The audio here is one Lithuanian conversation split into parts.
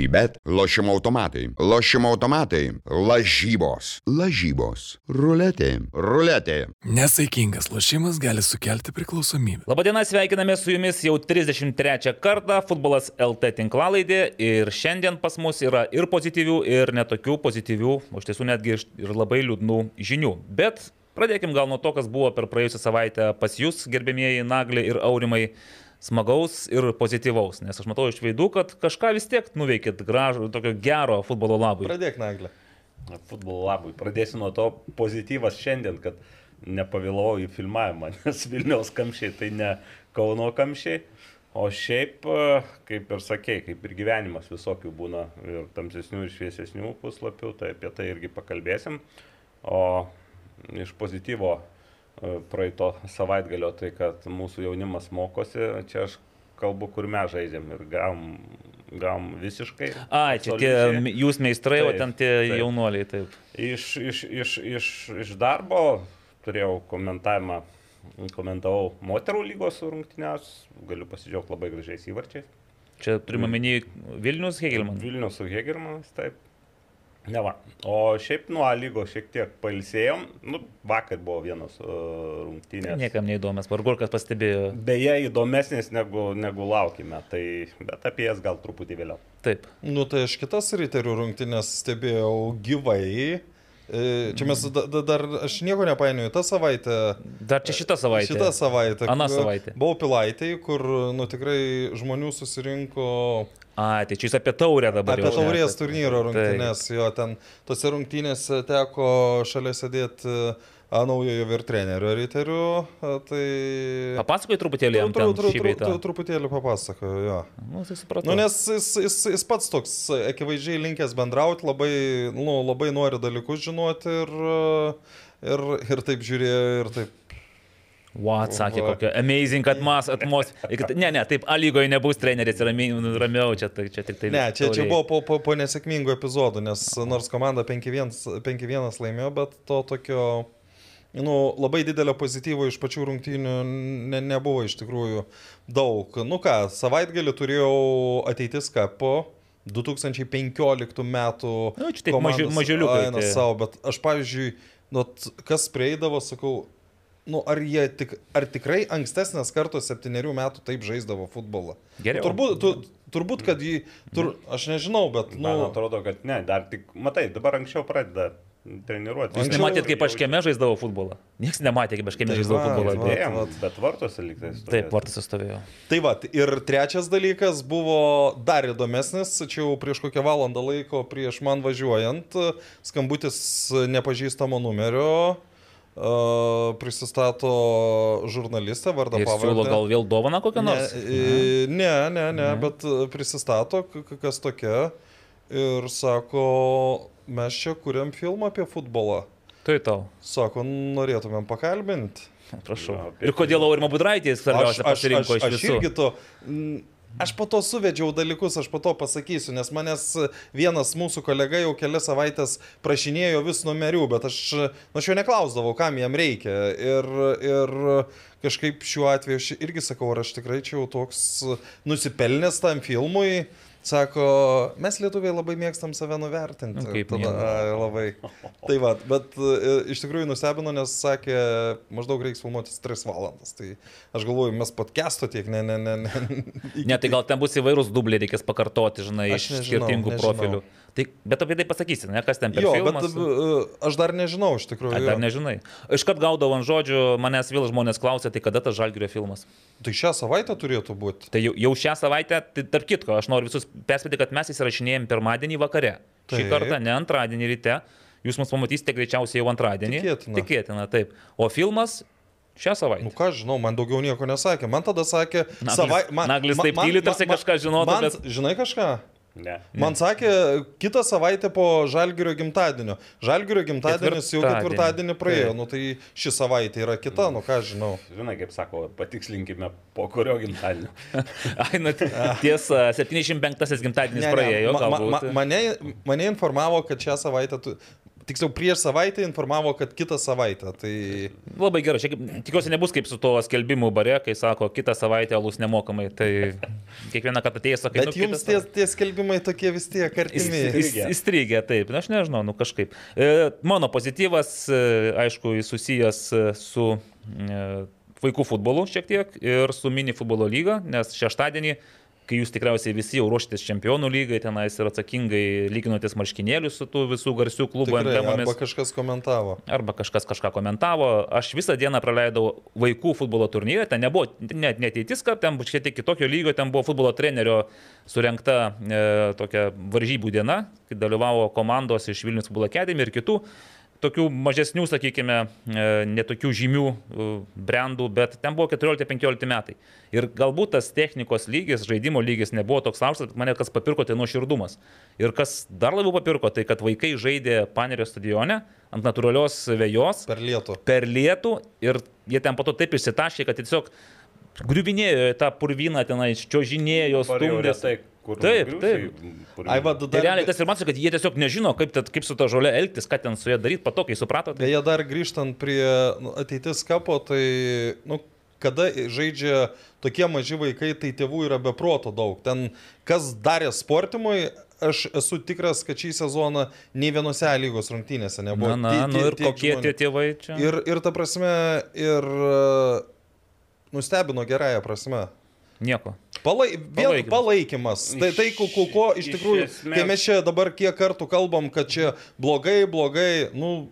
Sybet, lošimo automatai, lošimo automatai, lažybos, lažybos, ruletė, ruletė. Nesaikingas lošimas gali sukelti priklausomybę. Labadiena, sveikiname su jumis jau 33 kartą. Futbolas LT tinklalaidė ir šiandien pas mus yra ir pozityvių, ir netokių pozityvių, o iš tiesų netgi ir labai liūdnų žinių. Bet pradėkim gal nuo to, kas buvo per praėjusią savaitę pas jūs, gerbėmieji Naglį ir Aurimai smagaus ir pozityvaus, nes aš matau iš veidų, kad kažką vis tiek nuveikėt gražų, tokio gero futbolo labui. Pradėk, Naglė. Futbolo labui. Pradėsiu nuo to pozityvas šiandien, kad nepavėlau į filmavimą, nes Vilniaus kamščiai tai ne Kauno kamščiai. O šiaip, kaip ir sakėjai, kaip ir gyvenimas visokių būna ir tamsesnių ir šviesesnių puslapių, tai apie tai irgi pakalbėsim. O iš pozityvo praeito savaitgalio, tai kad mūsų jaunimas mokosi, čia aš kalbu, kur mes žaidžiam ir gavom, gavom visiškai. A, čia tie jūs meistrai, taip, o ten tie taip. jaunuoliai, taip. Iš, iš, iš, iš, iš darbo turėjau komentavimą, komentavau moterų lygos rungtynės, galiu pasidžiaugti labai gražiais įvarčiais. Čia turime menį Vilnius Hegelman. Vilnius su Hegelmanas, taip. Ne va. O šiaip nuo A lygos šiek tiek pailsėjom. Nu, vakar buvo vienos uh, rungtynės. Niekam neįdomias, vargu kas pastebėjo. Beje, įdomesnės negu, negu laukime, tai, bet apie jas gal truputį vėliau. Taip. Nu, tai aš kitas ryterių rungtynės stebėjau gyvai. E, čia mes da, da, dar, aš nieko nepainioju, tą savaitę. Dar čia šitą savaitę. Šitą savaitę. Ana savaitė. Buvau pilaitai, kur, nu, tikrai žmonių susirinko A, tai čia jūs apie taurę dabar. Apie taurės turnyro rungtynės, jo, ten tose rungtynėse teko šalia sėdėti a, naujojo ir trenerio riterių. Tai... Papasakoj truputėlį jam. Tru, tru, tru, tru, truputėlį papasakoju, jo. Nu, tai supratau. Nu, nes jis, jis, jis pats toks akivaizdžiai linkęs bendrauti, labai, nu, labai nori dalykus žinoti ir, ir, ir taip žiūrėjo, ir taip What, sakė, kokia amazing atmosfera. Ne, ne, taip, A lygoje nebus treneris, ramiau, čia, čia tik tai. Ne, čia, čia buvo po, po, po nesėkmingų epizodų, nes nors komanda 5-1 laimėjo, bet to tokio, nu, labai didelio pozityvo iš pačių rungtynių ne, nebuvo iš tikrųjų daug. Nu ką, savaitgalį turėjau ateitis kapo. 2015 metų. Na, nu, čia taip mažiuliukai. Savo, bet aš, pavyzdžiui, nu, kas prieidavo, sakau, nu, ar, tik, ar tikrai ankstesnės kartos septyniarių metų taip žaisdavo futbolą? Geriau. Turbūt, tu, turbūt kad jį, tur, aš nežinau, bet... Nu, Man atrodo, kad ne, dar tik, matai, dabar anksčiau pradeda treniruoti. Jūs nematėt, kaip aš kieme žaisdavau futbolą? Niekas nematė, kaip aš kieme tai žaisdavau futbolą. Dėjom, bet vartuose liktai stovėjo. Taip, vartuose stovėjo. Tai va, ir trečias dalykas buvo dar įdomesnis, čia jau prieš kokią valandą laiko prieš man važiuojant, skambutis nepažįstamo numerio Uh, prisistato žurnalistą vardą pavardę. Siūlo gal vėl dovaną kokią nors? Ne, ne, ne, ne mhm. bet prisistato, kas tokia ir sako, mes čia kuriam filmą apie futbolą. Tai tau. Sako, norėtumėm pakalbinti. Prašau. Ja, ir kodėl Aurimo Budraitės svarbiausia pasirinko iš visų? Aš irgi to Aš po to suvedžiau dalykus, aš po to pasakysiu, nes manęs vienas mūsų kolega jau kelias savaitės prašinėjo vis numerių, bet aš, nu, aš jo neklausdavau, kam jam reikia. Ir, ir kažkaip šiuo atveju aš irgi sakau, ar aš tikrai čia jau toks nusipelnęs tam filmui. Sako, mes lietuviai labai mėgstam save nuvertinti. Nu, kaip tada, a, labai. Tai va, bet e, iš tikrųjų nustebino, nes sakė, maždaug reiks filmuotis 3 valandas. Tai aš galvoju, mes podcast'o tiek, ne, ne, ne. Ne, ne tai gal ten bus įvairūs dubliai, reikės pakartoti, žinai, iš skirtingų nežinau. profilių. Tai, bet apie tai pasakysi, ne, kas ten per jo, filmas? Bet, uh, aš dar nežinau, iš tikrųjų. A, dar nežinai. Iškart gaudavau ant žodžių, manęs vėl žmonės klausė, tai kada tas žalgerio filmas? Tai šią savaitę turėtų būti. Tai jau, jau šią savaitę, tai tarp kitko, aš noriu visus perspėti, kad mes įsirašinėjom pirmadienį vakare. Taip. Šį kartą ne antradienį ryte. Jūs mus pamatysite greičiausiai jau antradienį. Tikėtina. Tikėtina, taip. O filmas Šią savaitę. Nu ką žinau, man daugiau nieko nesakė. Man tada sakė, Naglis, savai... Man, Naglis taip tyliai tarsi kažką žinotų. Bet... Žinai kažką? Ne. Man sakė, kitą savaitę po Žalgirio gimtadienio. Žalgirio gimtadienis jau ketvirtadienį praėjo, tai. nu tai ši savaitė yra kita, nu ką žinau. Žinai, kaip sako, patikslinkime, po kurio gimtadienio. Ai, nu, tiesa, 75-asis gimtadienis ne, praėjo. Ma, ma, ma, mane, mane informavo, kad šią savaitę tu, tiksliau prieš savaitę informavo, kad kitą savaitę. Tai Labai gerai, šiek, tikiuosi nebus kaip su tuo skelbimu bare, kai sako, kitą savaitę alus nemokamai. Tai kiekvieną kartą atėjęs sakai, Bet jums tie, tie skelbimai tokie vis tiek artimi. Įstrigę. Taip. Na, aš nežinau, nu kažkaip. E, mano pozityvas, e, aišku, jis susijęs e, su e, vaikų futbolu šiek tiek ir su mini futbolo lyga, nes šeštadienį kai jūs tikriausiai visi jau ruoštės čempionų lygai, tenais ir atsakingai lyginotės marškinėlius su tų visų garsių klubų emblemomis. arba kažkas komentavo. Arba kažkas kažką komentavo. Aš visą dieną praleidau vaikų futbolo turnyre. Ten nebuvo net neteitis, kad ten šiek tiek kitokio lygio, ten buvo futbolo trenerio surinkta e, tokia varžybų diena, kai dalyvavo komandos iš Vilnius futbolo academy ir kitų tokių mažesnių, sakykime, e, netokių žymių e, brandų, bet ten buvo 14-15 metai. Ir galbūt tas technikos lygis, žaidimo lygis nebuvo toks aukštas, bet mane kas papirko, tai nuoširdumas. Ir kas dar labiau papirko, tai kad vaikai žaidė Panerio stadione ant natūralios vėjos Per lietų. per lietų ir jie ten po to taip išsitašė, kad tiesiog griuvinėjo tą purvyną tenai, čiožinėjo, stumdė. Tai, kur Taip, kur- Ai, va, Tai dar, realiai tas ir man sakė, kad jie tiesiog nežino, kaip, tad- kaip su ta žolė elgtis, ką ten su ja daryti, patokiai suprato. Tai... Beje, dar grįžtant prie nu, ateitis kapo, tai, nu, kada žaidžia tokie maži vaikai, tai tėvų yra beproto daug. Ten, kas darė sportimui, aš esu tikras, kad šį sezoną nei vienose lygos rungtynėse nebuvo. Na, na, Tie- nu ir kokie tie tėvai čia? Ir, ir ta prasme, ir e, nustebino gerąją prasme. Nieko. Palai, vien, Palaikymas. palaikymas. Tai, tai ko, ko, ko iš iš tikrųjų, esmės- kai mes čia dabar kiek kartų kalbam, kad čia blogai, blogai, nu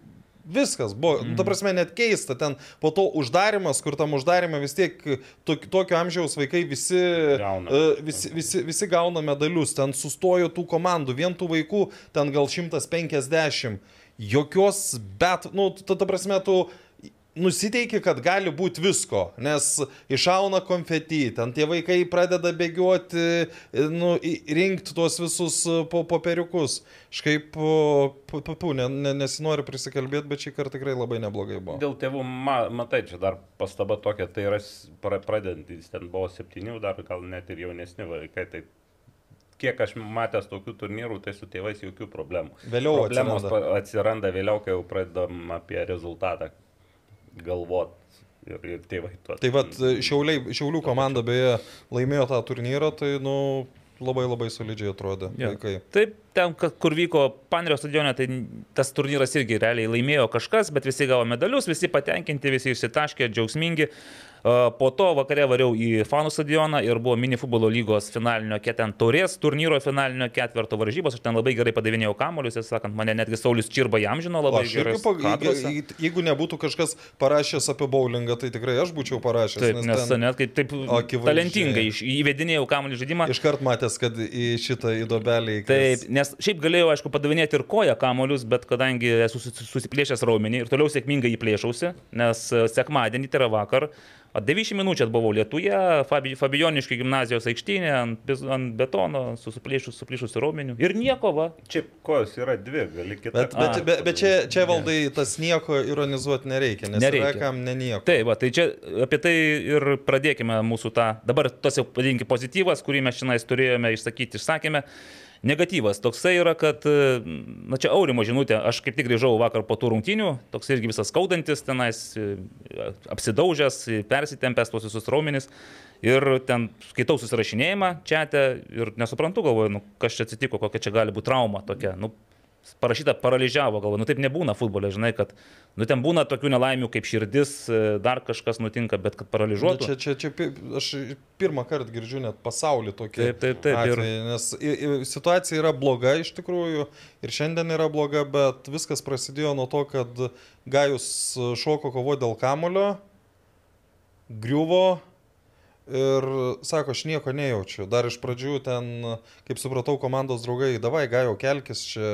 viskas buvo, mm. ta prasme net keista, ten po to uždarimas, kur tam uždarime vis tiek to, tokio amžiaus vaikai visi, Gauna. e, visi, visi, visi gauna medalius, ten sustojo tų komandų, vien tų vaikų ten gal 150, jokios, bet, nu, ta, ta prasme, tu nusiteiki, kad gali būti visko, nes išauna konfeti, ten tie vaikai pradeda bėgioti, nu, rinkti tuos visus e, po, popieriukus. Kažkaip, papu, ne, ne, nesinori prisikalbėti, bet šį kartą tikrai labai neblogai buvo. Dėl tėvų, ma, matai, čia dar pastaba tokia, tai yra pradedantis, ten buvo septynių, dar gal net ir jaunesni vaikai, tai kiek aš matęs tokių turnyrų, tai su tėvais jokių problemų. Vėliau Problemos atsiranda. atsiranda vėliau, kai jau pradedam apie rezultatą galvot ir, ir tėvai tuo. Tai vad, šiauliai, šiaulių komanda beje laimėjo tą turnyrą, tai, nu, labai labai solidžiai atrodė Jo. vaikai. Taip, ten, kur vyko Panerio stadione, tai tas turnyras irgi realiai laimėjo kažkas, bet visi gavo medalius, visi patenkinti, visi išsitaškė, džiaugsmingi. A, Po to vakare variau į Fanų stadioną ir buvo mini futbolo lygos finalinio, ket- ten taurės turnyro finalinio ketverto varžybos. Aš ten labai gerai padavinėjau kamolius, ir sakant, mane netgi Saulis Čirba jam žino labai aš gerai. pag... jeigu- nebūtų kažkas parašęs apie bowlingą, tai tikrai aš būčiau parašęs. Taip, nes ten net kaip taip Akivaizdžiai. talentingai įvedinėjau kamuolį žaidimą. Iškart matęs, kad į šitą įdobelį. Taip, nes šiaip galėjau, aišku, padavinėti ir koją kamolius, bet kadangi esu susi- susiplėšęs raumenį ir toliau sėkmingai jį plėšiausi, nes e, sekmadienį, tai yra vakar, a, 90 minučių buvau Lietuje, Fabi, Fabioniškai gimnazijos aikštynė, ant, ant betono, susiplėšus, suplėšusi raumenių. Ir nieko, va. Čia kojos yra dvi, gali kitą. Bet, bet, A. bet, bet čia, čia valdai tas nieko ironizuoti nereikia, nes Nereikia. yra kam ne nieko. Tai, va, tai čia apie tai ir pradėkime mūsų tą, dabar tas jau padinkime pozityvas, kurį mes šiandien turėjome išsakyti, išsakėme. Negatyvas toksai yra, kad, e, na čia Aurimo žinutė, aš kaip tik grįžau vakar po tų rungtynių, toks irgi visas skaudantis, tenais e, apsidaužęs, e, persitempęs tuos visus raumenis. Ir ten skaitau susirašinėjimą čia ir nesuprantu, galvoju, nu, kas čia atsitiko, kokia čia gali būti trauma tokia. Nu, parašyta paralyžiavo, galvoju, nu taip nebūna futbole, žinai, kad, nu ten būna tokių nelaimių kaip širdis, e, dar kažkas nutinka, bet kad Nu, paralyžiuotų. Čia, čia, čia pi- aš pirmą kartą girdžiu net pasaulį tokį. Taip, taip, taip, ir- Atvejį, nes i- i- situacija yra bloga iš tikrųjų ir šiandien yra bloga, bet viskas prasidėjo nuo to, kad Gajus šoko kovo dėl kamulio, griuvo ir sako, aš nieko nejaučiu. Dar iš pradžių ten, kaip supratau, komandos draugai, davai, Gajo kelkis čia,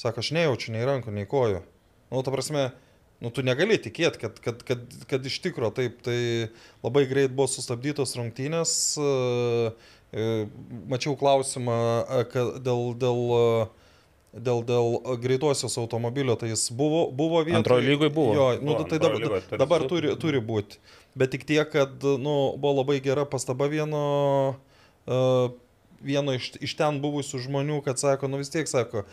sako, aš nejaučiu nei rankų, nei kojų. Nu, ta prasme, nu, tu negali tikėti, kad, kad, kad, kad iš tikro taip, tai labai greit buvo sustabdytos rungtynės. e, Mačiau klausimą dėl, dėl, dėl, dėl greitosios automobilio, tai jis buvo, buvo vietoje. Antroj lygoj buvo. Jo, nu, Buvo, tai dabar, lygoj turi dabar turi, turi būti. Bet tik tiek, kad nu, buvo labai gera pastaba vieno, uh, vieno iš, iš ten buvusių žmonių, kad sako, nu vis tiek sako,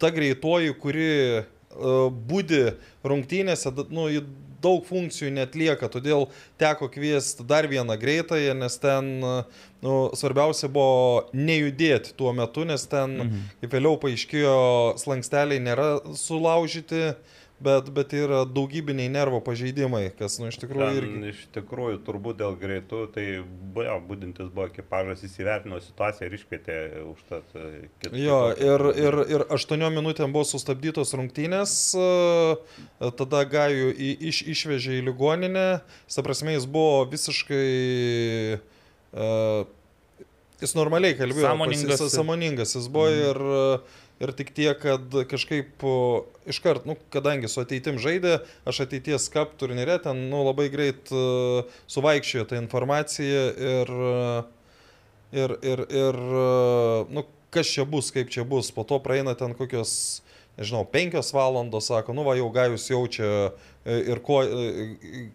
ta greitoji, kuri uh, būdi rungtynėse, nu, ji daug funkcijų netlieka, todėl teko kviesti dar vieną greitąją, nes ten uh, nu, svarbiausia buvo nejudėti tuo metu, nes ten, mhm. kaip vėliau paaiškėjo, slanksteliai nėra sulaužyti, bet, bet yra daugybiniai nervo pažeidimai, kas, nu, iš tikrųjų Ten, irgi. iš tikrųjų, turbūt dėl greitų, tai buvo, būdintis buvo ekipažas įsivertino situaciją ir iškvietė už tą kitą. Jo, ir, ir, ir 8 minutėm buvo sustabdytos rungtynės, e, tada Gajų į, iš, išvežė į ligoninę, ta prasme jis buvo visiškai... Uh, jis normaliai kalbėjo, Sąmoningas. Jis, sąmoningas jis buvo mhm. ir, e, ir tik tiek, kad kažkaip iškart, nu, kadangi su ateitim žaidė, aš ateities kap turnyre ten nu, labai greit uh, suvaikščiojo tą informaciją ir, uh, ir, ir, ir uh, nu, kas čia bus, kaip čia bus. Po to praeina ten kokios, nežinau, penkios valandos, sako, nu va jau gajus jaučia e, ir ko, e,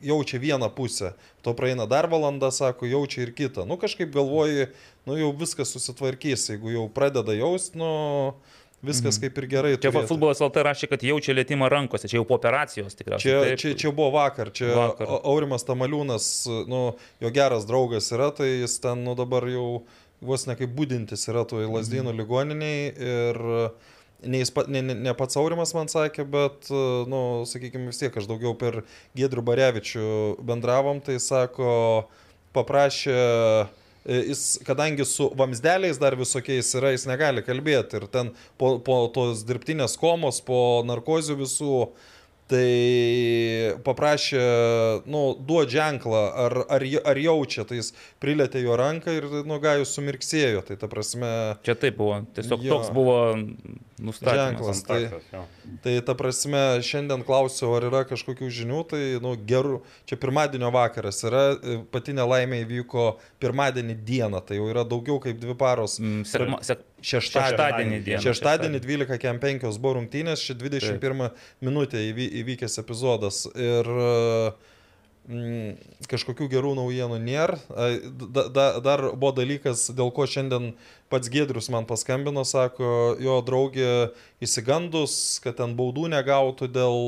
jaučia vieną pusę. To praeina dar valanda, sako, jaučia ir kitą. Nu kažkaip galvoji, nu jau viskas susitvarkys, jeigu jau pradeda jausti, nu viskas kaip ir gerai. Čia turėtų. futbolas LT rašė, kad jaučia lėtimą rankose, čia jau po operacijos tikriausiai. Čia, Taip. čia, čia buvo vakar, čia Vakar. Aurimas Tamaliūnas, nu, jo geras draugas yra, tai jis ten, nu, dabar jau vos ne kaip būdintis yra toj lasdynų Mhm. ligoniniai ir ne, pa- ne, ne, ne pats Aurimas man sakė, bet, nu, sakykime, vis tiek aš daugiau per Gedrių Barevičių bendravom, tai sako, paprašė e, Jis, kadangi su vamsdeliais dar visokiais yra, jis negali kalbėti ir ten po, po tos dirbtinės komos, po narkozių visų, tai paprašė, nu, duoti ženklą, ar, ar, ar jaučia, tai jis prilėtė jo ranką ir, nu, gajus sumirksėjo, tai ta prasme, Čia taip buvo. Tiesiog Jo. toks buvo. Ženklas. tai- tai ta prasme, šiandien klausiau, ar yra kažkokių žinių, tai, nu, gerų, čia pirmadienio vakaras yra, e, pati nelaimė įvyko pirmadienį dieną, tai jau yra daugiau kaip dvi paros. Mm, Sekma, sek, Šeštadienį. šeštadienį. Šeštadienį 12 kem 5 buvo rungtynės, čia 21 minutė įvy, įvykęs epizodas. Ir mm, kažkokių gerų naujienų nėra. Da, da, dar buvo dalykas, dėl ko šiandien pats Gedrius man paskambino, sako, jo draugė įsigandus, kad ten baudų negautų dėl...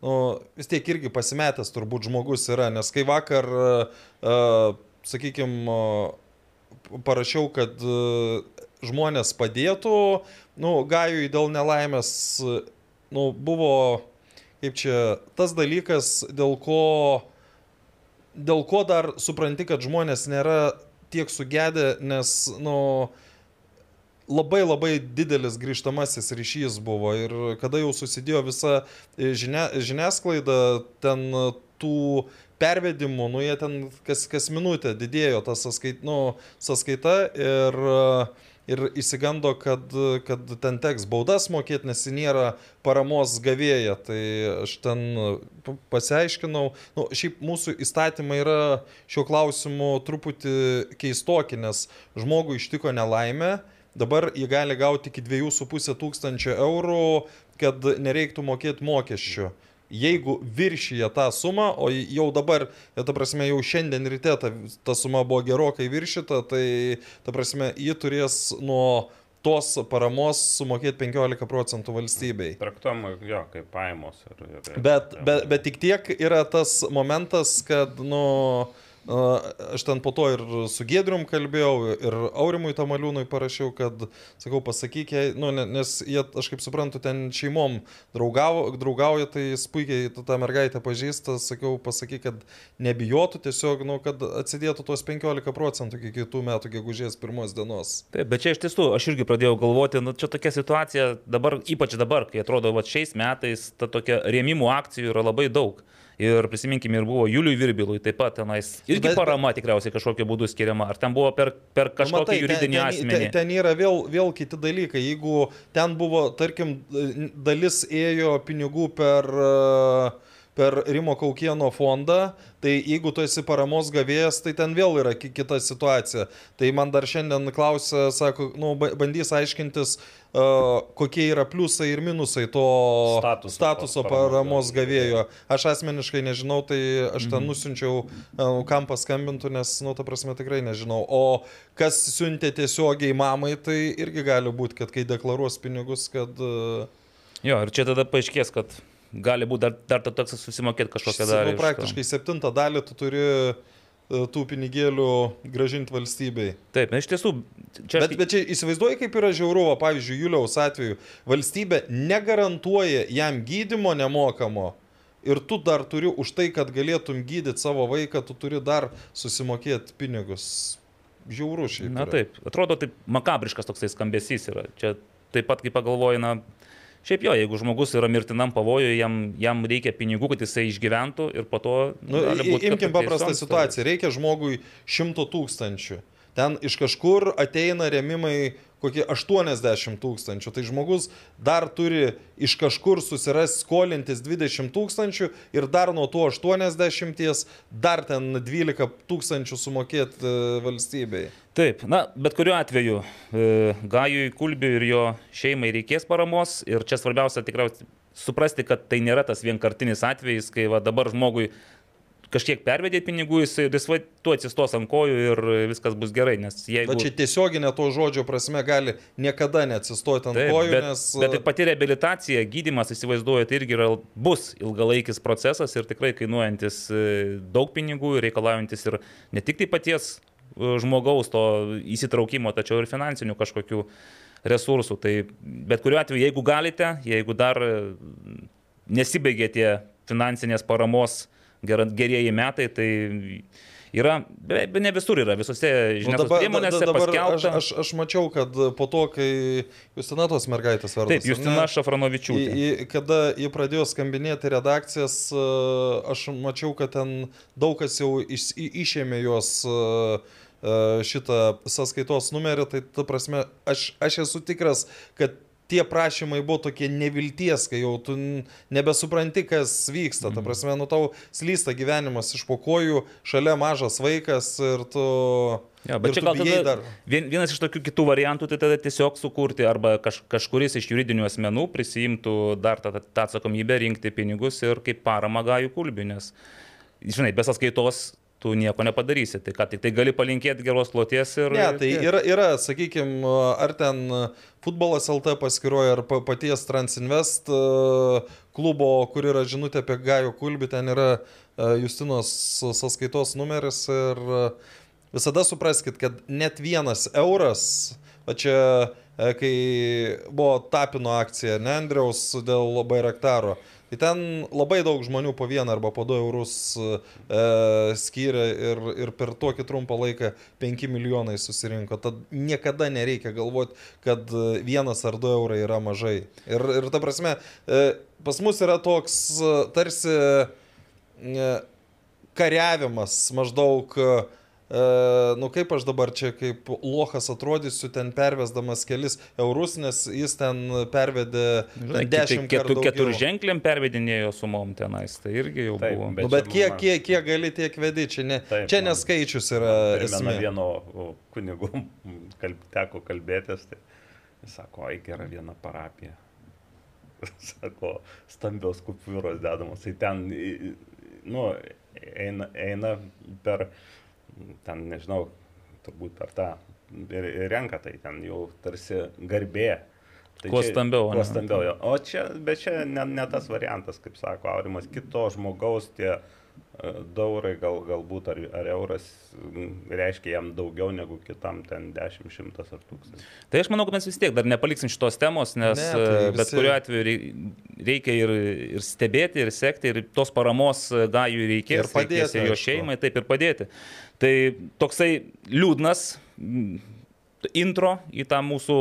Nu, vis tiek irgi pasimetęs turbūt žmogus yra, nes kai vakar, uh, sakykime, parašiau, kad žmonės padėtų, nu, gajui dėl nelaimės, nu, buvo, kaip čia, tas dalykas, dėl ko, dėl ko dar supranti, kad žmonės nėra tiek sugedę, nes, nu, labai labai didelis grįžtamasis ryšys buvo. Ir kada jau susidėjo visa e, žinia, žiniasklaida, ten e, tų pervedimų, nu jie ten kas, kas minutę didėjo ta sąskait, nu, sąskaita. Ir, e, ir įsigando, kad, kad ten teks baudas mokėti, nes ji nėra paramos gavėja. Tai aš ten p- pasiaiškinau, nu, šiaip mūsų įstatymai yra šiuo klausimu truputį keistoki, nes žmogų ištiko nelaimė. Dabar jį gali gauti iki 2,5 tūkstančio eurų, kad nereiktų mokėti mokesčių. Jeigu viršyje tą sumą, o jau dabar, ta prasme, jau šiandien ryte ta, ta suma buvo gerokai viršyta, tai, ta prasme, jį turės nuo tos paramos sumokėti 15 procentų valstybei. Traktuojama, jo, kaip paėmos. Ir, ir, Bet, bet, bet tik tiek yra tas momentas, kad, nu, aš ten po to ir su Gedrium kalbėjau, ir Aurimui Tamaliūnui parašiau, kad, sakau, pasakyk, jai, nu, ne- nes jie, aš kaip suprantu, ten šeimom draugavo, draugauja, tai jis puikiai tą mergaitę pažįsta, sakiau, pasakyk, kad nebijotų tiesiog, nu, kad atsidėtų tuos 15 procentų iki kitų metų gegužės pirmos dienos. Taip, bet čia iš tiesų, aš irgi pradėjau galvoti, nu, čia tokia situacija dabar, ypač dabar, kai atrodo, va šiais metais ta tokia rėmimų akcijų yra labai daug. Ir prisiminkime, ir buvo Juliui Virbilui taip pat tenais. Irgi Bet- parama tikriausiai kažkokiu būdu skiriama. Ar ten buvo per, per Nu, kažkokį matai, juridinį ten, asmenį? Ten, ten yra vėl, vėl kiti dalykai. Jeigu ten buvo, tarkim, dalis ėjo pinigų per, e, per Rimo Kaukieno fondą, tai jeigu tu esi paramos gavėjas, tai ten vėl yra ki- kita situacija. Tai man dar šiandien klausė, sako, nu, ba- bandys aiškintis, uh, kokie yra pliusai ir minusai to Statuso statuso paramos gavėjo. Aš asmeniškai nežinau, tai aš ten nusinčiau, uh, kam paskambintų, nes, nu, ta prasme, tikrai nežinau. O kas siuntė tiesiogiai mamai, tai irgi gali būti, kad kai deklaruos pinigus, kad... Uh, Jo, ir čia tada paaiškės, kad gali būti dar, dar ta toks susimokėti kažkokią dalį. praktiškai septintą dalį tu turi tų pinigėlių gražinti valstybei. Taip, iš tiesų, čia... Bet, bet čia įsivaizduoji, kaip yra žiauruvo, pavyzdžiui, Juliaus atveju. Valstybė negarantuoja jam gydimo nemokamo. Ir tu dar turi už tai, kad galėtum gydyti savo vaiką, tu turi dar susimokėti pinigus. Žiauru šiaip. Na yra. taip, atrodo taip makabriškas toksai skambesys yra. Čia taip pat, kaip pagalvoju, na, šiaip jo, jeigu žmogus yra mirtinam pavojui, jam, jam reikia pinigų, kad jisai išgyventų ir po to... Nu, gali i- būt, kad imkim paprastą situaciją. Reikia žmogui šimto tūkstančių. Ten iš kažkur ateina remimai kokie 80 tūkstančių. Tai žmogus dar turi iš kažkur susirasti skolintis 20 tūkstančių ir dar nuo to 80 dar ten 12 tūkstančių sumokėti e, valstybei. Taip, na, bet kuriuo atveju e, Gajui Kulbiui ir jo šeimai reikės paramos ir čia svarbiausia tikriausiai suprasti, kad tai nėra tas vienkartinis atvejis, kai va, dabar žmogui kažkiek pervedė pinigų, jis, va, tu atsistos ant kojų ir viskas bus gerai, jeigu... Bet čia tiesioginė to žodžio prasme gali niekada neatsistoti ant Taip, kojų, bet, nes... bet ir pati rehabilitacija, gydimas, įsivaizduoju, tai irgi yra, bus ilgalaikis procesas ir tikrai kainuojantis e, daug pinigų reikalaujantis ir ne tik tai paties e, žmogaus to įsitraukimo, tačiau ir finansinių kažkokių resursų. Tai bet kuriuo atveju, jeigu galite, jeigu dar e, nesibaigė tie finansinės paramos gera- gerieji metai, tai yra, be, ne visur yra, visose Nu, žiniasklaidos priemonėse aš, paskelbta. aš, aš mačiau, kad po to, kai Justina tos mergaitės vardas. Taip, Justina į, kada jie pradėjo skambinėti redakcijas, e, aš mačiau, kad ten daug kas jau iš, išėmė jos e, e, šitą sąskaitos numerį, tai ta prasme, aš, aš esu tikras, kad tie prašymai buvo tokie nevilties, kai jau tu nebesupranti, kas vyksta. Mhm. Ta prasme, nu tau slysta gyvenimas iš po kojų, šalia mažas vaikas ir tu... Ja, bet ir čia gal tada vien, vienas iš tokių kitų variantų, tai tada tiesiog sukurti arba kaž, kažkuris iš juridinių asmenų prisijimtų dar tą, tą atsakomybę rinkti pinigus ir kaip parama gajų kulbių, nes, žinai, be sąskaitos tu nieko nepadarysi, tai ką tik tai gali palinkėti geros kloties ir... Ne, tai yra, yra sakykime, ar ten futbolas LT paskyroje, ar pa- paties Transinvest e, klubo, kur yra žinutė apie Gajų Kulbį, ten yra e, Justinos sąskaitos numeris ir e, visada supraskite, kad net vienas euras, o čia kai buvo Tapino akcija, ne Andriaus dėl Bairaktaro, Tai ten labai daug žmonių po vieną arba po du eurus e, skyrė ir, ir per tokį trumpą laiką 5 milijonai susirinko. Tad niekada nereikia galvoti, kad e, vienas ar du eurai yra mažai. Ir, ir ta prasme, e, pas mus yra toks e, tarsi e, kariavimas maždaug e, nu kaip aš dabar čia kaip lohas atrodysiu ten pervesdamas kelis eurus, nes jis ten pervedė Žinai, ten dešimt ketur, kartų ketur ženkliam pervedinėjo sumom tenais, tai irgi jau Taip, buvo. bet- Nu, bet kiek, kiek, kiek gali, tiek vedi, čia, ne, Taip, čia neskaičius yra esmė. vieno o, kunigu, kalb, teko kalbėtis, tai jis sako, ai gera viena parapija. Sako, stambios kupiūros dedamos. Tai ten, nu, eina, eina per, ten nežinau, turbūt per tą ir, ir renka, tai ten jau tarsi garbė. Tai Kuo čia- stambiau, Kuo stambiau. O čia, bet čia ne, ne tas variantas, kaip sako Aurimas, kito žmogaus tie e, daurai gal, galbūt ar, ar euras m, reiškia jam daugiau negu kitam ten 10, 100 ar 1000. Tai aš manau, kad mes vis tiek dar nepaliksim šitos temos, nes Ne, ne, tai bet visi- kuriuo atveju rei- reikia ir, ir stebėti, ir sekti, ir tos paramos e, gajų reikės, Ir ir jo šeimai, taip ir padėti. Tai toksai liūdnas mm, intro į tą mūsų,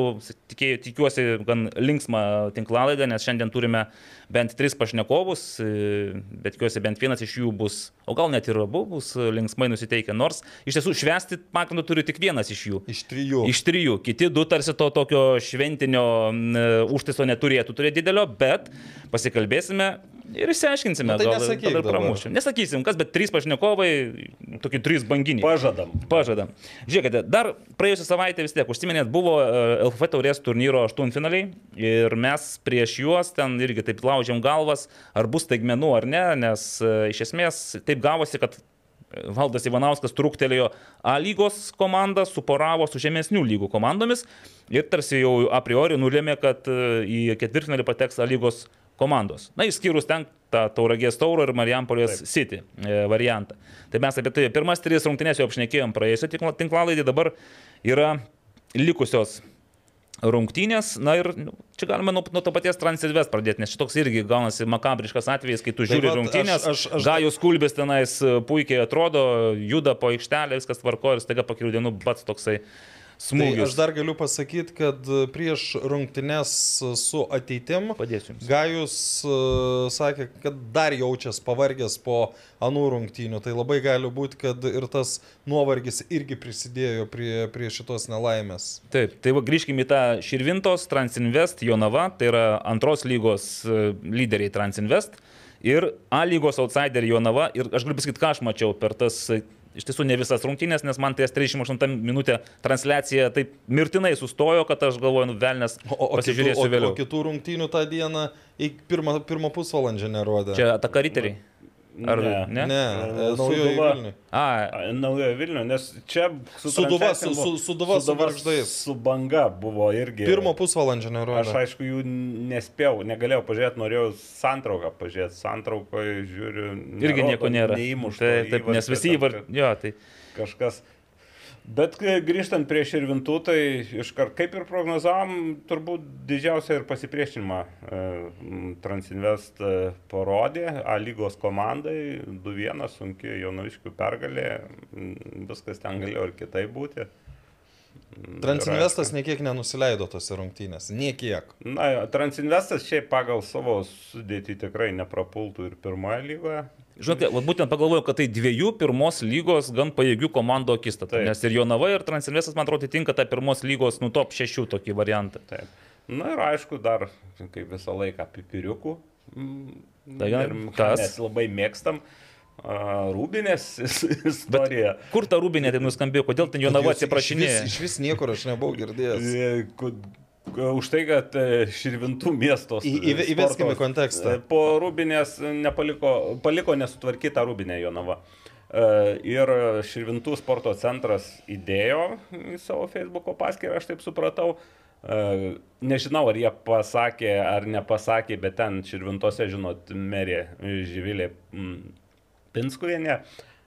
tikėjau, tikiuosi, gan linksmą tinklalaidą, nes šiandien turime bent tris pašnekovus, e, bet tikiuosi bent vienas iš jų bus, o gal net ir abu bus linksmai nusiteikę, nors iš tiesų švesti pagrindu turi tik vienas iš jų. Iš trijų. Iš trijų. Kiti du tarsi to tokio šventinio mm, užtaiso neturėtų turėti didelio, bet pasikalbėsime Ir išsiaiškinsime, tai gal, nesakyk gal pramušim. Nesakysim, kas, bet trys pašnekovai, tokie trys banginiai. Pažadam. Pažadam. Žiūrėkite, dar praėjusią savaitę vis tiek užsiminėt, buvo e, LFF taurės turnyro aštuntfinaliai ir mes prieš juos ten irgi taip laužėm galvas, ar bus staigmenų ar ne, nes e, iš esmės taip gavosi, kad Valdas Ivanauskas truktelėjo A lygos komandą, suporavo su žemesnių lygų komandomis ir tarsi jau a priori nulėmė, kad e, į ketvirtfinalį pateks A lygos komandos. Na, išskyrus ten tą Tauragės Tauro ir Marijampolės City e, variantą. Tai mes apie tai pirmas tris rungtynės jau apšnekėjom praėjusio tinkla- tinklalaidį, dabar yra likusios rungtynės, na ir nu, čia galime nuo, nuo to paties Transilvest pradėti, nes šitoks irgi gaunasi makabriškas atvejis, kai tu Tai žiūri vat rungtynės, aš- aš- aš- Gajus Kulbis tenais e, puikiai atrodo, juda po aikštelę, viskas tvarko ir staiga po kelių dienų pats toksai Tai smūgis. aš dar galiu pasakyti, kad e, prieš rungtynes su ateitim. Gajus uh, sakė, kad dar jaučiasi pavargęs po anų rungtynių. Tai labai gali būti, kad ir tas nuovargis irgi prisidėjo prie, prie šitos nelaimės. Taip, tai va grįžkime į tą Širvintos, Transinvest, Jonava, tai yra antros lygos e, lyderiai Transinvest ir A lygos outsideriai Jonava. Ir aš galiu pasakyti, ką aš mačiau per tas, e, iš tiesų ne visas rungtynės, nes man ties 38 minutė transliacija taip mirtinai sustojo, kad aš galvoju, nu velnės, O, o, pasižiūrėsiu o, vėliau. o kitų rungtynių tą dieną į pirmą, pirmą pusvalandžio nerodė. Čia ataka riteriai. Ar ne? ne? Ne, naujojo Sūduva. Vilniuje. Naujojo Vilnių, nes čia su transliacijom su- su- Sūduva su Gargždais. Su banga buvo irgi. Pirmo pusvalandžio Aš nerodė. aišku jų nespėjau, negalėjau pažiūrėti, norėjau santrauką pažiūrėti. Santraukoje žiūriu. irgi nieko nėra. Neįmušta. Taip, taip, nes visi įvardė. Jo, tai. Kažkas. Bet kai grįžtant prie širvintų, tai iškart kaip ir prognozavom, turbūt didžiausią ir pasipriešinimą e, Transinvest e, parodė. A lygos komandai 2-1 sunki jaunaviškių pergalė. Viskas ten galėjo ir kitaip būti. Transinvestas niekiek nenusileido tose rungtynėse. Niekiek. Na, Transinvestas šiaip pagal savo sudėtį tikrai neprapultų ir pirmoje lygoje. Žinote, būtent pagalvoju, kad tai dviejų pirmos lygos gan pajėgių komandų akistata. Taip. Nes ir Jonava, ir Transilvestas, man atrodo, tinka tą pirmos lygos, nu, top šešių tokį variantą. Taip. Na ir aišku, dar, kaip visą laiką, pipiriukų. Tai ir kas? Mes labai mėgstam. a, Rūbinės istorija. Kur ta rūbinė tai nuskambėjo, kodėl ten Jonava Jūs Iš iš vis niekur aš nebuvau girdėjęs. E, Už tai, kad e, Širvintų miestos. Į- įve- įveskim į kontekstą. e, Po Rūbinės nepaliko, paliko nesutvarkytą Rūbinę Jonava. E, Ir Širvintų sporto centras įdėjo į savo Facebook'o paskyrą, aš taip supratau. E, Nežinau, ar jie pasakė ar nepasakė, bet ten Širvintose, žinot, merė Živilė Pinskuvienė,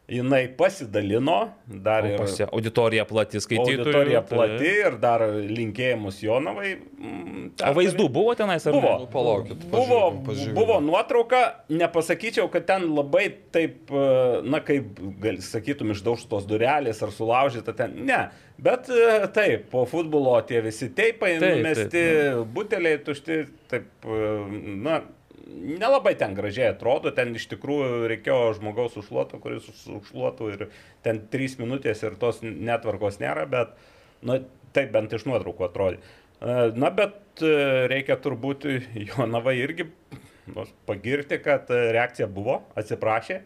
jinai pasidalino dar ir Pasia, auditorija plati skaitytojų. auditorija tai- plati ir dar linkėjimus Jonavai. mm, O vaizdų buvo tenais ar Buvo. ne? Palaukit, Buvo, pažiūrėkim. buvo nuotrauka, nepasakyčiau, kad ten labai taip, e, na kaip, gal sakytum, išdaužtos durelės ar sulaužyta ten. Ne, bet e, taip, po futbolo tie visi teipai, Taip, numesti taip, buteliai tušti, taip, e, na, nelabai ten gražiai atrodo, ten iš tikrųjų reikėjo žmogaus užšluoto, kuris užšluotų ir ten trys minutės ir tos netvarkos nėra, bet, na, taip bent iš nuotraukų atrodė. E, Na, bet e, reikia turbūt Jonavai irgi nu, pagirti, kad e, reakcija buvo, atsiprašė.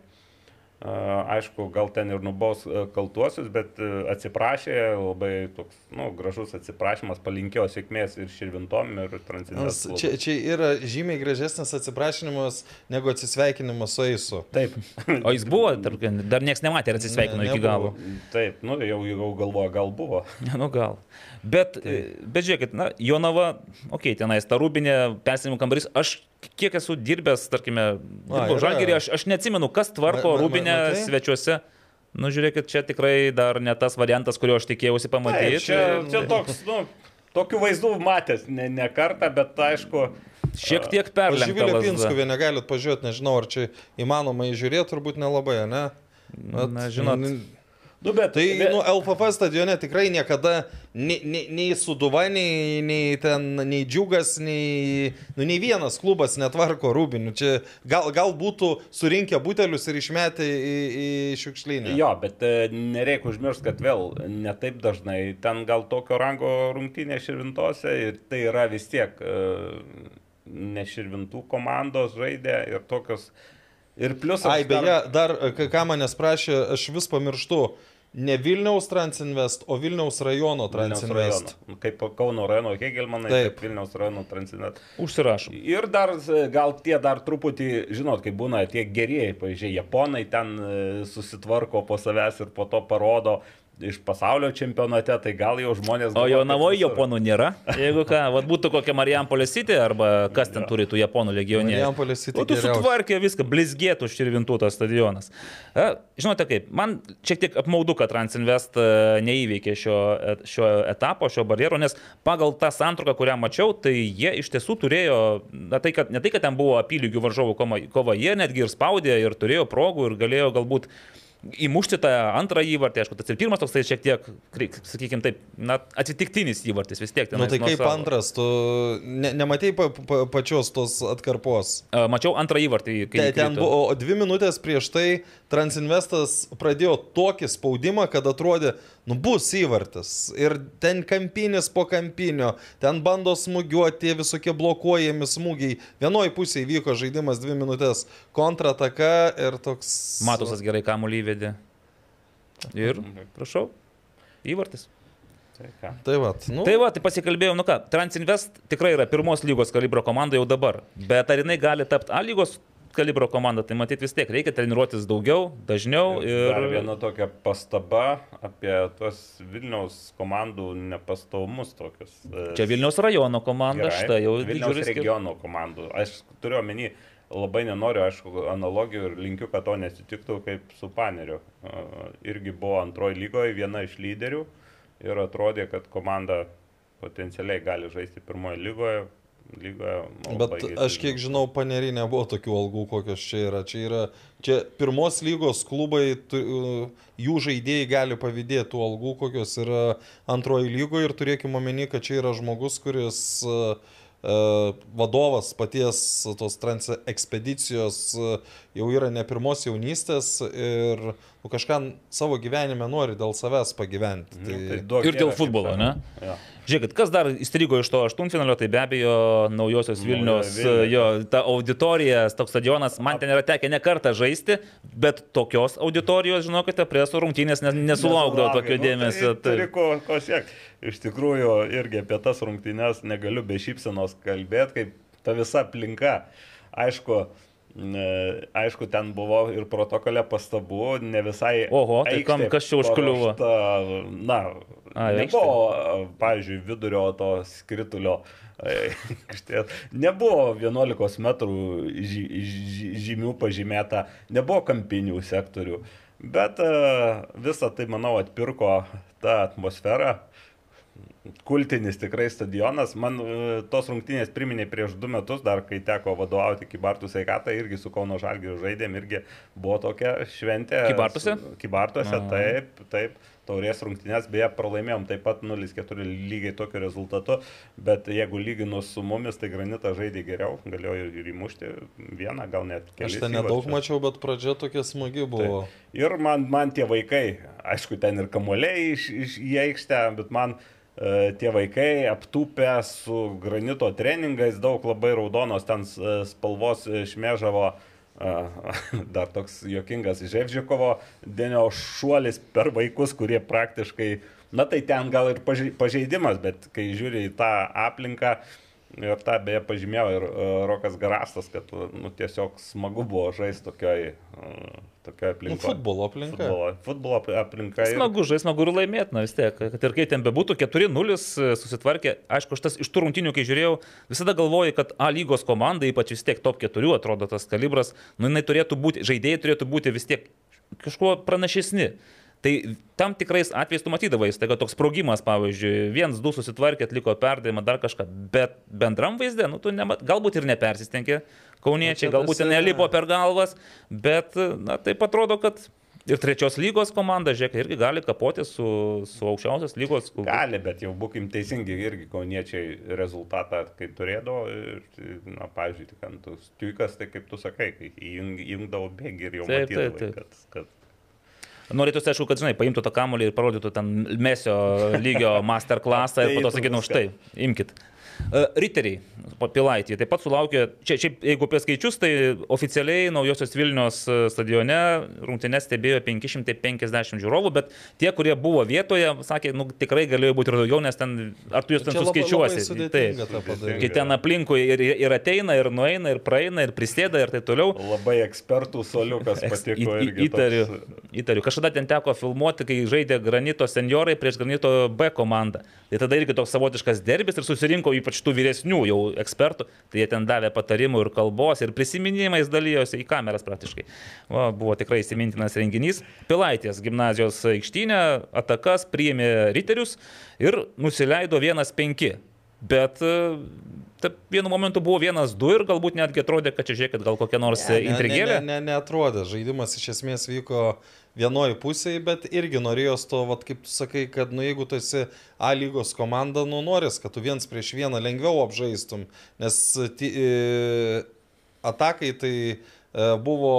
Aišku, gal ten ir nubaus e, kaltuosius, bet e, atsiprašė, labai toks, nu, gražus atsiprašymas, palinkėjo sėkmės ir Širvintom, ir Transinvest. Čia, čia yra žymiai gražesnis atsiprašinimas negu atsisveikinimas su Eisu. Taip. O jis buvo, dar niekas nematė ir atsisveikino Ne, iki galo. Taip, nu, jau, jau galvoju, gal buvo. Nu gal. Bet, bet žiūrėkit, na, Jonava, okei, okay, tenais ta rūbinė, persinimų kambarys, aš kiek esu dirbęs, tarkime, žalgerį, aš, aš neatsimenu, kas tvarko Ma- ma- ma- rūbinę matai? svečiuose. Nu, žiūrėkit, čia tikrai dar ne tas variantas, kurio aš tikėjausi pamatyti. čia, čia toks, nu, tokių vaizdų matęs ne, ne kartą, bet aišku, Šiek tiek perlenkta. Živilė lazda. Pinskuvė negalit pažiūrėti, nežinau, ar čia įmanoma įžiūrėti, turbūt nelabai, ne? Bet, Na, žinot, nu, bet Tai, bet- nu, LFF stadione tikrai niekada nei, nei, nei Suduva, nei, nei ten, nei Džiugas, nei, nu, nei vienas klubas netvarko rūbinių. Čia gal, gal būtų surinkę butelius ir išmetę į, į šiukšlynę. Jo, bet e, nereikia užmiršti, kad vėl netaip dažnai ten gal tokio rango rungtynė širvintose ir tai yra vis tiek e, neširvintų komandos žaidė ir tokios. Ir plus... Ai, aš dar- beje, dar, ką- ką manęs prašė, aš vis pamirštu, ne Vilniaus Transinvest, o Vilniaus rajono Vilniaus Transinvest. rajono. Kaip Kauno rajono Hegelmanai, Taip. taip Vilniaus rajono Transinvest. Užsirašom. Ir dar, e, gal tie dar truputį, žinot, kaip būna tie gerieji, pavyzdžiui, japonai ten e, susitvarko po savęs ir po to parodo iš pasaulio čempionate, tai gal jau žmonės... O galvoja, jo kad navoje visur. japonų nėra. Jeigu ką, vat būtų kokia Marijampolė City arba kas ten turi tų japonų legionierių. Marijampolės City O tu sutvarkė viską, blizgėtų širvintų tas stadionas. E, Žinote kaip, man šiek tiek apmaudu, kad Transinvest e, neįveikė šio, e, šio etapo, šio barjero, nes pagal tą santrauką, kurią mačiau, tai jie iš tiesų turėjo, na, tai, kad, ne tai, kad ten buvo apylygių varžovų koma- kova, jie netgi ir spaudė ir turėjo progų ir galėjo galbūt įmušti tą antrą įvartį, aišku, tas ir pirmas toks tai šiek tiek, sakykime taip, na, atsitiktinis įvartis vis tiek ten. Nu tai kaip antras, tu ne, nematei pa, pa, pačios tos atkarpos. Mačiau antrą įvartį, kai Te, ten buvo, o dvi minutės prieš tai Transinvestas pradėjo tokį spaudimą, kad atrodė, nu bus įvartis. Ir ten kampinis po kampinio, ten bando smūgiuoti, visokie blokuojami smūgiai. Vienoje pusėje vyko žaidimas dvi minutės, kontrataka ir toks... Matusas gerai kamuolį įvedė. Ir, prašau, įvartis. Tai ką? Tai va, nu, Tai va, tai pasikalbėjom, nu ką, Transinvest tikrai yra pirmos lygos kalibro komanda jau dabar, bet ar jinai gali tapti A lygos kalibro komanda, tai matyt vis tiek reikia treniruotis daugiau, dažniau Ir dar viena tokia pastaba apie tuos Vilniaus komandų nepastovumus tokius. e, Čia Vilniaus rajono komanda, Gerai. štai jau Vilniaus didžiulis regiono komandų. Aš turiu omeny, labai nenoriu, aišku, analogijų ir linkiu, kad to nesitiktų kaip su Paneriu. A, Irgi buvo antroji lygoje viena iš lyderių ir atrodė, kad komanda potencialiai gali žaisti pirmoje lygoje. Lygoje Bet baigėsi- aš kiek žinau, paneriai nebuvo tokių algų, kokios čia yra. Čia yra, čia pirmos lygos klubai, tu, jų žaidėjai gali pavydėti tų algų, kokios yra antroji lygoje ir turėkime omeny, kad čia yra žmogus, kuris uh, vadovas paties tos trans ekspedicijos uh, jau yra ne pirmos jaunystės ir nu, kažką savo gyvenime nori dėl savęs pagyventi. Nu, Tai, duok Ir dėl futbolo, sakant. ne? Jo. Žiūrėkit, kas dar įstrigo iš to aštuntfinalio, tai be abejo naujosios Naujoji Vilnius, Vilnia. jo, ta auditorija, toks stadionas, man ten yra tekę ne kartą žaisti, bet tokios auditorijos, žinokite, preso rungtynės nes- nesulaukdavo tokio Nu, dėmesio. Tai, turi ko, ko siekti. Iš tikrųjų, irgi apie tas rungtynes negaliu be šypsenos kalbėti, kaip ta visa aplinka. Aišku, ne, aišku, ten buvo ir protokole pastabų, ne visai. Oho, tai kam- aikštė kas čia užkliuvo? Na, A, nebuvo, pavyzdžiui, vidurio to skritulio. aikštės. Nebuvo 11 metrų ži, ži, žymių pažymėta, nebuvo kampinių sektorių, bet e, visą tai, manau, atpirko tą atmosferą. Kultinis tikrai stadionas. Man e, tos rungtynės priminė prieš du metus, dar kai teko vadovauti Kybartų sveikatą, irgi su Kauno Žalgiriu žaidėm, irgi buvo tokia šventė. Kybartuose? Kybartuose, Aha. taip, taip. Taurės rungtynės, beje, pralaimėjom taip pat 0-4 lygiai tokiu rezultatu, bet jeigu lyginus su mumis, tai Granitas žaidė geriau, galėjo ir, įmušti vieną, gal net aš kelis. ten nedaug mačiau, bet pradžia tokia smagi buvo. Ir man, man tie vaikai, aišku, ten ir kamuoliai iš, iš, į aikštę, bet man e, tie vaikai aptūpę su granito treningais, daug labai raudonos ten e, spalvos e, šmėžavo. e, Dar toks juokingas Ževžikovo dienio šuolis per vaikus, kurie praktiškai, na tai ten gal ir pažei- pažeidimas, bet kai žiūri į tą aplinką, Ir tą beje pažymėjo ir uh, Rokas Garastas, kad nu, tiesiog smagu buvo žaisti tokioj, uh, tokioj Nu, aplinkoje. futbolo aplinka. Futbolo, futbolo ap- aplinka. ir- Smagu, žais, smagu ir laimėti, na vis tiek, kad ir kaip ten bebūtų, 4-0 susitvarkė. Aišku, aš tas iš tų rungtinių, kai žiūrėjau, visada galvoju, kad A lygos komanda, ypač vis tiek top 4, atrodo tas kalibras, nu jinai turėtų būti, žaidėjai turėtų būti vis tiek kažkuo pranašesni. Tai tam tikrais atvejais tu matydavai, tai kad toks sprogimas, pavyzdžiui, viens, du susitvarkė, atliko perdavimą, dar kažką, bet bendram vaizde, nu, tu nemat, galbūt ir nepersistengė kauniečiai, Nu, galbūt ir nelipo per galvas, bet, na, taip atrodo, kad ir trečios lygos komanda, žiūrėk, irgi gali kapoti su, su aukščiausios lygos. Gali, bet jau būkim teisingi, irgi kauniečiai rezultatą, kai turėdavo, ir, na, pavyzdžiui, tik ant stiukas, tai kaip tu sakai, kai įjung- įjungdavo bėgį ir jau Taip, taip, matydavai, taip. kad, kad Norėtųsi, aišku, kad, žinai, paimtų tą kamuolį ir parodytų ten mesio lygio masterclassą ir po to sakytų, viską. štai, imkit. E, Riteriai, Pilaitį, taip pat sulaukė, čia šiaip, jeigu apie skaičius, tai oficialiai naujosios Vilnius e, stadione rungtynės stebėjo 550 žiūrovų, bet tie, kurie buvo vietoje, sakė, nu, tikrai galėjo būti ir daugiau, nes ten, ar tu juos ten suskaičiuosi. padaryti. Kai ten aplinkui ir, ir ateina, ir nueina, ir praeina, ir prisėda, ir taip toliau. Labai ekspertų soliukas patiko Į- į-. Įtariu, toks- įtariu. Kažkada ten teko filmuoti, kai žaidė Granito seniorai prieš Granito B komandą. Tai tada irgi toks savotiškas derbis ir susirinko ypač tų vyresnių jau ekspertų. Tai jie ten davė patarimų ir kalbos, ir prisiminimais dalyjosi į kameras praktiškai. Va, buvo tikrai įsimintinas renginys. Pilaitės gimnazijos aikštynė atakas priėmė riterius ir nusileido 1-5. Bet e, taip, vienu momentu buvo vienas, du ir galbūt netgi atrodė, kad čia žiūrėkit, gal kokia nors Ne, ne, intrigėlė. Ne, ne, ne, neatrodė. Žaidimas iš esmės vyko vienoje pusėje, bet irgi norėjos to, vat, kaip tu sakai, kad nu, jeigu tu esi A lygos komanda, nu noris, kad tu viens prieš vieną lengviau apžaistum, nes ti, e, atakai tai e, buvo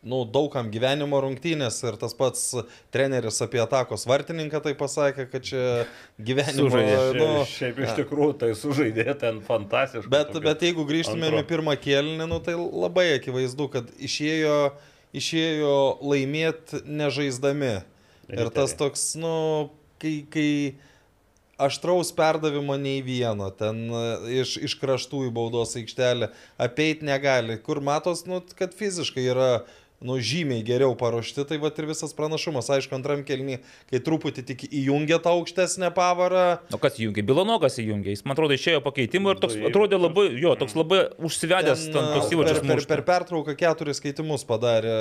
nu, daugam gyvenimo rungtynės ir tas pats treneris apie atakos vartininką tai pasakė, kad čia gyvenimo... Sužaidė. Nu, Šiaip, iš tikrųjų tai sužaidė ten fantastiškai. Bet, bet jeigu grįžtumėm antro. į pirmą kėlinį, nu, tai labai akivaizdu, kad išėjo, išėjo laimėti nežaisdami. Ir tas toks, nu, kai, kai aštraus perdavimo nei vieno, ten e, iš, iš kraštų į baudos aikštelę apeit negali. Kur matos, nu, kad fiziškai yra nu, žymiai geriau paruošti, tai va ir visas pranašumas. Aišku, antram kelnį, kai truputį tik įjungia tą aukštesnę pavarą, O kas įjungė? Bilonokas įjungė. Jis, man atrodo, išėjo pakeitimu ir toks Du atrodė labai, jo, toks labai užsivedęs, ten, Ten, toks per, įvačias per, per pertrauką keturis keitimus padarė.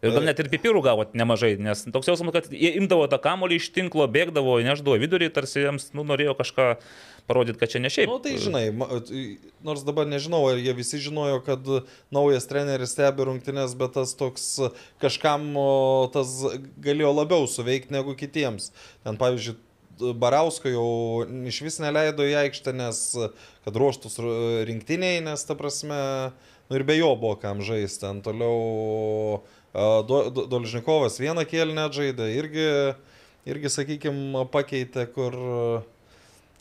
Ir gal net ir pipirų gavot nemažai, nes toks jausmas, kad jie imdavo tą kamolį iš tinklo, bėgdavo, neždavo vidurį, tarsi jiems nu, norėjo kažką parodyti, kad čia ne šiaip. Na, nu, tai žinai, ma- nors dabar nežinau, ar jie visi žinojo, kad naujas treneris stebi rungtynės, bet tas toks kažkam o, tas galėjo labiau suveikti negu kitiems. Ten, pavyzdžiui, Barausko jau iš vis neleido į aikštę, nes kad ruoštus rinktiniai, nes ta prasme, nu ir be jo buvo kam žaisti. Ten toliau Do- Do- Dolžnikovas vieną kėlinę žaidė, irgi, irgi sakykime, pakeitė, kur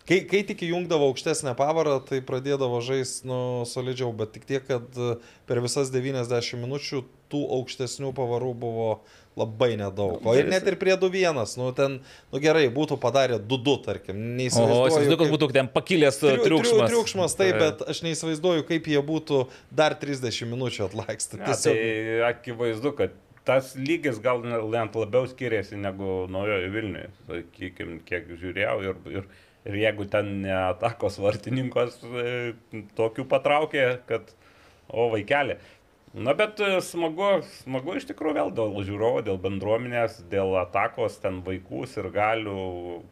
Kai, kai tik įjungdavo aukštesnę pavarą, tai pradėdavo žaisti nu, solidžiau, bet tik tiek, kad e, per visas 90 minučių tų aukštesnių pavarų buvo labai nedaug. O ir net ir prie 2-1, nu ten, nu gerai, būtų padarę 2-2, tarkim. O, Neįsivaizduoju, įsivaizduoju, kad būtų ten pakilęs Triu- triu- triukšmas. Triukšmas, taip, bet aš neįsivaizduoju, kaip jie būtų dar 30 minučių atlaiksti. Ne, tai akivaizdu, kad tas lygis gal net labiau skiriasi negu naujojo Vilniuje. Sakykime, kiek žiūrėjau ir, ir, ir jeigu ten ne atakos vartininkas e, tokių patraukė, kad o vaikelė. Na bet e, smagu, smagu iš tikrųjų vėl dėl žiūrovo, dėl bendruomenės, dėl atakos, ten vaikų ir galių,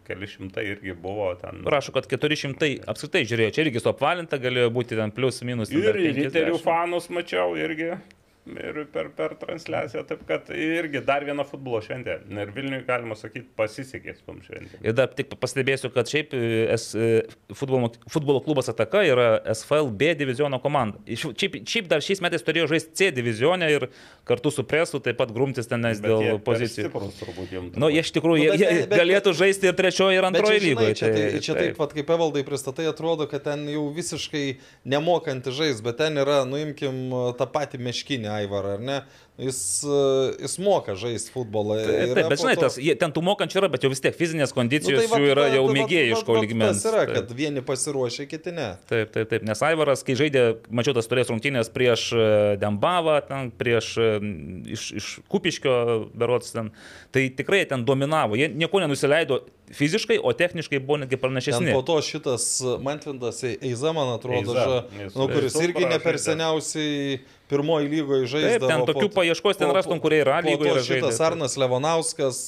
keli šimtai irgi buvo ten. Rašo, kad 400 apskritai žiūrėjo, čia irgi suapvalinta, galėjo būti ten plus minus. Ir riterių 50. fanus mačiau irgi. Ir per, per transliaciją, taip kad irgi dar viena futbolo šventė. Na Ir Vilniui, galima sakyti, pasisekė su tom šventėm. Ir dar tik pastebėsiu, kad šiaip e, S, e, futbolo, futbolo klubas Ataka yra SFL B diviziono komanda. Šiaip, šiaip dar šiais metais turėjo žaisti C divizione ir kartu su presu taip pat grumtis tenais Bet dėl pozicijų. Stiprus turbūt jiems. Nu, jie iš tikrųjų Nu, bet- jie, jie bet- galėtų žaisti ir trečioje, ir Bet antroje lygoje. Čia, tai, čia taip, pat kaip evaldai pristatai, atrodo, kad ten jau visiškai nemokanti žais, bet ten yra, nuimkim tą patį meškinį Aivarą, ar ne? Jis, e, jis moka žaisti futbolą. Taip, taip, bet žinai, to- tas, ten tų mokančių yra, bet jau vis tiek fizinės kondicijos Nu, vat- jų yra jau vat- mėgėjiško lygmens. Tas yra, Taip. kad vieni pasiruošę, kiti ne. Taip, taip, taip, nes Aivaras, kai žaidė, mačiau tas turės rungtynės prieš e, Dembavą, ten, prieš e, iš, iš Kupiškio berots ten, tai tikrai ten dominavo, jie nieko nenusileido fiziškai, o techniškai buvo netgi Ten pranašesni. po to šitas Mantvindas Eiza, man atrodo, Eiza, ža, nu, kuris irgi ne per seniausiai pirmoji lygoje žaidė. Taip, ten tokių paieškos ten rastum, kurie yra lygoje yra žaidę. Šitas Arnas Levonauskas,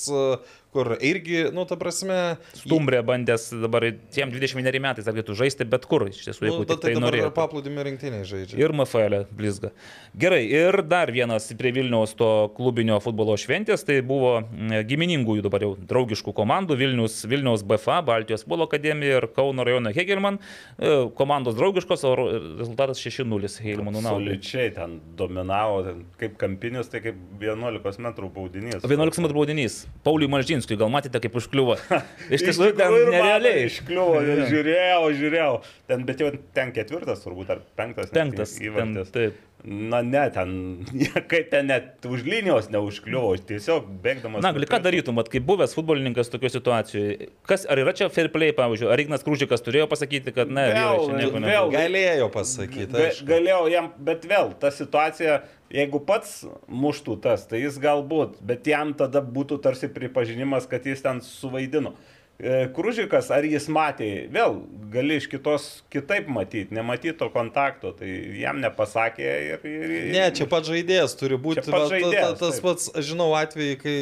kur irgi, nu, ta prasme, Stumbrė bandęs dabar tiem 21 metais galėtų žaisti bet kur, iš tiesų, nu, jeigu bet tik tai tai dabar norėtų. paplūdimio rinktiniai žaidžia. Ir MFL blizga. Gerai, ir dar vienas prie Vilniaus to klubinio futbolo šventės, tai buvo mm, giminingųjų dabar jau draugiškų komandų Vilnius, Vilniaus BFA, Baltijos futbolo akademija ir Kauno rajono Hegelman. E, Komandos draugiškos, o rezultatas 6-0 Hegelmanų naudai. Soličiai ten dominavo, ten, kaip kampinis, tai kaip 11 m baudinys. 11 m baudinys. Pauliui Malžinskui Malžinskui, gal matėte, kaip užkliuvo. Iš tiesų, ten nerealiai. Iškliuvo, žiūrėjau, žiūrėjau. Ten, bet jau ten ketvirtas turbūt, ar penktas. Penktas. Ten, įvartis. taip. Na ne, ten, kaip ten net už linijos neužkliuvo, tiesiog bėgdamas. Na, gali ką darytum, mat, kaip buvęs futbolininkas tokioje situacijoje. Kas, ar yra čia fair play, pavyzdžiui, ar Ignas Krūžikas turėjo pasakyti, kad ne, vyrai, Vėl, čia nieko vėl. Galėjo pasakyti. Ga, galėjau jam, bet vėl, ta situacija, jeigu pats muštų tas, tai jis galbūt, bet jam tada būtų tarsi pripažinimas, kad jis ten suvaidino. E, Kružikas, ar jis matė, vėl gali iš kitos kitaip matyti, nematyti to kontakto, tai jam nepasakė ir... ir Ne, čia pats žaidėjas turi būti. Pats va, ta- ta- žaidėjas, tas taip. pats, žinau atvejį, kai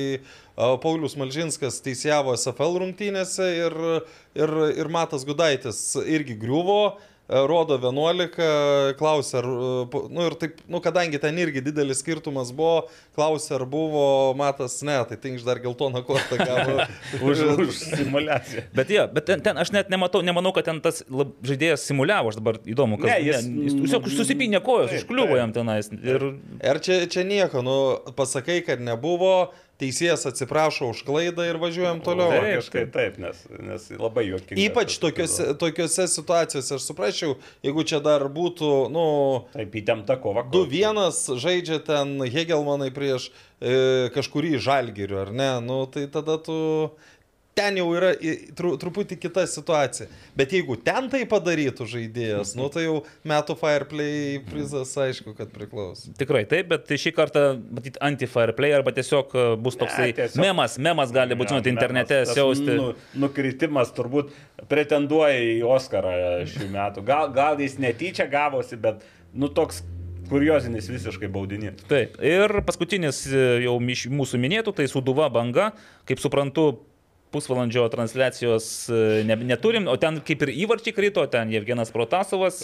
Paulius Malžinskas teisėjavo SFL rungtynėse ir, ir, ir Matas Gudaitis irgi griuvo. A, Rodo 11, klausė, ar, po- nu ir taip, nu kadangi ten irgi didelis skirtumas buvo, klausė, ar buvo Matas, ne, tai tinkš dar geltoną kortą gavo. už, už simulaciją. Bet, ja, bet ten, ten aš net nematau, nemanau, kad ten tas lab, žaidėjas simuliavo, aš dabar įdomu, kas Ne, jis- ne, jis tiesiog susipinė kojas, užkliuvo jam tenais. Ir Ir čia, čia nieko, nu, pasakai, kad nebuvo, teisėjas atsiprašo už klaidą ir važiuojam toliau. Taip, Logiškai taip, nes, nes labai juokinga. Ypač tokiuose, tokiuose situacijose, aš suprasčiau, jeigu čia dar būtų, nu, Taip, įtempta kova. 2-1 žaidžia ten Hegelmanai prieš e, kažkurį žalgirių, ar ne, nu, tai tada tu... Ten jau yra tru, truputį kita situacija. Bet jeigu ten tai padarytų žaidėjas, nu tai jau metų Fireplay prizas aišku, kad priklauso. tikrai taip, bet šį kartą, matyt, anti-fair play arba tiesiog e, bus toksai tiesiog- memas, memas gali būti, žinot, internete tas siausti. Nu, nukritimas turbūt pretenduoja į Oscarą šių metų. Gal, gal jis netyčia gavosi, bet, nu, toks kuriozinis visiškai baudinys. Taip. Ir paskutinis e, jau mūsų minėtų, tai Suduva banga, kaip suprantu, pusvalandžio transliacijos e, ne, neturim, o ten kaip ir įvarčiai krito, ten Jevgenas Protasovas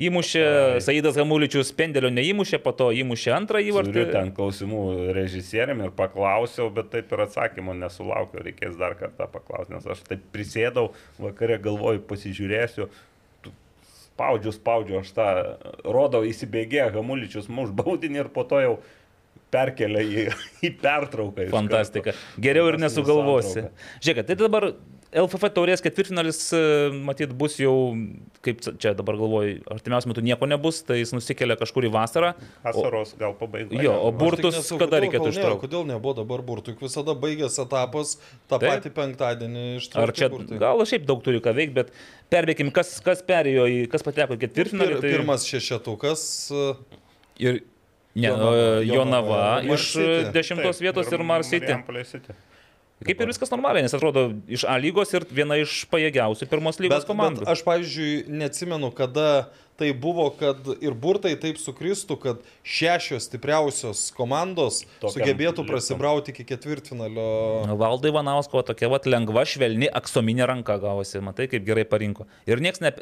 įmušė, Saidas Hamuličius pendelio neįmušė, po to įmušė antrą Turiu įvartį. ten klausimų režisieriam ir paklausiau, bet taip ir atsakymo nesulaukiau, reikės dar kartą paklausti, nes aš taip prisėdau, vakarė galvoju, pasižiūrėsiu, spaudžiu, spaudžiu, aš tą rodau įsibėgėję, Hamuličius muš baudinį ir po to jau perkelia į, į pertrauką. iš Fantastika. karto. Geriau ir nesugalvosi. Žiūrėk, tai dabar LFF taurės ketvirtfinalis, e, matyt, bus jau, kaip čia dabar galvoju, artimiausiu metu nieko nebus, tai jis nusikelia kažkur į vasarą. Vasaros gal pabaigoje. jo, o burtus nesu, kada reikėtų ištraukti? Kodėl nebuvo dabar burtų? Juk visada baigęs etapas tą Taip. patį penktadienį ištraukti. Ar čia burtai. gal šiaip daug turi ką veikti, bet perbėkim, kas, kas perėjo į, kas pateko į ketvirtfinalį. Tai... Pirmas šešetukas. e, Ir ne, Jonava, Jonava, Jonava iš City. dešimtos vietos ir Mars City. Marijampolės City. Kaip ir viskas normaliai, nes atrodo iš A lygos ir viena iš pajėgiausių pirmos lygos Bet, komandų. bet aš, pavyzdžiui, neatsimenu, kada tai buvo, kad ir burtai taip sukristų, kad šešios stipriausios komandos Tokiam sugebėtų liptum. prasibrauti iki ketvirtfinalio. Valdai Vanausko tokia vat lengva, švelni, aksominė ranka gavosi, matai, kaip gerai parinko. Ir nieks ne,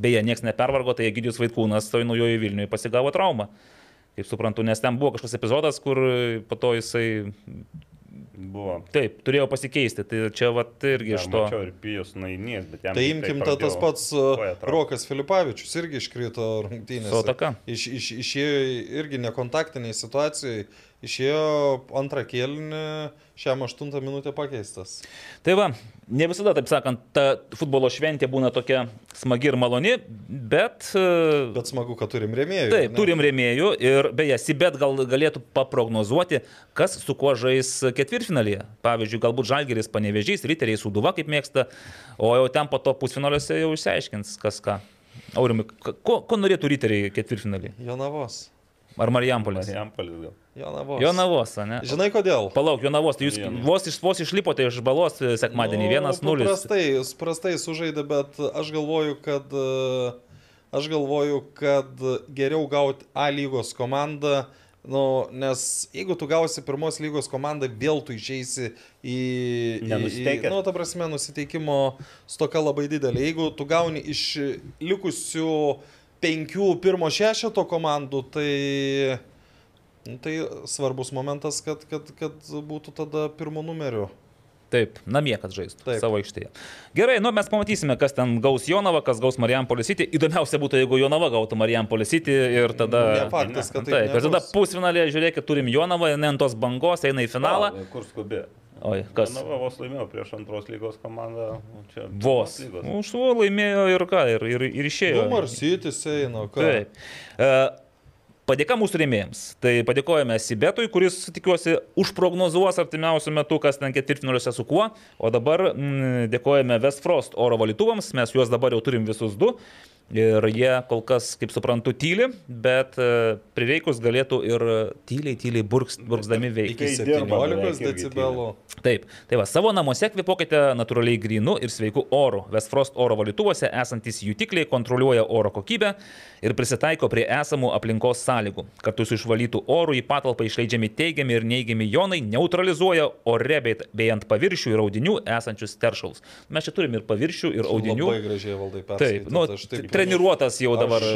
beje, nieks nepervargo, tai Egidijus Vaikūnas toj naujojo Vilniuje pasigavo traumą. Kaip suprantu, nes ten buvo kažkoks epizodas, kur po to jisai, Buvo. taip, turėjo pasikeisti. Tai čia vat irgi Ja, iš to. Mačiau ir Pijus Nainys, bet jam. Tai imkim ta, pradėjo tas pats traukt. Rokas Filipavičius irgi iškrito rungtynėse. Su ataka. Iš, iš, išėjo irgi nekontaktiniai situacijai, išėjo antrą kėlinį, šiam aštuntą minutę pakeistas. Tai va, ne visada, taip sakant, ta futbolo šventė būna tokia smagi ir maloni, bet... e, Bet smagu, kad turim rėmėjų. Taip, ne? turim rėmėjų ir beje, Sibet gal galėtų paprognozuoti, kas su kuo žais ketvirtfinalyje. Pavyzdžiui, galbūt Žalgeris panevežys, Riteriai Suduva, kaip mėgsta, o jau ten po to pusfinaliuose jau išsiaiškins, kas ką. Aurimai, ko, ko norėtų Riteriai ketvirtfinalį? Jonavos. Ar Marijampolės? Marijampolės gal. Jonavos. Jonavos, ne? Žinai kodėl? Palauk, Jonavos, tai jūs Vienas. vos, iš, vos išlipote iš balos e, sekmadienį, vienas Nu, nulis. Prastai, prastai sužaidė, bet aš galvoju, kad, e, aš galvoju, kad geriau gauti A lygos komandą, nu, nes jeigu tu gausi pirmos lygos komandą, vėl tu išeisi į... Nenusiteikęs. nu, ta prasme, nusiteikimo stoka labai didelė. Jeigu tu gauni iš likusių penkių pirmo šešeto komandų, tai... nu, Tai svarbus momentas, kad, kad, kad būtų tada pirmo numeriu. Taip, namie, kad žaistų Taip. savo aikštėje. Gerai, nu mes pamatysime, kas ten gaus Jonava, kas gaus Marijampolė City. Įdomiausia būtų, jeigu Jonava gautų Marijampolė City ir tada... Ne faktas, kad Taip, ir tada nebus. pusfinalėje, žiūrėkit, turim Jonavą, ne ant tos bangos, eina į finalą. Gal, Kur skubi? Oi, kas? Na, va, vos laimėjo prieš antros lygos komandą. o Čia Vos. Už savo laimėjo ir ką, ir, ir, ir išėjo. Nu, Marsytis eina, ką. Taip. E, Padėka mūsų rėmėjams. Tai padėkojame Sibetui, kuris, tikiuosi, užprognozuos artimiausiu metu, kas ten ketvirtfinaliuose su kuo. O dabar mm, dėkojame Westfrost oro valytuvams, mes juos dabar jau turim visus du. Ir jie kol kas, kaip suprantu, tyli, bet e, prireikus galėtų ir tyliai, tyliai burks, burksdami veikti. Iki Kai dirba, 17 beveik irgi decibelų. Taip, tai va, savo namuose kvepokite natūraliai grinu ir sveiku oru. Westfrost oro valytuvuose esantis jutikliai kontroliuoja oro kokybę ir prisitaiko prie esamų aplinkos sąlygų. Kartu su išvalytų oru į patalpą išleidžiami teigiami ir neigiami jonai neutralizuoja ore bei, bei ant paviršių ir audinių esančius teršalus. Mes čia turim ir paviršių, ir audinių. Labai gražiai valdai Taip, perskaityt, nu, aš taip- treniruotas jau dabar e,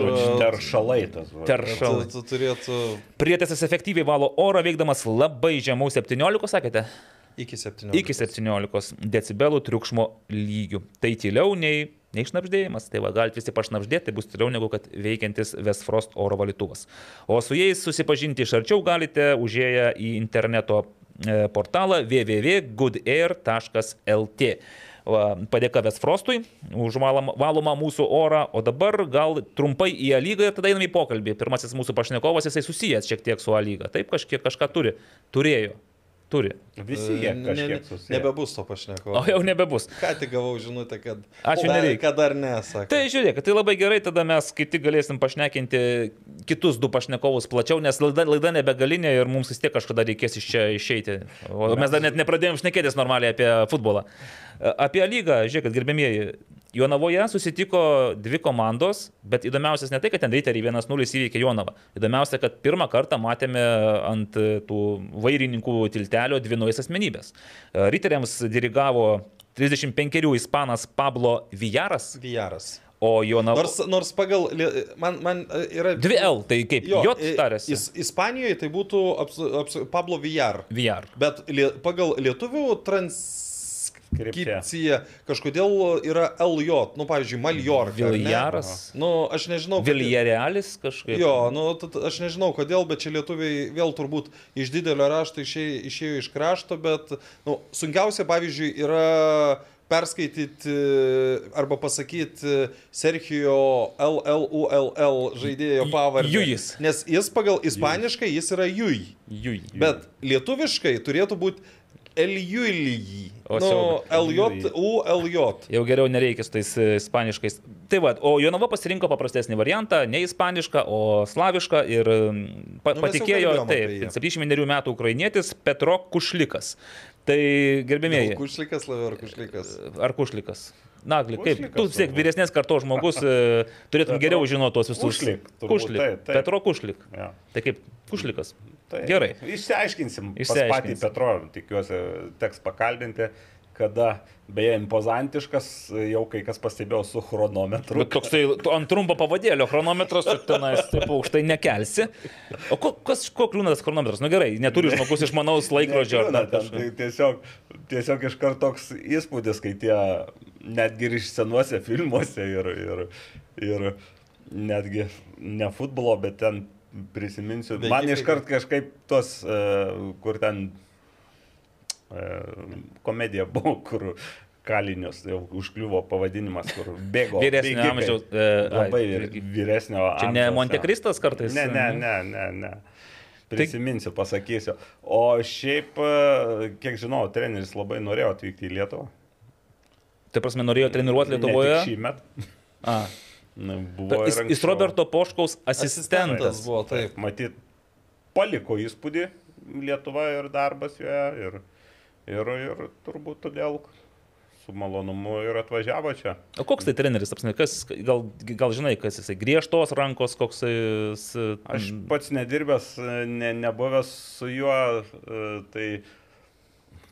Teršalai tas. teršalai. Tu, tu turėtų Prietaisas efektyviai valo orą veikdamas labai žemų 17, sakėte? iki 17. iki 17 decibelų triukšmo lygių. Tai tyliau nei, nei šnapždėjimas. Tai va, galite visi pašnapždėti, tai bus tyliau negu kad veikiantis Westfrost oro valytuvas. O su jais susipažinti iš arčiau galite užėję į interneto e, portalą www.goodair.lt. Padėka Westfrostui už valom- valomą mūsų orą, o dabar gal trumpai į A lygą ir tada einame į pokalbį. Pirmasis mūsų pašnekovas, jisai susijęs šiek tiek su A lyga. Taip, kažkiek kažką turi. Turėjo. Turi. Visi jie E, Ne- ne- kažkiek susiję. Nebebus to pašneko. O jau nebebus. Ką tik gavau žinutę, kad... Ačiū, dar, nereikia. Kad dar nesakė. Tai žiūrėk, tai labai gerai, tada mes kaip tik galėsim pašnekinti kitus du pašnekovus plačiau, nes laida, laida nebegalinė ir mums vis tiek kažkada reikės iš čia išeiti. O mes dar net nepradėjom šnekėtis normaliai apie futbolą. Apie lygą, žiūrėkit, gerbėmieji, Jonavoje susitiko dvi komandos, bet įdomiausias ne tai, kad ten Riteriai 1-0 įveikė Jonavą. Įdomiausia, kad pirmą kartą matėme ant tų vairininkų tiltelio dvi naujas asmenybės. Riteriams dirigavo 35 ispanas Pablo Vijaras, Vijaras. o Jonava... Nors, nors pagal... Man, man e, yra... Dvi L, tai kaip Jo, J tarėsi. Is, Ispanijoje tai būtų abs, abs, Pablo Vijar. VR. Bet lie, pagal lietuvių transkripciją kažkodėl yra LJ. Nu, pavyzdžiui, Maljorka. Viljaras. Nu, aš nežinau. Viljarealis kažkaip. Jo, nu, aš nežinau kodėl, bet čia lietuviai vėl turbūt iš didelio rašto išėjo, išėjo iš krašto, bet nu, sunkiausia, pavyzdžiui, yra perskaityti arba pasakyti Sergio LLULL žaidėjo pavardę. Jujis. Nes jis pagal ispaniškai jis yra Juj. Jui. Bet lietuviškai turėtų būti Eljulijį. O Nu, siaubas. LJULJ. Jau geriau nereikia su tais e, ispaniškais. Tai va, o Jonava pasirinko paprastesnį variantą, ne ispanišką, o slavišką ir pa, Nu, patikėjo, taip, jį. 71 metų ukrainietis Petro Kušlikas. Tai gerbėmėjai, Kušlikas, labiau ar kušlikas. ar Kušlikas? Nagli, kaip Kušlikas tu vis tiek vyresnės kartos žmogus, e, turėtum Petro geriau žinoti tuos visus. Kušlik, turbūt, Kušlik. taip, taip. Petro Kušlik. Ja. Tai kaip Kušlikas. Tai Gerai. Išsiaiškinsim. Išsiaiškinsim. Išsiaiškinsim. Patį Petro, tikiuosi, teks pakalbinti, kada, beje, impozantiškas, jau kai kas pastebėjo su chronometru. Bet toksai ant trumpo pavadėlio chronometras, tu tenais taip aukštai nekelsi. O ko, kas, ko kliūna tas chronometras? Na nu, gerai, neturi žmogus išmanaus laikrodžio. dar ten, tai tiesiog, tiesiog iš karto toks įspūdis, kai tie netgi ir iš senuose filmuose ir, ir, ir netgi ne futbolo, bet ten prisiminsiu. Bėgikai. Man iškart kažkaip tos, uh, kur ten uh, komedija buvo, kur kalinius jau užkliuvo pavadinimas, kur bėgo. Vyresnio bėgikai. amžiaus, e, Labai ai, vyr- vyresnio amžiaus. Čia ne. Montekristas kartais? Ne, ne, ne, ne, ne. Prisiminsiu, pasakysiu. O šiaip, e, kiek žinau, treneris labai norėjo atvykti į Lietuvą. Tai prasme, norėjo treniruoti Lietuvoje. Šį metą. Buvo jis, ir jis. Roberto Poškaus Asistentas asistentas. buvo, taip. Matyt, paliko įspūdį Lietuva ir darbas joje. Ir, ir, ir turbūt todėl su malonumu ir atvažiavo čia. O koks tai treneris, apsne, kas, gal, gal žinai, kas jisai, griežtos rankos, koks jis... Aš pats nedirbęs, ne, nebuvęs su juo, e, tai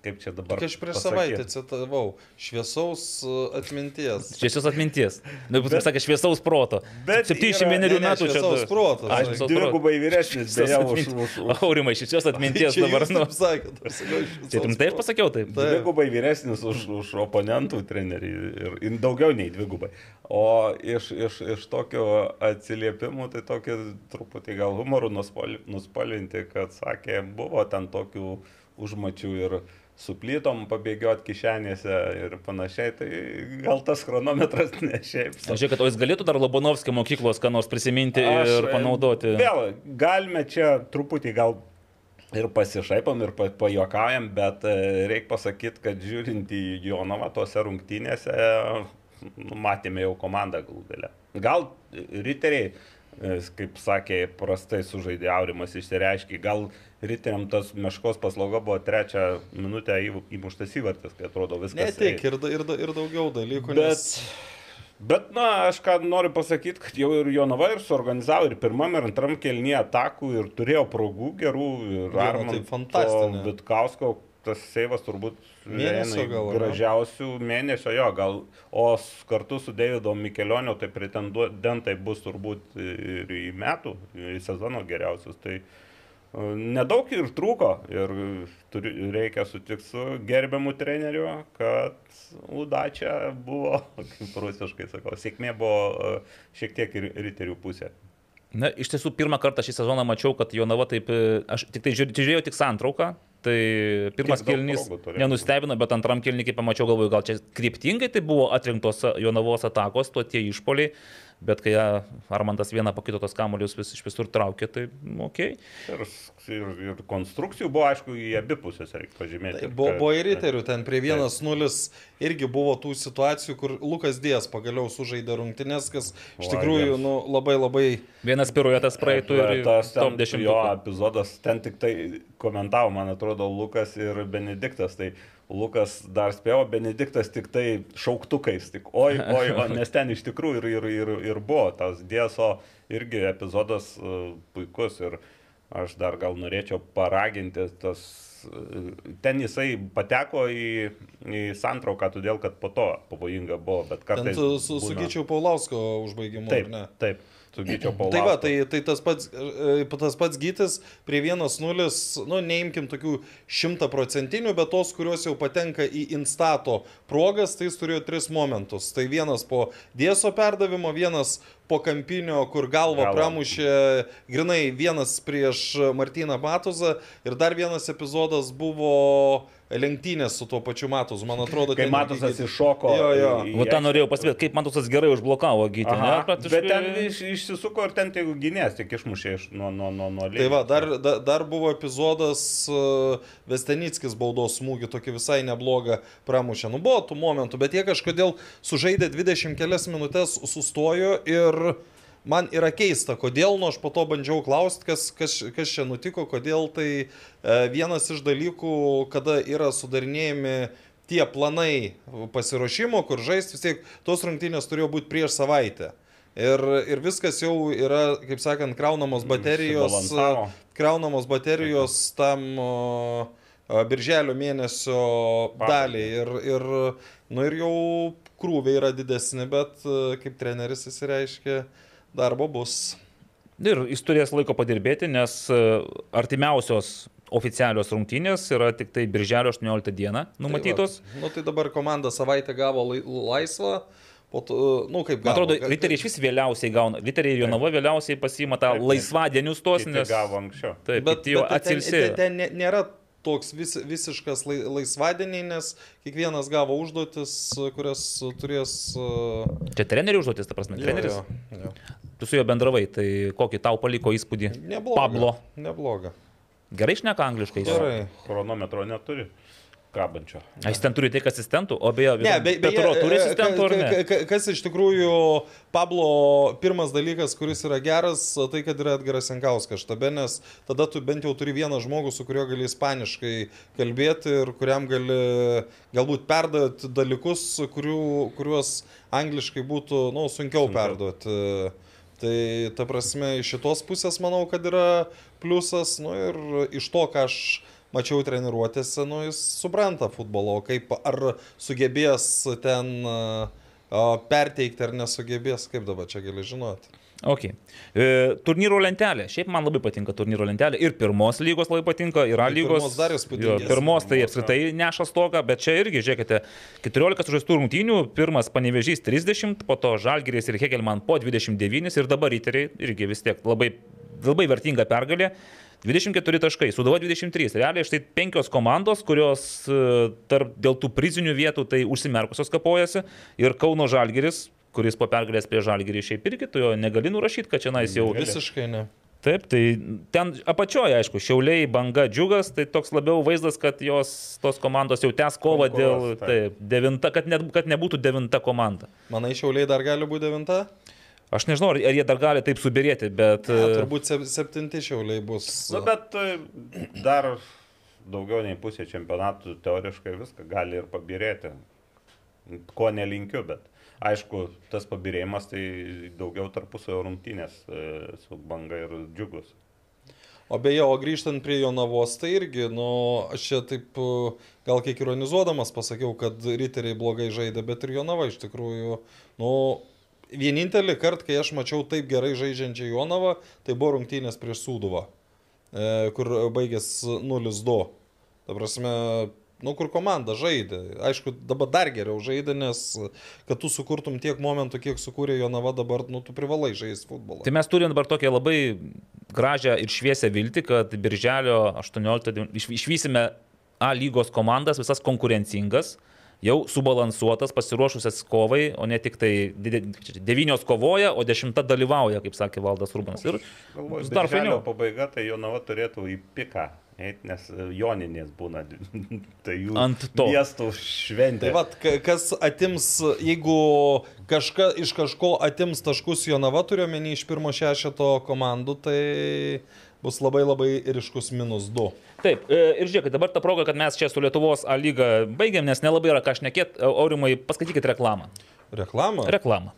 kaip čia dabar. Tik aš prieš savaitę citavau šviesaus uh, atminties. Šviesios atminties. Na, jūs sakė, šviesaus proto. Bet 71 Ne, ne, metų čia. šviesaus proto. Ai, sakė. šviesaus proto. Dvigubai vyresnis, beje, už, už, Aurimai, šviesios atminties dabar. jūs Nu. taip sakėt, aš šviesaus Taip, rimtai aš pasakiau taip. Dvigubai vyresnis už, už oponentų trenerį ir, ir daugiau nei dvigubai. O iš, iš, iš tokio atsiliepimų, tai tokį truputį gal humorų nuspal- nuspalvinti, kad sakė, buvo ten tokių užmačių ir suplytom pabėgioti kišenėse ir panašiai, tai gal tas chronometras ne šiaip. sau. Žiūrėk, kad o jis galėtų dar Lobonovskio mokyklos ką nors prisiminti Aš, ir panaudoti. Vėl, galime čia truputį gal ir pasišaipom, ir pa- pajuokaujam, bet reikia pasakyti, kad žiūrint į Jonavą tose rungtynėse, nu, matėme jau komandą galų gale. Gal riteriai, e, kaip sakė, prastai sužaidė Aurimas išsireiškiai, gal riteriam tas meškos paslauga buvo trečią minutę įmuštas įvartis, kai atrodo Ne viskas. tik, ir, ir, ir daugiau dalykų. Bet, nes- bet, na, aš ką noriu pasakyti, kad jau ir Jonava ir suorganizavo ir pirmam, ir antram kelnyje atakų ir turėjo progų gerų. Ir Viena tai. Vitkausko tas seivas turbūt Mėnesio gal, ar ne? gražiausių mėnesio, jo, gal, o kartu su Davido Mikelioniu tai pretendentai bus turbūt ir į metų, į sezono geriausius. Tai e, nedaug ir trūko ir turi, reikia sutikti su gerbiamu treneriu, kad Udačia buvo, kaip rusiškai sakau, sėkmė buvo e, šiek tiek ir riterių pusė. Na, iš tiesų, pirmą kartą šį sezoną mačiau, kad Jonava taip, e, aš tik tai žiūrėjau, tik santrauką, tai pirmas turėjo. nenustebino, bet antram kelnį, kai pamačiau, galvoju, gal čia kryptingai tai buvo atrinktos Jonavos atakos, to tie išpoliai, bet kai ją Armantas vieną po kito tos kamuolius vis, iš visur traukė, tai okei. Okay. Ir, ir, ir konstrukcijų buvo, aišku, į abi pusės, reikia pažymėti. Tai buvo, buvo ir riterių, ten prie 1-0 irgi buvo tų situacijų, kur Lukas Dijas pagaliau sužaidė rungtynės, kas iš tikrųjų nu, labai labai... Vienas piruetas praeitų ir tas top ten, 10. jo epizodas, ten tik tai komentavo, man atrodo, Lukas ir Benediktas. Tai Lukas dar spėjo, Benediktas tik tai šauktukais, tik oi, oi, o, nes ten iš tikrųjų ir, ir, ir, ir buvo tas Dieso irgi epizodas uh, puikus ir aš dar gal norėčiau paraginti tas. uh, Ten jisai pateko į, į santrauką, todėl kad po to pavojinga buvo, bet Ten kartais... su, su, būna- su Gyčiu Paulausko užbaigimu, Taip, ne? taip, su Gyčio Paulausko. Tai va, tai, tai tas, pats, e, tas pats gytis prie 1-0, nu, neimkim tokių šimtaprocentinių, bet tos, kurios jau patenka į instato progas, tai jis turėjo tris momentus. Tai vienas po dėso perdavimo, vienas po kampinio, kur galva Galva. pramušė grinai vienas prieš Martyną Matuzą ir dar vienas epizodas buvo lenktynės su tuo pačiu Matuzu, man atrodo, Kai ten Matusas irgi- iššoko. Jo, jo. O tą norėjau pasakyti, kaip Matusas gerai užblokavo gyti, ne? Aha, Praktiškai- bet ten iš, išsisuko ir ten tai gynės tik išmušė iš nuo, nuo, nuo, nuo Tai va, dar, dar, dar buvo epizodas uh, Vestenickis baudos smūgį, tokį visai neblogą pramušė. Nu buvo tų momentų, bet jie kažkodėl sužaidė 20 kelias minutės, sustojo ir man yra keista, kodėl, nu aš po to bandžiau klausti, kas, kas, kas čia nutiko, kodėl tai uh, vienas iš dalykų, kada yra sudarinėjami tie planai pasiruošimo, kur žaisti, vis tiek tos rungtynės turėjo būti prieš savaitę. Ir, ir viskas jau yra, kaip sakant, kraunamos baterijos, Išsibalansavo. kraunamos baterijos tam o, birželio mėnesio daliai. Ir, ir, nu, ir jau krūviai yra didesni, bet e, kaip treneris įsireiškia, darbo bus. Ir jis turės laiko padirbėti, nes e, artimiausios oficialios rungtynės yra tik tai birželio 18 dieną numatytos. Tai, va, nu, tai dabar komanda savaitę gavo lai, laisvą, po to, nu kaip Man gavo. atrodo, riteriai iš vis vėliausiai gauna, riteriai ir Jonava vėliausiai pasima tą laisvadienius tos, nes... gavo anksčiau. Taip, Bet, bet jau bet ten, atsilsėjo. ten, ten nė- nėra toks vis, visiškas lai, laisvadieniai, nes kiekvienas gavo užduotis, kurias turės... uh, Čia trenerių užduotis, ta prasme, treneris. Jo, jo, jo. Tu su juo bendravai, tai kokį tau paliko įspūdį? Nebloga. Pablo. Nebloga. Gerai išneka angliškai. Gerai. Chronometro neturi kabančio. A, Jis ten turi tiek asistentų, o beje, Ne, be, beje, Petro turi e, asistentų ar ne? ka- ka- Kas iš tikrųjų Pablo pirmas dalykas, kuris yra geras, tai kad yra Edgaras Jankauskas štabe, nes tada tu bent jau turi vieną žmogų, su kuriuo gali ispaniškai kalbėti ir kuriam gali galbūt perduoti dalykus, kurių, kuriuos angliškai būtų nu, sunkiau Sunkiau. perduoti. Tai ta prasme, iš šitos pusės manau, kad yra pliusas, nu ir iš to, ką aš mačiau treniruotėse, nu jis supranta futbolo, kaip ar sugebės ten a, perteikti ar nesugebės, kaip dabar čia gali žinoti. Ok. E, turnyro lentelė. Šiaip man labai patinka turnyro lentelė. Ir pirmos lygos labai patinka, ir A lygos. pirmos dar įspūdingesnė. Jo, Pirmos tai apskritai neša stogą, bet čia irgi, žiūrėkite, 14 sužaistų rungtynių, pirmas panevežys 30, po to Žalgiris ir Hegelman po 29 ir dabar riteriai irgi vis tiek labai, labai vertinga pergalė. 24 taškai, Suduva 23. Realiai štai penkios komandos, kurios e, tarp, dėl tų prizinių vietų tai užsimerkusios kapojasi ir Kauno Žalgeris, kuris po pergalės prie Žalgerį šiaip irgi, tu jo negali nurašyti, kad čia nais jau... Visiškai ne. Taip, tai ten apačioje, aišku, Šiauliai, Banga, Džiugas, tai toks labiau vaizdas, kad jos tos komandos jau tęs kovą dėl, taip. taip, devinta, kad, ne, kad nebūtų devinta komanda. Manai, šiauliai dar gali būti devinta? Aš nežinau, ar ar jie dar gali taip subirėti, bet... Ne, e, turbūt sep- septinti šiauliai bus. Nu, bet e, dar daugiau nei pusė čempionatų teoriškai viską gali ir pabirėti. Ko nelinkiu, bet aišku, tas pabirėjimas tai daugiau tarpusavio rungtynės e, su banga ir džiugus. O beje, o grįžtant prie Jonavos, tai irgi, nu, aš čia taip uh, gal kiek ironizuodamas pasakiau, kad riteriai blogai žaidė, bet ir Jonava iš tikrųjų, nu, vienintelį kartą, kai aš mačiau taip gerai žaidžiančią Jonavą, tai buvo rungtynės prieš Sūduvą, e, kur baigės 0-2. Ta prasme, nu, kur komanda žaidė. Aišku, dabar dar geriau žaidė, nes kad tu sukurtum tiek momentų, kiek sukūrė Jonava dabar, nu, tu privalai žaisti futbolą. Tai mes turime dabar tokią labai gražią ir šviesią viltį, kad birželio 18 dien- iš- išvysime A lygos komandas, visas konkurencingas, jau subalansuotas, pasiruošusias kovai, o ne tik tai devynios kovoja, o dešimta dalyvauja, kaip sakė Valdas Rūbanas. Ir Galvoju, dar fainiau. pabaiga, tai Jonava turėtų į piką, eit, nes joninės būna, tai jų Ant to. miestų šventė. Tai vad, kas atims, jeigu kažka, iš kažko atims taškus Jonava turiuomenį iš pirmo šešeto komandų, tai bus labai labai ryškus minus 2. Taip, e, ir žiūrėkit, dabar ta proga, kad mes čia su Lietuvos A lyga baigiam, nes nelabai yra ką šnekėti, Aurimai, paskaitykit reklamą. Reklamą? Reklamą.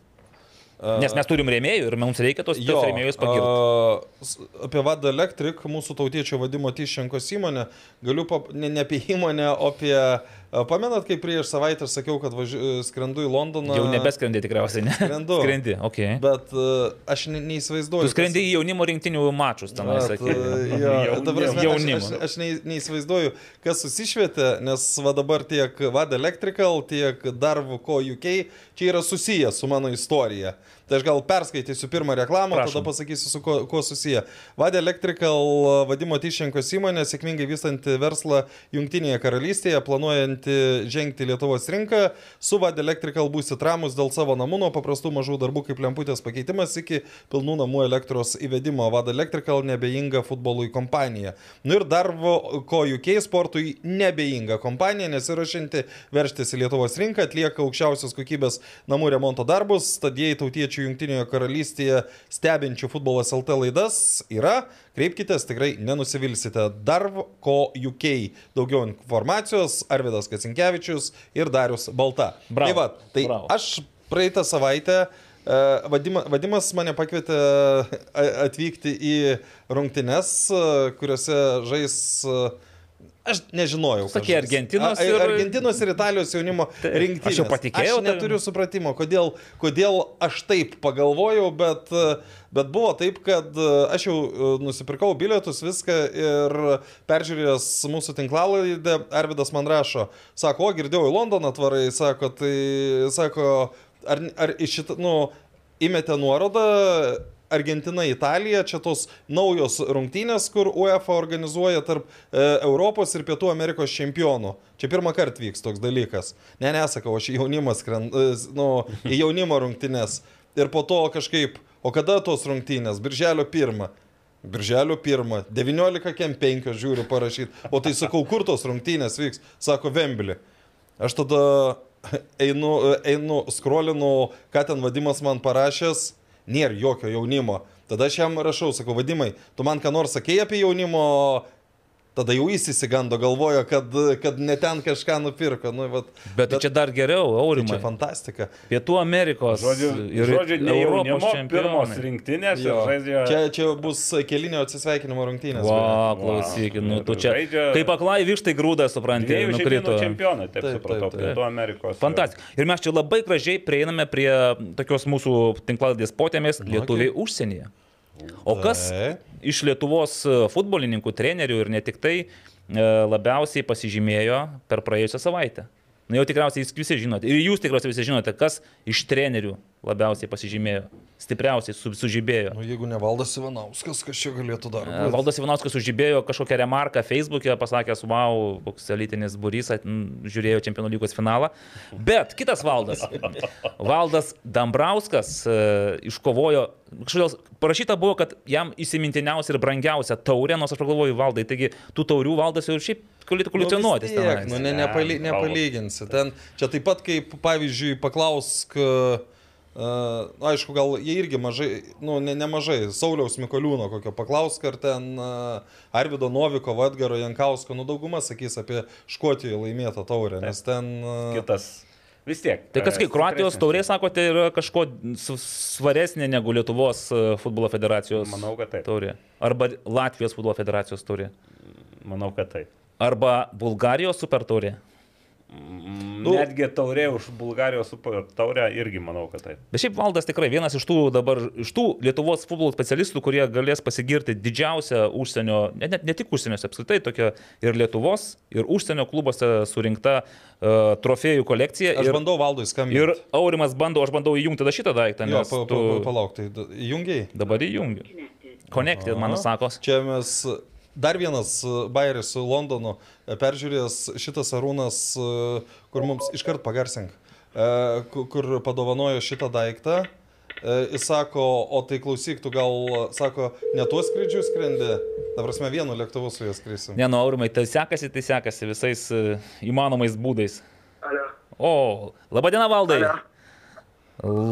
Nes mes turim rėmėjų ir mums reikia tos, tos rėmėjus pagirti. apie Vada Electric, mūsų tautiečio vadimo Tyšenkos įmonę, galiu, pap, ne, ne apie įmonę, o apie, pamenat, kaip prieš savaitę aš sakiau, kad važi, skrendu į Londoną. Jau nebeskrendė tikriausiai, ne? Skrendu. Skrendi, ok. Bet a, aš ne, neįsivaizduoju. Tu skrendi į jaunimo rinktinių ten, Bet, sakė. e, jo, ta prasme, aš, Jaunimo. aš, aš nei- neįsivaizduoju, kas susišvietė, nes va dabar tiek VAD Electrical, tiek Darvo Co UK čia yra susiję su mano istorija. Tai aš gal perskaitysiu pirmą reklamą, Prašom. tada pasakysiu, su kuo, kuo susiję. VAD Electrical vadimo Tyšenkos įmonė, sėkmingai vystanti verslą Junktinėje karalystėje, planuojanti žengti Lietuvos rinką. Su VAD Electrical būsit ramus dėl savo namų, nuo paprastų mažų darbų kaip lemputės pakeitimas iki pilnų namų elektros įvedimo. VAD Electrical nebejinga futbolui kompanija. Nu ir dar vo- ko UK sportui nebejinga kompanija, nesirašinti verštis į Lietuvos rinką, atlieka aukščiausios kokybės namų remonto darbus, tad jei tautiečių Junktinėje karalystėje stebinčių futbolas LT laidas yra, kreipkitės, tikrai nenusivilsite. Darv ko UK. Daugiau informacijos Arvidas Kacinkievičius ir Darius Balta. Bravo. Tai va, tai Bravo. aš praeitą savaitę e, Vadima, Vadimas mane pakvietė a- atvykti į rungtynes, e, kuriuose žais. e, Aš nežinojau. žais. Argentinos ir- Argentinos ir Italijos jaunimo rinktinės. Aš jau patikėjau Aš neturiu supratimo, kodėl, kodėl aš taip pagalvojau, bet, bet buvo taip, kad e, aš jau e, nusipirkau bilietus, viską ir peržiūrėjęs mūsų tinklalaidę, Arvidas man rašo, sako, o girdėjau į Londoną atvarai, sako, tai sako, ar, ar iš šitą, nu, įmetė nuorodą. Argentina, Italija, čia tos naujos rungtynės, kur UEFA organizuoja tarp e, Europos ir Pietų Amerikos čempionų. Čia pirmą kartą vyks toks dalykas. Ne, nesakau, aš į jaunimą skrend, e, nu, į jaunimo rungtynės. Ir po to kažkaip, o kada tos rungtynės? Birželio pirmą. Birželio 1, 19 kem 5 žiūriu parašyti. O tai sakau, kur tos rungtynės vyks? Sako Vembli. Aš tada einu, einu skrolinu, ką ten vadimas man parašęs, nėra jokio jaunimo. Tada aš jam rašau, sakau, vadimai, tu man ką nors sakėjai apie jaunimo, tada jau jis įsigando, galvojo, kad, kad ne ten kažką nupirko. Nu, vat, Bet tai čia dar geriau, tai Aurimai. čia fantastika. Pietų Amerikos Žodžiu, ir žodžiu ne Europos pirmos rinktinės. Čia, čia bus kelinio atsisveikinimo rungtynės. Va, Wow. klausykit, nu tu čia. Žaidžia- Kaip aklai vikštai grūda, supranti, Dviejų nukrito. čempionai, taip, Taip, supratau, taip, taip. Pietų Amerikos. Fantastika. Ir mes čia labai gražiai prieiname prie tokios mūsų tinklaladės potėmės lietuviai užsienyje. O kas. Iš Lietuvos e, futbolininkų, trenerių ir ne tik tai e, labiausiai pasižymėjo per praėjusią savaitę? Na jau tikriausiai jūs visi žinote. Ir jūs tikriausiai visi žinote, kas iš trenerių labiausiai pasižymėjo, stipriausiai su, sužibėjo. Nu, jeigu ne Valdas Ivanauskas, kas čia galėtų dar E, būti? Valdas Ivanauskas užžibėjo kažkokią remarką Facebook'e, pasakęs, wow, koks elitinis burys, žiūrėjo Čempionų lygos finalą. Bet kitas Valdas, Valdas Dambrauskas e, iškovojo, kažkodėl parašyta buvo, kad jam įsimintiniausia ir brangiausia taurė, nors aš pagalvoju, Valdai, taigi tų taurių Valdas jau šiaip galėtų kolekcionuoti. Nu, tiek, nu, ne, nepaly, Ne, nepalyginsi. Ten, čia taip pat kaip, pavyzdžiui, paklausk, uh, aišku, gal jie irgi mažai, nu, ne, nemažai, Sauliaus Mikoliūno kokio paklausk, ar ten uh, Arvido Noviko, Vadgaro Jankausko, nu dauguma sakys apie Škotijoje laimėtą taurę, nes ten... Uh, Kitas. Vis tiek. Tai kas, kai e, Kroatijos taurė, sakote, yra kažko svaresnė negu Lietuvos e, futbolo federacijos Manau, kad taip. taurė. Arba Latvijos futbolo federacijos taurė. Manau, kad taip. Arba Bulgarijos super taurė. Nu, Netgi taurė už Bulgarijos super taurę irgi manau, kad taip. Bet šiaip valdas tikrai vienas iš tų dabar, iš tų Lietuvos futbolo specialistų, kurie galės pasigirti didžiausią užsienio, ne, ne, ne tik užsienio, apskritai tokia ir Lietuvos, ir užsienio klubuose surinkta uh, trofėjų kolekcija. aš ir, bandau Valdui skambinti. ir Aurimas bando, aš bandau įjungti tada šitą daiktą, nes pa, pa, tu pa, palauk, tai įjungiai. dabar įjungi. Connected, man sako. Čia mes dar vienas e, Bairis su Londonu e, peržiūrėjęs šitas Arūnas, e, kur mums iškart pagarsink, ku- kur padovanojo šitą daiktą. E, Jis sako, o tai klausyk, tu gal, sako, ne tuo skrydžiu skrendi, ta prasme, vienu lėktuvu su juo skrisim. Ne, nu, Aurimai, tai sekasi, tai sekasi visais įmanomais būdais. Alio. O, labadiena, valdai. Alio.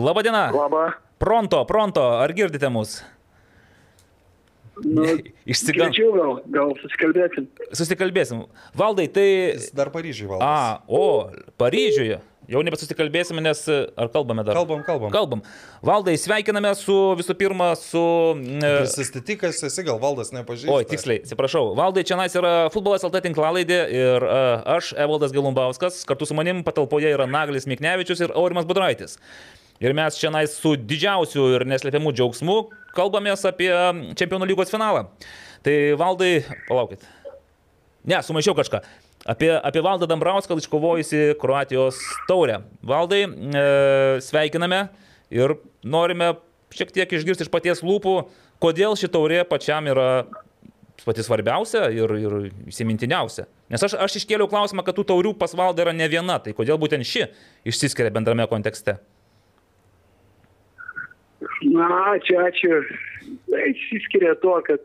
Labadiena. Labą. Pronto, pronto, ar girdite mus? Nu, Išsigan. Greičiau gal, gal susikalbėsim. Susikalbėsim. Valdai, tai... Jis dar Paryžiai valdo. A, o, Paryžiuje. Jau nebesusikalbėsime, nes ar kalbame dar? Kalbam, kalbam. Kalbam. Valdai, sveikiname su visų pirma su... e, Prisistatykas esi, gal valdas nepažįsta. Oi, tiksliai, atsiprašau. Valdai, čia nais yra futbolas LT tinklalaidė ir uh, aš, Evaldas Gelumbauskas, kartu su manim patalpoje yra Naglis Miknevičius ir Aurimas Budraitis. Ir mes čia nais su didžiausiu ir neslėpiamu džiaugsmu kalbamės apie Čempionų lygos finalą. Tai Valdai, palaukit. Ne, sumaišiau kažką. Apie, apie Valdą Dambrauską iškovojusi Kroatijos taurę. Valdai, e, sveikiname ir norime šiek tiek išgirsti iš paties lūpų, kodėl ši taurė pačiam yra pati svarbiausia ir, ir įsimintiniausia. Nes aš, aš iškėliau klausimą, kad tų taurių pas Valdą yra ne viena, tai kodėl būtent ši išsiskiria bendrame kontekste. Na, ačiū, ačiū. Na, Išsiskiria tuo, kad,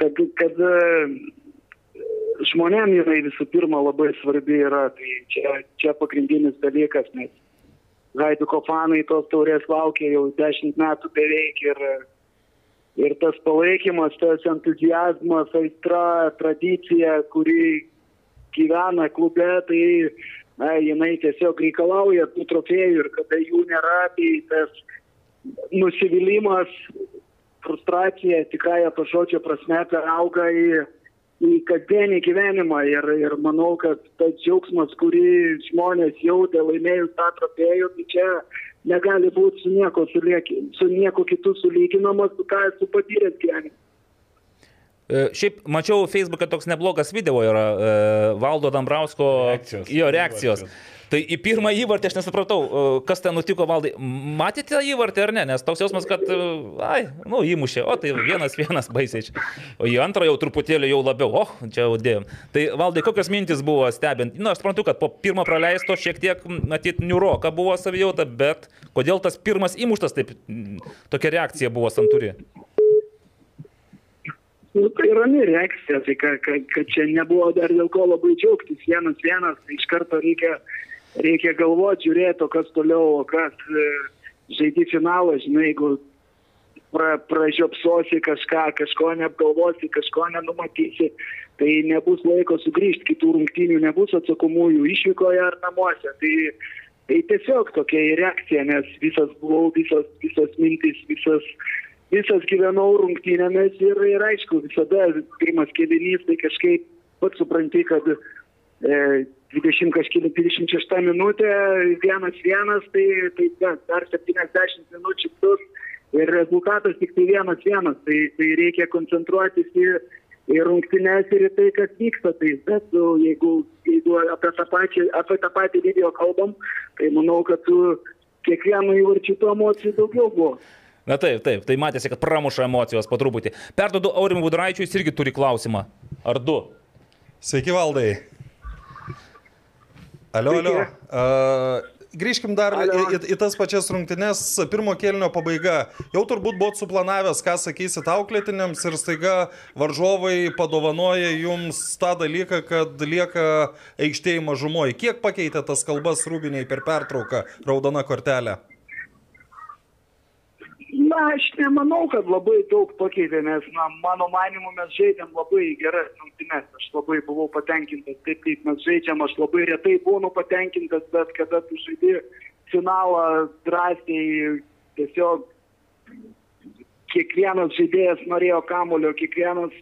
kad, kad e, žmonėm jinai visų pirma labai svarbi yra. Tai čia, čia pagrindinis dalykas, nes Haiduko fanai tos taurės laukia jau dešimt metų beveik ir, ir tas palaikymas, tas entuzijazmas, aistra, tradicija, kuri gyvena klube, tai na, jinai tiesiog reikalauja tų trofėjų ir kada jų nėra, tai tas nusivylimas, frustracija tikrąją to žodžio prasme perauga į, į kasdienį gyvenimą ir, ir manau, kad tas džiaugsmas, kurį žmonės jautė laimėjus tą trofėjų, tai čia negali būti su nieko, sulieki, su nieko kitu sulyginamas, su ką esu patyręs gyvenime. E, Šiaip mačiau Facebook'e toks neblogas video yra e, Valdo Dambrausko Reakcijos. jo reakcijos. Tai į pirmą įvartį aš nesupratau, e, kas ten nutiko valdai. Matėte įvartį ar ne? Nes toks jausmas, kad, e, ai, nu, įmušė, o tai vienas vienas baisiai. čia. O į antrą jau truputėlį jau labiau, o, čia jau dėjom. Tai valdai, kokios mintis buvo stebint? Na, aš suprantu, kad po pirmo praleisto šiek tiek, matyt, niuroka buvo savijauta, bet kodėl tas pirmas įmuštas taip, tokia reakcija buvo santuri? Nu, tai rami reakcija, tai kad, kad, kad čia nebuvo dar dėl ko labai džiaugtis. Vienas vienas, tai iš karto reikia, reikia galvoti, žiūrėti, o kas toliau, o kas e, žaidži finalą, žinai, jeigu pra, pražiopsosi kažką, kažko neapgalvosi, kažko nenumatysi, tai nebus laiko sugrįžti, kitų rungtynių nebus atsakomųjų išvykoje ar namuose. Tai, tai tiesiog tokia reakcija, nes visas buvau, visas, visas mintis, visas visas gyvenau rungtynėmis ir, ir aišku, visada pirmas kėlinys, tai kažkaip pats supranti, kad e, 20 kažkėlį 26 minutė, vienas vienas, tai, tai dar, dar 70 minučių plus ir rezultatas tik tai vienas vienas, tai, tai reikia koncentruotis į, į rungtynės ir į tai, kas vyksta. Tai bet nu, jeigu, jeigu apie tą, pačią, apie tą patį video kalbam, tai manau, kad tų kiekvieno įvarčių tų emocijų daugiau buvo. Na taip, taip, tai matėsi, kad pramuša emocijos po truputį. Perdodu Aurimui Budraičiui, jis irgi turi klausimą. Ar du? Sveiki, valdai. Alio, alio. Uh, grįžkim dar į, Alio. į, į tas pačias rungtynes. Pirmo kėlinio pabaiga. Jau turbūt buvot suplanavęs, ką sakysit auklėtiniams ir staiga varžovai padovanoja jums tą dalyką, kad lieka aikštėje mažumoji. Kiek pakeitė tas kalbas rūbiniai per pertrauką raudona kortelė? Na, aš nemanau, kad labai daug pakeitė, nes, na, mano manimu, mes žaidėm labai geras rungtynes. Aš labai buvau patenkintas taip, kaip mes žaidžiam. Aš labai retai būnu patenkintas, bet kada tu žaidži finalą drąsiai, tiesiog kiekvienas žaidėjas norėjo kamulio, kiekvienas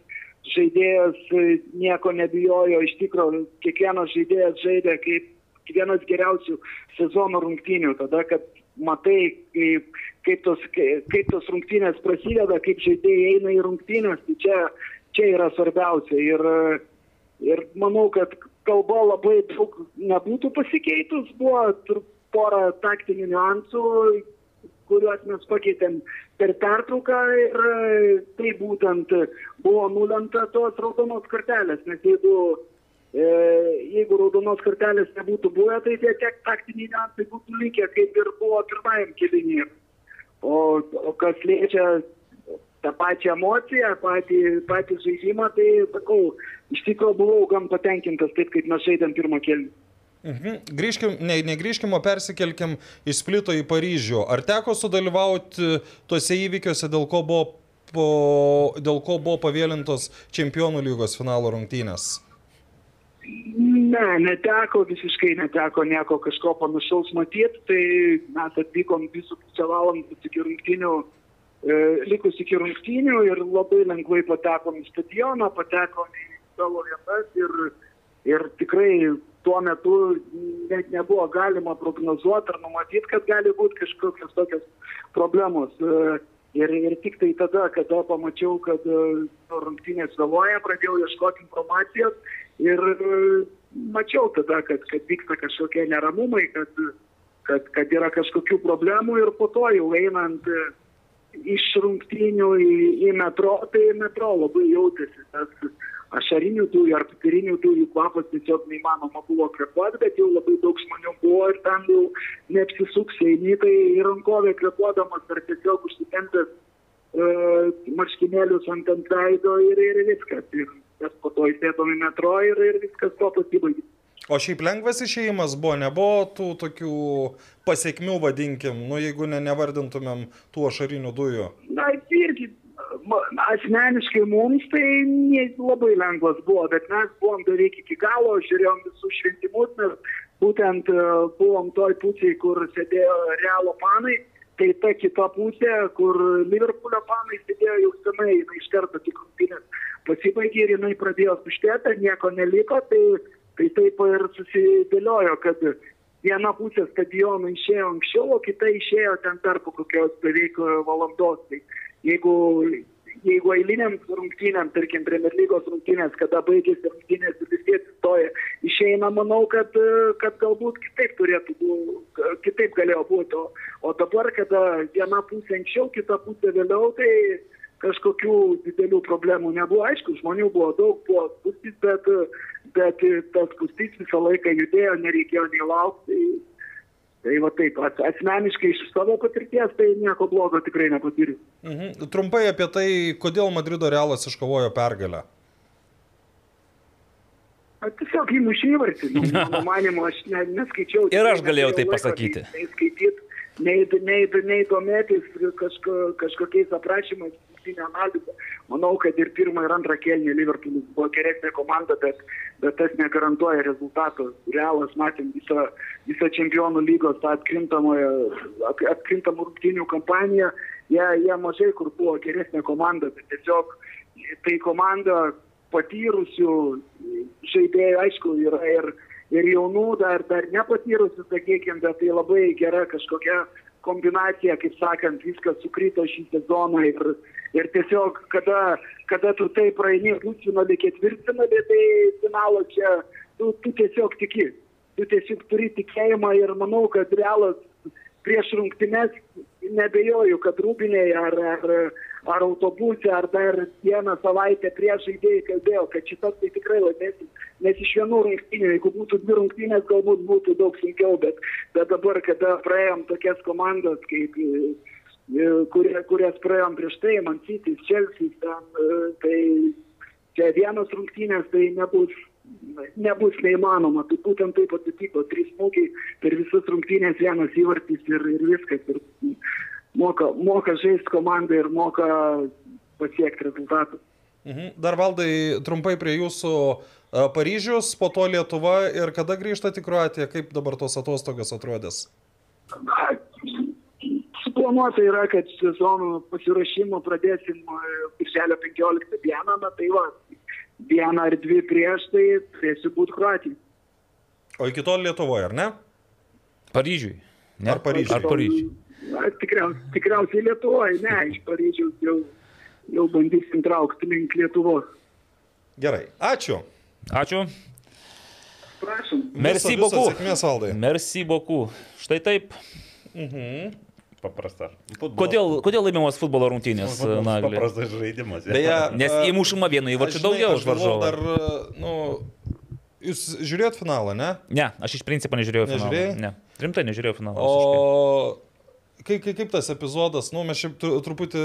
žaidėjas e, nieko nebijojo, iš tikrųjų, kiekvienas žaidėjas žaidė kaip vienas geriausių sezono rungtynių. Tada, kad matai, kaip, kaip, tos, kaip tos rungtynės prasideda, kaip žaidėjai eina į rungtynės, tai čia, čia yra svarbiausia. Ir, ir manau, kad kalba labai daug nebūtų pasikeitus, buvo pora taktinių niuansų, kuriuos mes pakeitėm per pertrauką ir tai būtent buvo nulemta tos raudonos kortelės, nes jeigu, e, jeigu raudonos kortelės nebūtų buvę, tai tie tiek taktiniai niuansai būtų likę, kaip ir buvo pirmajam kelinį. O, o kas liečia tą pačią emociją, patį, patį žaidimą, tai sakau, iš tikrųjų buvau gan patenkintas taip, kaip mes žaidėm pirmą kelį. Mhm. Grįžkim, ne, negrįžkim, o persikelkim iš Splito į Paryžių. Ar teko sudalyvauti tuose įvykiuose, dėl ko buvo, po, dėl ko buvo pavėlintos Čempionų lygos finalo rungtynės? Ne, neteko, visiškai neteko nieko kažko panašaus matyti, tai mes atvykom visų pusę valandos iki rungtynių, e, likus iki rungtynių ir labai lengvai patekom į stadioną, patekom į savo vietas ir, ir tikrai tuo metu net nebuvo galima prognozuoti ar numatyti, kad gali būti kažkokios tokios problemos. E, Ir, ir tik tai tada, kada pamačiau, kad e, rungtynės vėluoja, pradėjau ieškoti informacijos ir e, mačiau tada, kad, kad vyksta kažkokie neramumai, kad, kad, kad yra kažkokių problemų ir po to jau einant e, iš rungtynių į, į metro, tai metro labai jautėsi tas ašarinių dujų ar pipirinių dujų kvapas tiesiog neįmanoma buvo kvepuoti, bet jau labai daug žmonių buvo ir ten jau neapsisuks, eini tai į rankovę kvepuodamas ar tiesiog užsitempęs e, marškinėlius ant ant veido ir, ir viskas. Ir mes po to įsėdom į metro ir, ir viskas to pasibaigė. O šiaip lengvas išėjimas buvo, nebuvo tų tokių pasiekmių, vadinkim, nu jeigu ne, nevardintumėm tų ašarinių dujų. Na, irgi asmeniškai mums tai ne, labai lengvas buvo, bet mes buvom beveik iki galo, žiūrėjom visus šventimus, mes būtent e, buvom toj pusėje, kur sėdėjo realo panai, tai ta kita pusė, kur Liverpoolio panai sėdėjo jau senai, jinai iš karto tik rungtynės pasibaigė ir jinai pradėjo tuštėti, nieko neliko, tai, tai taip ir susidėliojo, kad viena pusė stadiono išėjo anksčiau, o kita išėjo ten po kokios beveik valandos. Tai jeigu, jeigu eiliniam rungtynėm, tarkim, Premier lygos rungtynės, kada baigėsi rungtynės ir visi atsistoja, išeina, manau, kad, kad galbūt kitaip turėtų būti, kitaip galėjo būti. O, o dabar, kada viena pusė anksčiau, kita pusė vėliau, tai kažkokių didelių problemų nebuvo. Aišku, žmonių buvo daug, buvo spūstys, bet, bet tas spūstys visą laiką judėjo, nereikėjo nei laukti. Tai, va taip, as- asmeniškai iš savo patirties, tai nieko blogo tikrai nepatyriau. Mhm. Trumpai apie tai, kodėl Madrido realas iškovojo pergalę. A, Tiesiog įmušė įvartį. Nu, mano manimo, aš ne, neskaičiau. Ir aš galėjau tai pasakyti. Nei skaityti, nei, nei, nei domėtis kažko, kažkokiais aprašymais, rungtynių analizė. Manau, kad ir pirmą ir antrą kėlinį Liverpoolis buvo geresnė komanda, bet, bet tas negarantuoja rezultato. Realas matėm visą, visą čempionų lygos tą atkrintamą rungtynių kampaniją. Jie, jie mažai kur buvo geresnė komanda, bet tiesiog tai komanda patyrusių žaidėjų, aišku, yra ir, ir jaunų, dar, dar nepatyrusių, sakykime, bet tai labai gera kažkokia kombinacija, kaip sakant, viskas sukrito šį sezoną ir, ir tiesiog, kada, kada tu tai praeini pusfinalį, ketvirtfinalį, tai finalo čia tu, tu tiesiog tiki. Tu tiesiog turi tikėjimą ir manau, kad realas prieš rungtynes nebejoju, kad rūbiniai ar, ar, ar autobuse, ar dar vieną savaitę prieš žaidėjai kalbėjo, kad šitas tai tikrai laimėsim. Nes iš vienų rungtynių, jeigu būtų dvi rungtynės, galbūt būtų daug sunkiau, bet, bet dabar, kada praėjom tokias komandas, kaip, e, kurie, kurias praėjom prieš tai, Man Chelsea, ten, e, tai čia vienos rungtynės tai nebus nebus neįmanoma. Tai būtent taip atsitiko. Trys smūgiai per visas rungtynės, vienas įvartis ir, ir viskas. Ir moka, moka žaisti komandą ir moka pasiekti rezultatų. Mhm. Dar valdai trumpai prie jūsų a, Paryžius, po to Lietuva ir kada grįžtate į Kroatiją, kaip dabar tos atostogos atrodės? Suplanuota yra, kad sezono pasirašymo pradėsim e, birželio 15 dieną, na tai va, dieną ar dvi prieš tai turėsiu būti Kroatijai. O iki tol Lietuvoje, ar ne? Paryžiui. Ne? Ar Paryžiui? Ar Paryžiui. Na, tikriausiai, tikriausiai Lietuvoje, ne, iš Paryžiaus jau, jau bandysim traukti link Lietuvos. Gerai, ačiū. Ačiū. Prašom. Merci beaucoup. Sėkmės valdai. Merci beaucoup. Štai taip. Paprasta. Futbolas- Kodėl, kodėl laimimos futbolo rungtynės? Nagli? Paprastas žaidimas. Beje, Nes įmušama vienu įvarčiu daugiau už varžovą. Dar, nu, jūs žiūrėjot finalą, ne? Ne, aš iš principo nežiūrėjau finalo. Nežiūrėjai? Ne, rimtai nežiūrėjau finalo. O visiškai. Kaip, kaip, kaip tas epizodas, nu, mes šiaip tru- truputį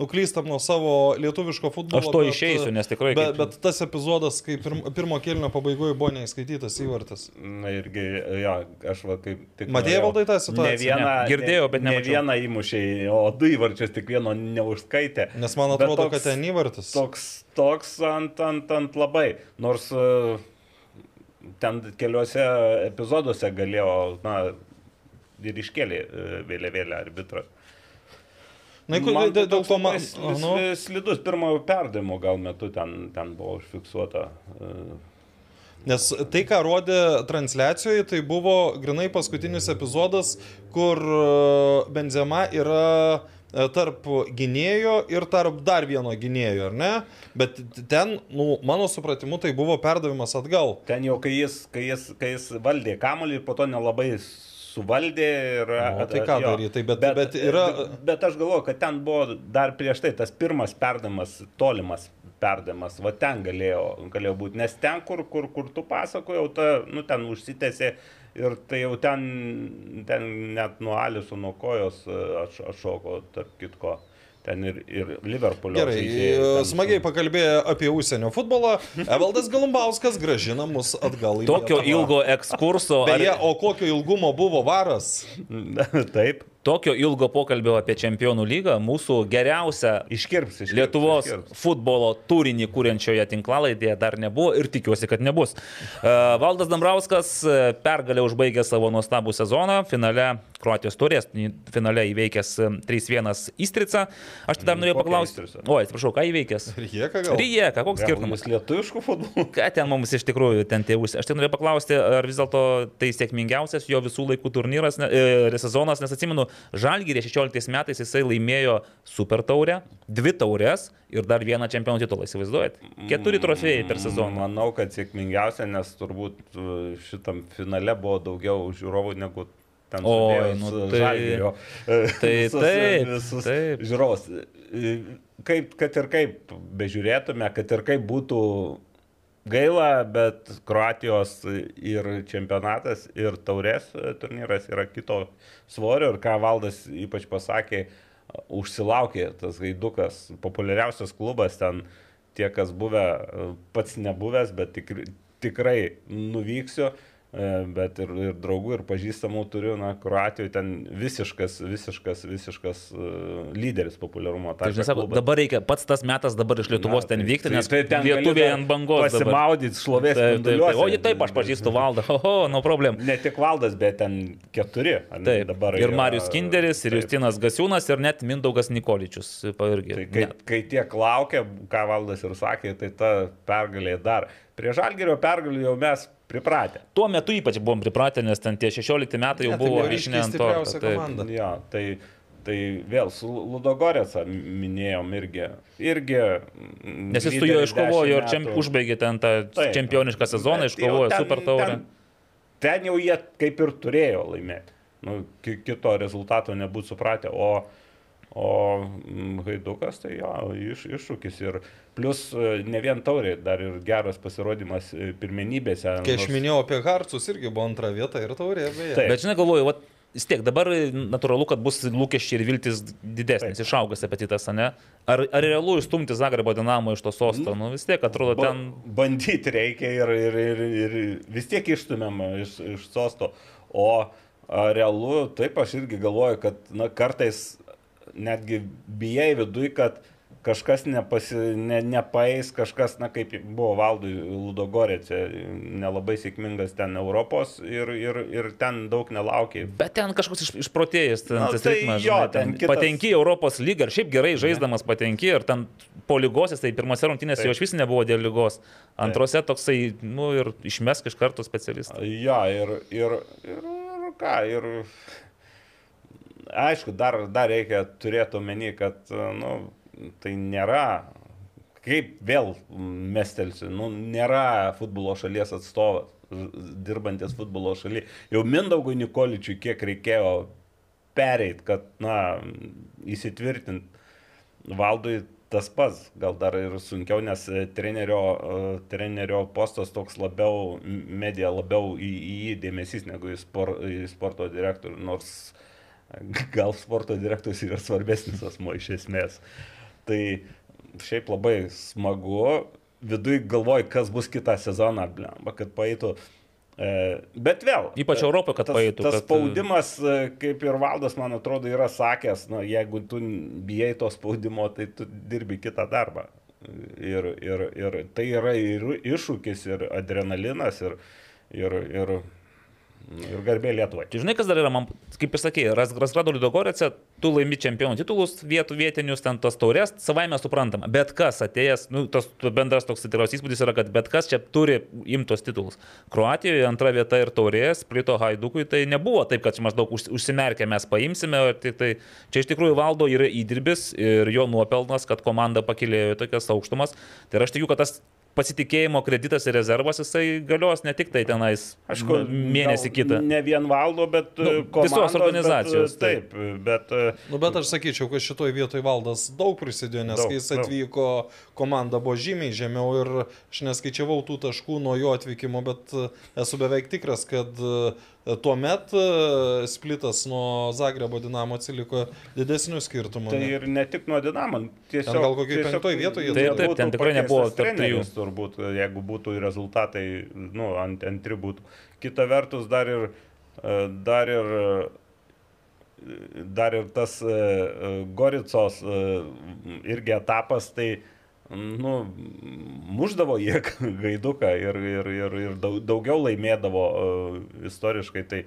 nuklystam nuo savo lietuviško futbolo. Aš to bet- išeisiu, nes tikrai Bet, kaip- bet tas epizodas, kai pirm, pirmo kelnio pabaigoje buvo neįskaitytas įvartis. Na irgi, jo, aš va kaip tik. Matėjai, Valdai, tą situaciją? Ne vieną, Ne, girdėjau, bet ne, ne vieną įmušiai, o du įvarčius tik vieno neužskaitė. Nes man atrodo, toks- kad ten įvartis. Toks, toks ant, ant, ant labai. Nors e, ten keliuose epizoduose galėjo, na, ir iškėlė e, vėliavėlę arbitras. Na, jeigu dėl, to man... Nu, sli- Slidus pirmojo perdavimo gal metu ten, ten buvo užfiksuota. e, nes tai, ką rodė transliacijoje, tai buvo grinai paskutinis epizodas, kur e, Benzema yra tarp gynėjo ir tarp dar vieno gynėjo, ar ne? Bet ten, nu, mano supratimu, tai buvo perdavimas atgal. Ten jau, kai jis, kai jis, kai jis valdė kamuolį ir po to nelabai suvaldė ir... O, tai ką daryti? Tai bet- bet yra- Bet, bet aš galvoju, kad ten buvo dar prieš tai tas pirmas perdavimas, tolimas perdavimas, va ten galėjo, galėjo būti, nes ten, kur, kur, kur tu pasakojau, ta, nu, ten užsitęsė ir tai jau ten, ten net nuo Aliso, nuo kojos e, aš, aš šoko, tarp kitko. Ten ir, ir Liverpoolio. Gerai, žaidėjai e, ten- smagiai pakalbėjo apie užsienio futbolą. Evaldas Galumbauskas gražina mus atgal į Tokio Lietuvą. ilgo ekskurso. ar- Beje, o kokio ilgumo buvo varas? Taip, Tokio ilgo pokalbio apie Čempionų lygą mūsų geriausia iškirps iš Lietuvos futbolo turinį kūrenčioje tinklalaidėje dar nebuvo ir tikiuosi, kad nebus. E, Valdas Dambrauskas e, pergalę užbaigė savo nuostabų sezoną, finale Kroatijos turės, finale įveikęs e, 3-1 Istrica. Aš tai dar norėjau paklausti. Istricą? O, atsiprašau, ką įveikęs? Rieka gal? Rijeka, koks skirtumas? Lietuviškų futbolų. Ką ten mums iš tikrųjų ten tėvus? Aš tai norėjau paklausti, ar vis dėlto tai sėkmingiausias jo visų laikų turnyras, ne, e, sezonas, nes atsimenu, Žalgyrė 16 metais jisai laimėjo Super taurę, dvi taurės ir dar vieną čempionų titulą, įsivaizduojat? Keturi trofėjai per sezoną. Manau, kad sėkmingiausia, nes turbūt uh, šitam finale buvo daugiau žiūrovų negu ten sudėjus, nu tai- Žalgirio, uh, tai visus, taip, visus taip. žiūrovus. Uh, Kaip, kad ir kaip bežiūrėtume, kad ir kaip būtų gaila, bet Kroatijos ir čempionatas, ir taurės turnyras yra kito svorio ir ką Valdas ypač pasakė, užsilaukė tas gaidukas, populiariausias klubas ten tie, kas buvę, pats nebuvęs, bet tikrai, tikrai nuvyksiu. E, Bet ir, ir draugų, ir pažįstamų turiu, na, Kroatijoje ten visiškas, visiškas, visiškas uh, lyderis populiarumo. Tai, žinai, sako, dabar reikia, pats tas metas dabar iš Lietuvos ten vykti, nes tai ten lietuviai ant bangos. Pasimaudyti šlovės. Taip, taip, taip. O, ji taip, aš pažįstu valdą, oho, no problem. Ne tik valdas, bet ten keturi. Taip, dabar ir Marius Kinderis, ir taip. Justinas Gasiūnas, ir net Mindaugas Nikoličius. Irgi. Tai kai, Ne. kai tiek laukia, ką valdas ir sakė, tai ta pergalė dar. Prie žalgerio pergalių jau mes pripratę. Tuo metu ypač buvom pripratę, nes ten tie 16 metai jau Ne, tai buvo vyšinė ant to. stipriausia komanda. Jo, tai, tai vėl su Ludogorėca minėjom irgi. irgi Nes jis su juo iškovojo ir čia užbaigė ten tą Taip. čempionišką sezoną, iškovojo super taurę. Ten, ten jau jie kaip ir turėjo laimėti. Nu, ki- kito rezultato nebūtų supratę. O, o mm, Haidukas tai jo iš, iššūkis. Ir plus e, ne vien taurė, dar ir geras pasirodymas e, pirmenybėse. Kai aš nors- minėjau apie Harcus, irgi buvo antra vieta ir taurė beje. Taip. Bet žinai, galvoju, vat, vis tiek dabar natūralu, kad bus lūkesčiai ir viltis didesnis, Taip. išaugęs apetitas, ne? Ar, ar realu išstumti Zagrebo dinamo iš to sosto? Nu vis tiek atrodo Ba- ten... Bandyti reikia ir, ir, ir, ir vis tiek išstumiam iš, iš sosto. O realu, taip aš irgi galvoju, kad na, kartais netgi bijai viduj, kad kažkas nepasi, ne, nepaeis, kažkas, na kaip buvo valdui Ludogorėse, nelabai sėkmingas ten Europos ir, ir, ir ten daug nelaukiai. Bet ten kažkoks iš, išprotėjęs, ten Na, tas tai ritmas, jo, žinai, ten ten kitas- patenki Europos lygą ir šiaip gerai žaisdamas patenki ir ten po lygos, tai pirmose rungtynėse Taip. jo iš vis nebuvo dėl lygos. Antrose toksai, nu ir išmesk iš karto specialistą. Ja, ir, ir, ir, ir ką, ir aišku, dar, dar reikia turėti omeny, kad nu, tai nėra, kaip vėl mestelsiu, nu, nėra futbolo šalies atstovas, dirbantis futbolo šalyje. Jau Mindaugui Nikoličiui kiek reikėjo pereiti, kad, na, įsitvirtinti. Valdui tas pats, gal dar ir sunkiau, nes trenerio, trenerio postas toks labiau, medija labiau į, jį dėmesys negu į, spor, į sporto direktorių, nors e, gal sporto direktorius yra svarbesnis asmo iš esmės. Tai šiaip labai smagu, viduj galvoju, kas bus kitą sezoną, blemba, kad paeitų. E, Bet vėl. Ypač e, Europoje, kad tas, paeitų, Tas kad- spaudimas, e, kaip ir valdas, man atrodo, yra sakęs, na, jeigu tu bijai to spaudimo, tai tu dirbi kitą darbą. Ir, ir, ir tai yra ir iššūkis, ir adrenalinas, ir, ir, ir, ir garbė Lietuvai. Tai žinai, kas dar yra, man, kaip ir sakė, Rasgrado Lidogorėse, tu laimi čempionų titulus, vietų vietinius, ten tos taurės, savaime suprantama. Bet kas atėjęs, nu, tas bendras toks tikras įspūdis yra, kad bet kas čia turi imtos titulus. Kroatijoje antra vieta ir taurės, plito Haidukui, tai nebuvo taip, kad čia maždaug už- užsimerkę mes paimsime, tik tai čia iš tikrųjų valdo yra įdirbis ir jo nuopelnas, kad komanda pakilėjo į tokias aukštumas. Tai aš tikiu, kad tas pasitikėjimo kreditas ir rezervas jisai galios ne tik tai tenais Aišku, mėnesį kitą. Ne vien valdo, bet Nu, e, visos komandos, organizacijos, Bet, taip, bet e, Nu, bet aš sakyčiau, kad šitoj vietoj valdas daug prisidėjo, nes Daug, kai jis daug. atvyko, komanda buvo žymiai žemiau ir aš neskaičiavau tų taškų nuo jo atvykimo, bet e, esu beveik tikras, kad e, tuo metu splitas nuo Zagrebo Dinamo atsiliko didesnių skirtumų. Tai ne? ir ne tik nuo Dinamo. Tiesiog, gal kokioj tiesiog penktoj vietoj jie Taip, taip, ten tikrai nebuvo treneris, turbūt, jeigu būtų rezultatai, nu, ant, antri būtų. Kita vertus, dar ir, e, dar ir, e, dar ir tas e, e, Goricos e, irgi etapas, tai nu, muždavo jie gaiduką ir, ir, ir, ir daug- daugiau laimėdavo e, istoriškai. Tai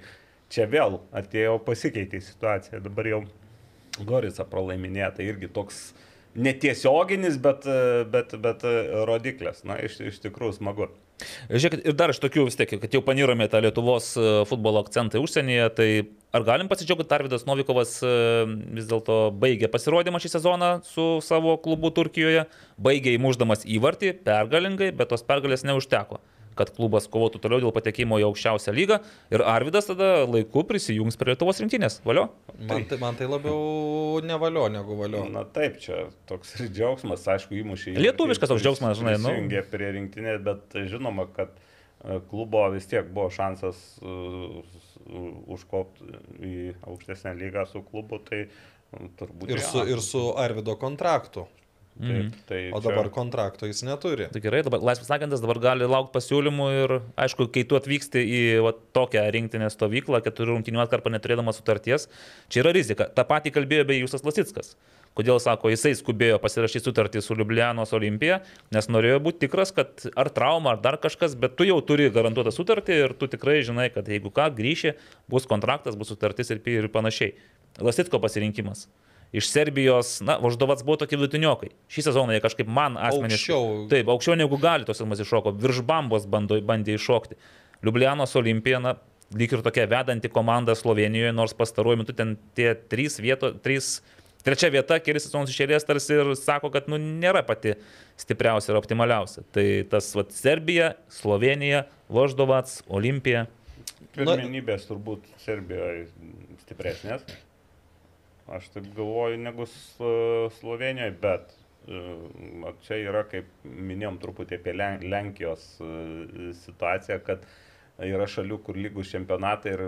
čia vėl atėjo pasikeitė situacija. Dabar jau Gorica pralaiminėja, tai irgi toks netiesioginis, bet, e, bet, bet e, rodiklis. Na, iš, iš tikrųjų smagu. Žiūrėkit, ir dar iš tokių vis tiek, kad jau panirome tą Lietuvos e, futbolo akcentą užsienyje, tai ar galim pasidžiaugti, kad Arvidas Novikovas e, vis dėlto baigė pasirodymą šį sezoną su savo klubu Turkijoje, baigė įmuždamas įvartį pergalingai, bet tos pergalės neužteko kad klubas kovotų toliau dėl patekimo į aukščiausią lygą ir Arvidas tada laiku prisijungs prie Lietuvos rinktinės. Valio? Man tai, man tai labiau nevalio negu valio. Na taip, čia toks ir džiaugsmas, aišku, įmušė. Lietuviškas toks džiaugsmas, žinai, nu. Jungia prie rinktinės, bet žinoma, kad e, klubo vis tiek buvo šansas užkopti į aukštesnę lygą su klubu, tai mm, turbūt Ir su, ir su Arvido kontraktu. Taip, tai O čia- dabar kontrakto jis neturi. Tai gerai, dabar laisvas agentas dabar gali laukti pasiūlymų ir aišku, kai tu atvyksti į va, tokią rinktinę stovyklą, keturių rungtinių atkarpą neturėdamas sutarties, čia yra rizika. Ta pati kalbėjo bei Jūsas Lasitskas. Kodėl, sako, jisai skubėjo pasirašyti sutartį su Liublianos Olimpija, nes norėjo būti tikras, kad ar trauma, ar dar kažkas, bet tu jau turi garantuotą sutartį ir tu tikrai žinai, kad jeigu ką, grįši, bus kontraktas, bus sutartis ir, ir panašiai. Lasitsko pasirinkimas. Iš Serbijos, na, Voždovats buvo tokie vidutiniokai. Šį sezoną jie kažkaip man asmeniškai. Aukščiau. Taip, aukščiau negu gali tos ilmas iššoko. Virš bambos bando, bandė iššokti. Liublianos Olimpija, na, lyg ir tokia vedanti komanda Slovenijoje, nors pastaruoju metu ten tie trys vietos, trys, trečia vieta, kelis sezonus išėlės tarsi ir sako, kad nu, nėra pati stipriausia ir optimaliausia. Tai tas vat, Serbija, Slovenija, Voždovats, Olimpija. Pirmenybės turbūt Serbijoje stipresnės. Aš taip galvoju, negu Slo- Slovenijoje, bet e, čia yra, kaip minėjom truputį apie Len- Lenkijos e, situaciją, kad yra šalių, kur lygus čempionatai ir,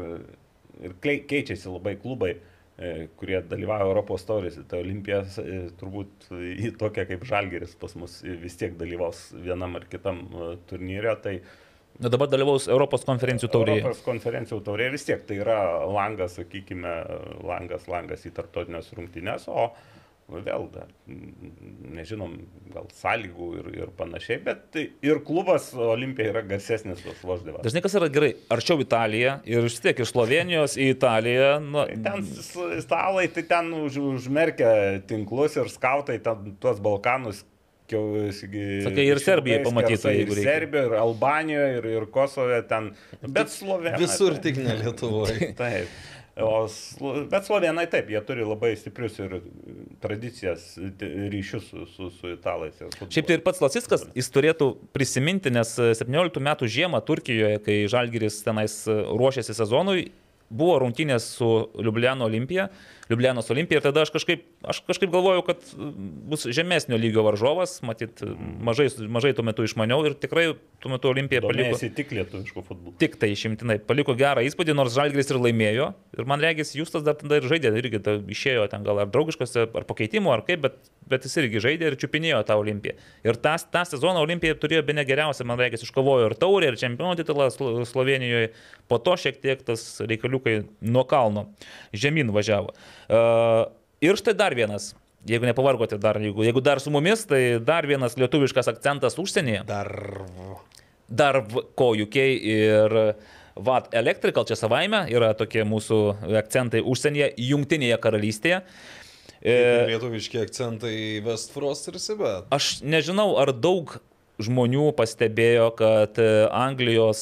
ir keičiasi labai klubai, e, kurie dalyvauja Europos taurėse. Tai Olimpija turbūt į tokią kaip Žalgeris pas mus vis tiek dalyvaus vienam ar kitam turnyre. Tai Na, dabar dalyvaus Europos konferencijų taurėje. Europos konferencijų taurė vis tiek tai yra langas, sakykime, langas, langas į tarptautinės rungtynės, o vėl mm, nežinom, gal sąlygų ir, ir panašiai, bet tai ir klubas Olimpija yra garsesnis už Voždėvą. Dažnai kas yra gerai, arčiau Italija ir vis tiek iš Slovenijos į Italiją, nu, Tai ten stalai, tai ten už, užmerkia tinklus ir skautai ten tuos Balkanus. Sakai, ir Serbiją pamatytų, Ir jeigu reikia. Serbijoje, ir Albanijoje, ir, ir Kosove ten. Bet Slovenija. Visur tik ne Lietuvoje. Taip. O, bet slovenai taip, jie turi labai stiprius ir tradicijas, ryšius su, su, su italais. Šiaip tai ir pats Lasiskas, jis turėtų prisiminti, nes 17 metų žiemą Turkijoje, kai Žalgiris tenais ruošėsi sezonui, buvo rungtynės su Liubliano Olimpija, Liublianos Olimpija ir tada aš kažkaip, aš kažkaip galvojau, kad bus žemesnio lygio varžovas, matyt, mažai, mažai tuo metu išmaniau ir tikrai tuo metu Olimpija paliko. Tik lietuviškų futbolų. Tik tai išimtinai paliko gerą įspūdį, nors Žalgris ir laimėjo. Ir man regis, Justas dar tada ir žaidė, irgi ta, išėjo ten gal ar draugiškose, ar pakeitimo, ar kaip, bet, bet jis irgi žaidė ir čiupinėjo tą Olimpiją. Ir tą, tą sezoną Olimpija turėjo be negeriausią, man regis, iškovojo ir taurę, ir čempionų titulą Slo- Slovenijoje. Po to šiek tiek tas reikaliukai nuo kalno žemyn važiavo. Uh, ir štai dar vienas. Jeigu nepavargote dar, jeigu, jeigu dar su mumis, tai dar vienas lietuviškas akcentas užsienyje Dar. dar kojukiai ir VAT Electrical čia savaime yra tokie mūsų akcentai užsienyje, jungtinėje karalystėje. Lietuviški akcentai Westfrost ir Sibet. aš nežinau, ar daug žmonių pastebėjo, kad e, Anglijos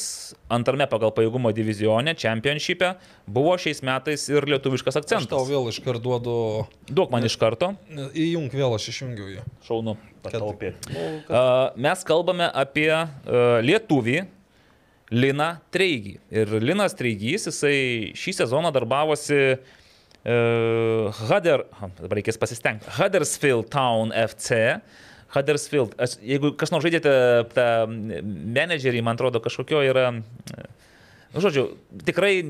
antrame pagal pajėgumo divizione, čempionšype, buvo šiais metais ir lietuviškas Aš tau akcentas. vėl iškart duodu. Duok man iš karto, Įjung vėl, aš išjungiu jį. šaunu. Pataupė. A, Mes kalbame apie a, lietuvį Liną Treigį. Ir Linas Treigys, jisai šį sezoną darbavosi uh, Hudder, ha, dabar reikės pasistengti, Huddersfield Town FC. Huddersfield, aš, jeigu kas nors žaidėte tą menedžerį, man atrodo, kažkokio yra... Nu, žodžiu, tikrai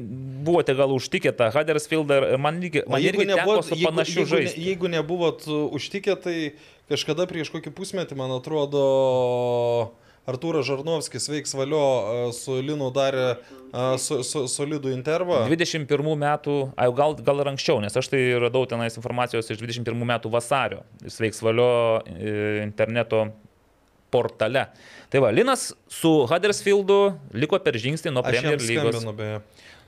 buvote gal užtikę tą Huddersfieldą ir man, lygi, man irgi teko su panašiu jeigu, žaisti. jeigu nebuvot uh, užtikę, tai kažkada prieš kokį pusmetį, man atrodo, Artūras Žarnovskis veiks valio uh, su Linu darė uh, su, su, solidų intervą. 21 metų, ai, gal, gal ir anksčiau, nes aš tai radau tenais informacijos iš 21 metų vasario. Jis veiks valio e, interneto portale. Tai va, Linas su Huddersfieldu liko per žingsnį nuo Premier lygos. skambinu.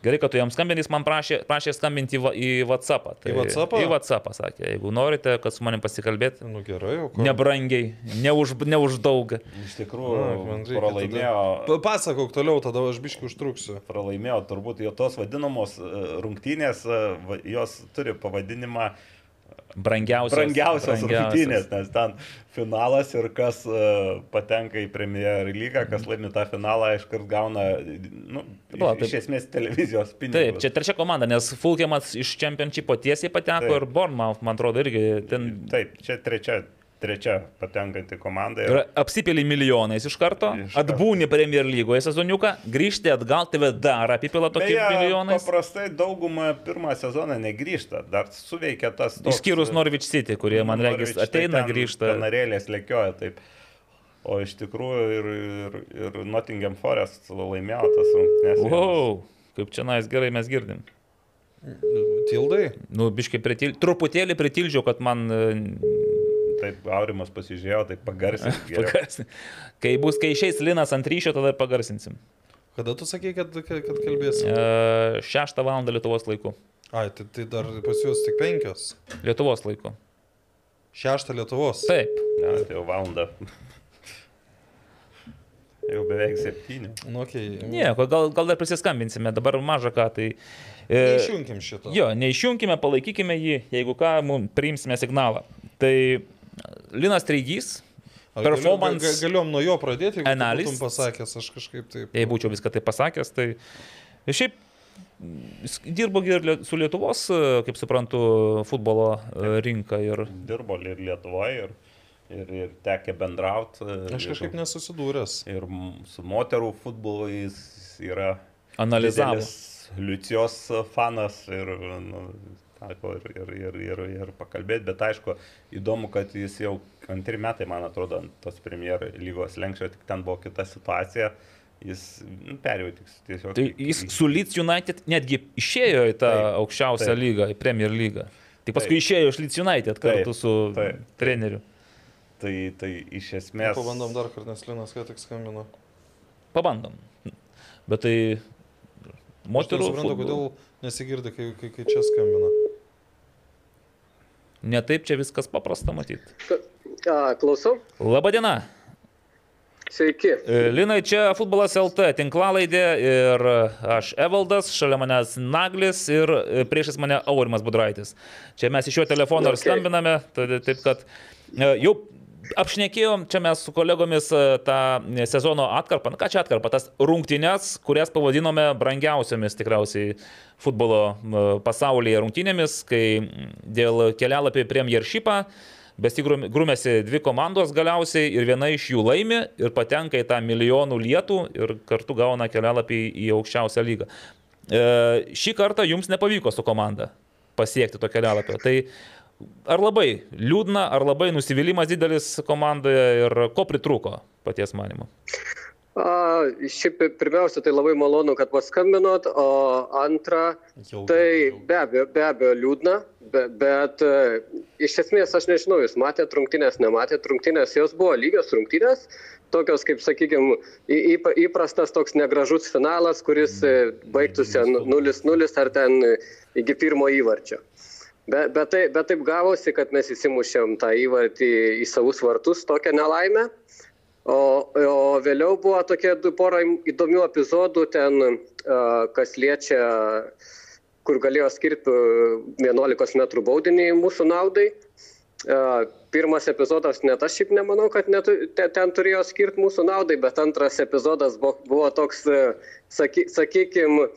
Gerai, kad tu jam skambinys, man prašė, prašė skambinti į, WhatsApp. Tai, Į WhatsAppą? Į WhatsApp, sakė, jeigu norite, kad su manim pasikalbėti. Nu gerai, o ko? Nebrangiai, ne už, ne už daug. Iš tikrųjų, Na, man reikia pralaimėjo, Pa- Pasakok toliau, tada aš biškai užtruksiu. pralaimėjo turbūt jo tos vadinamos e, rungtynės, e, jos turi pavadinimą Brangiausios. brangiausios rungtynės, nes ten finalas ir kas uh, patenka į Premier lygą, kas laimi tą finalą, iškart gauna, nu, Va, iš, iš esmės televizijos pinigus. Taip, čia trečia komanda, nes Fulkiamas iš Championship tiesiai pateko Taip. ir Bournemouth, man atrodo, irgi ten Taip, čia trečia, trečia patenkanti komanda. Ir apsipili milijonais iš karto, Iš karto. atbūni Premier lygoje sezoniuką, grįžti atgal, tave dar apipila tokie Beje, milijonais. paprastai dauguma pirmą sezoną negrįžta, dar suveikia tas toks... Išskyrus Norwich City, kurie, man regis, Norwich, tai ateina, ten grįžta. Kanarėlės lekioja taip. O iš tikrųjų ir, ir, ir Nottingham Forest laimėjo tas rungtynes. Wow, kaip čia nais gerai mes girdim. Tildai? Nu, biškai pritil... truputėlį pritildžiau, kad man Taip, Aurimas pasižiūrėjo, taip pagarsiai. pagarsin. Kai bus, kai išeis Linas ant ryšio, tada pagarsinsim. Kada tu sakei, kad, kad, kad kalbėsi? E, Šeštą valandą Lietuvos laiku. Ai, tai, tai dar pas jūs tik penkios. Lietuvos laiku. Šeštą Lietuvos. Taip. Ne, tai jau valandą. Jau beveik septyni. Nu, okay. Nieko, gal, gal dar prisiskambinsime, dabar maža ką. Tai, e, Neišjunkim šito. Jo, neišjunkime, palaikykime jį, jeigu ką, mums priimsime signalą. Tai Linas Treigys, galiu- performance- ga- Galėjom nuo jo pradėti, jeigu tu Analyst. būtum pasakęs, aš kažkaip taip. jei būčiau viską tai pasakęs, tai šiaip dirbo ir su Lietuvos, e, kaip suprantu, futbolo e, rinka ir Dirbo ir Lietuvoje, ir, ir, ir tekė bendrauti. Aš kažkaip nesusidūręs. Ir su moterų futbolu jis yra analizavo. didelis Liucijos fanas ir, nu, teko ir, ir, ir, ir, ir pakalbėti, bet aišku, įdomu, kad jis jau antri metai, man atrodo, ant tos premjer lygos lenkščio, tik ten buvo kita situacija, jis nu, perėjo tik tiesiog. Tai jis su Leeds United netgi išėjo į tą Taip, aukščiausią taip. lygą, į Premier lygą. Tik paskui Taip. išėjo iš Leeds United kartu Taip, su taip. treneriu. Tai, tai iš esmės. Pabandom dar kartą, nes Linas ką tik skambino. Pabandom. Bet tai Aš moterų. nesuprantu, futbolo- kodėl nesigirdi, kai, kai, kai čia skambina. Ne taip čia viskas paprasta matyti. Klausau. Labadiena. Sveiki. E, Linai, čia futbolas LT tinklalaidė ir aš Evaldas, šalia manęs Naglis ir e, priešais mane Aurimas Budraitis. Čia mes iš jo telefono ir Okay. skambiname, tai- taip kad e, jau apšnekėjom čia mes su kolegomis e, tą sezono atkarpą, na ką čia atkarpą, tas rungtynes, kurias pavadinome brangiausiamis tikriausiai futbolo e, pasaulyje rungtynėmis, kai mm, dėl kelialapį į Premiershipą besigrumėsi dvi komandos galiausiai ir viena iš jų laimi ir patenka į tą milijonų lietų ir kartu gauna kelialapį į aukščiausią lygą. E, šį kartą jums nepavyko su komanda pasiekti to kelialapio. Tai ar labai liūdna, ar labai nusivylimas didelis komandoje ir ko pritruko paties manimo? A, šiaip pirmiausia, tai labai malonu, kad paskambinot, o antra, Jau- tai jau- be abejo, be abejo liūdna, be, bet e, iš esmės aš nežinau, jūs matėte rungtynės, nematėte rungtynės, jos buvo lygios rungtynės, tokios kaip, sakykime, įprastas toks negražus finalas, kuris e, baigtųsi 0-0 ar ten iki pirmo įvarčio. Bet, bet, tai, bet taip gavosi, kad mes įsimušėm tą įvartį į savus vartus, tokią nelaimę. O, o vėliau buvo tokie du pora įdomių epizodų ten, kas liečia, kur galėjo skirti 11 m baudinį mūsų naudai. Pirmas epizodas, net aš šiaip nemanau, kad net, te- ten turėjo skirti mūsų naudai, bet antras epizodas buvo, buvo toks, saky, sakykime,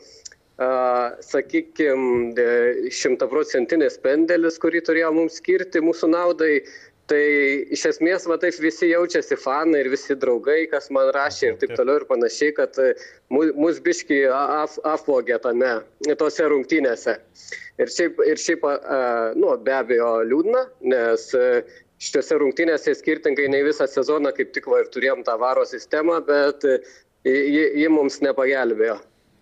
sakykime, šimtaprocentinis pendelis, kurį turėjo mums skirti mūsų naudai. Tai iš esmės, va taip visi jaučiasi fanai ir visi draugai, kas man rašė ir taip toliau ir panašiai, kad e, mu- mus biški ap, apvogė tame, tose rungtynėse. Ir šiaip, ir šiaip a, a, nu, be abejo, liūdna, nes e, šitose rungtynėse skirtingai nei visą sezoną kaip tik va ir turėjom tą varo sistemą, bet e, ji, ji mums nepagelbėjo.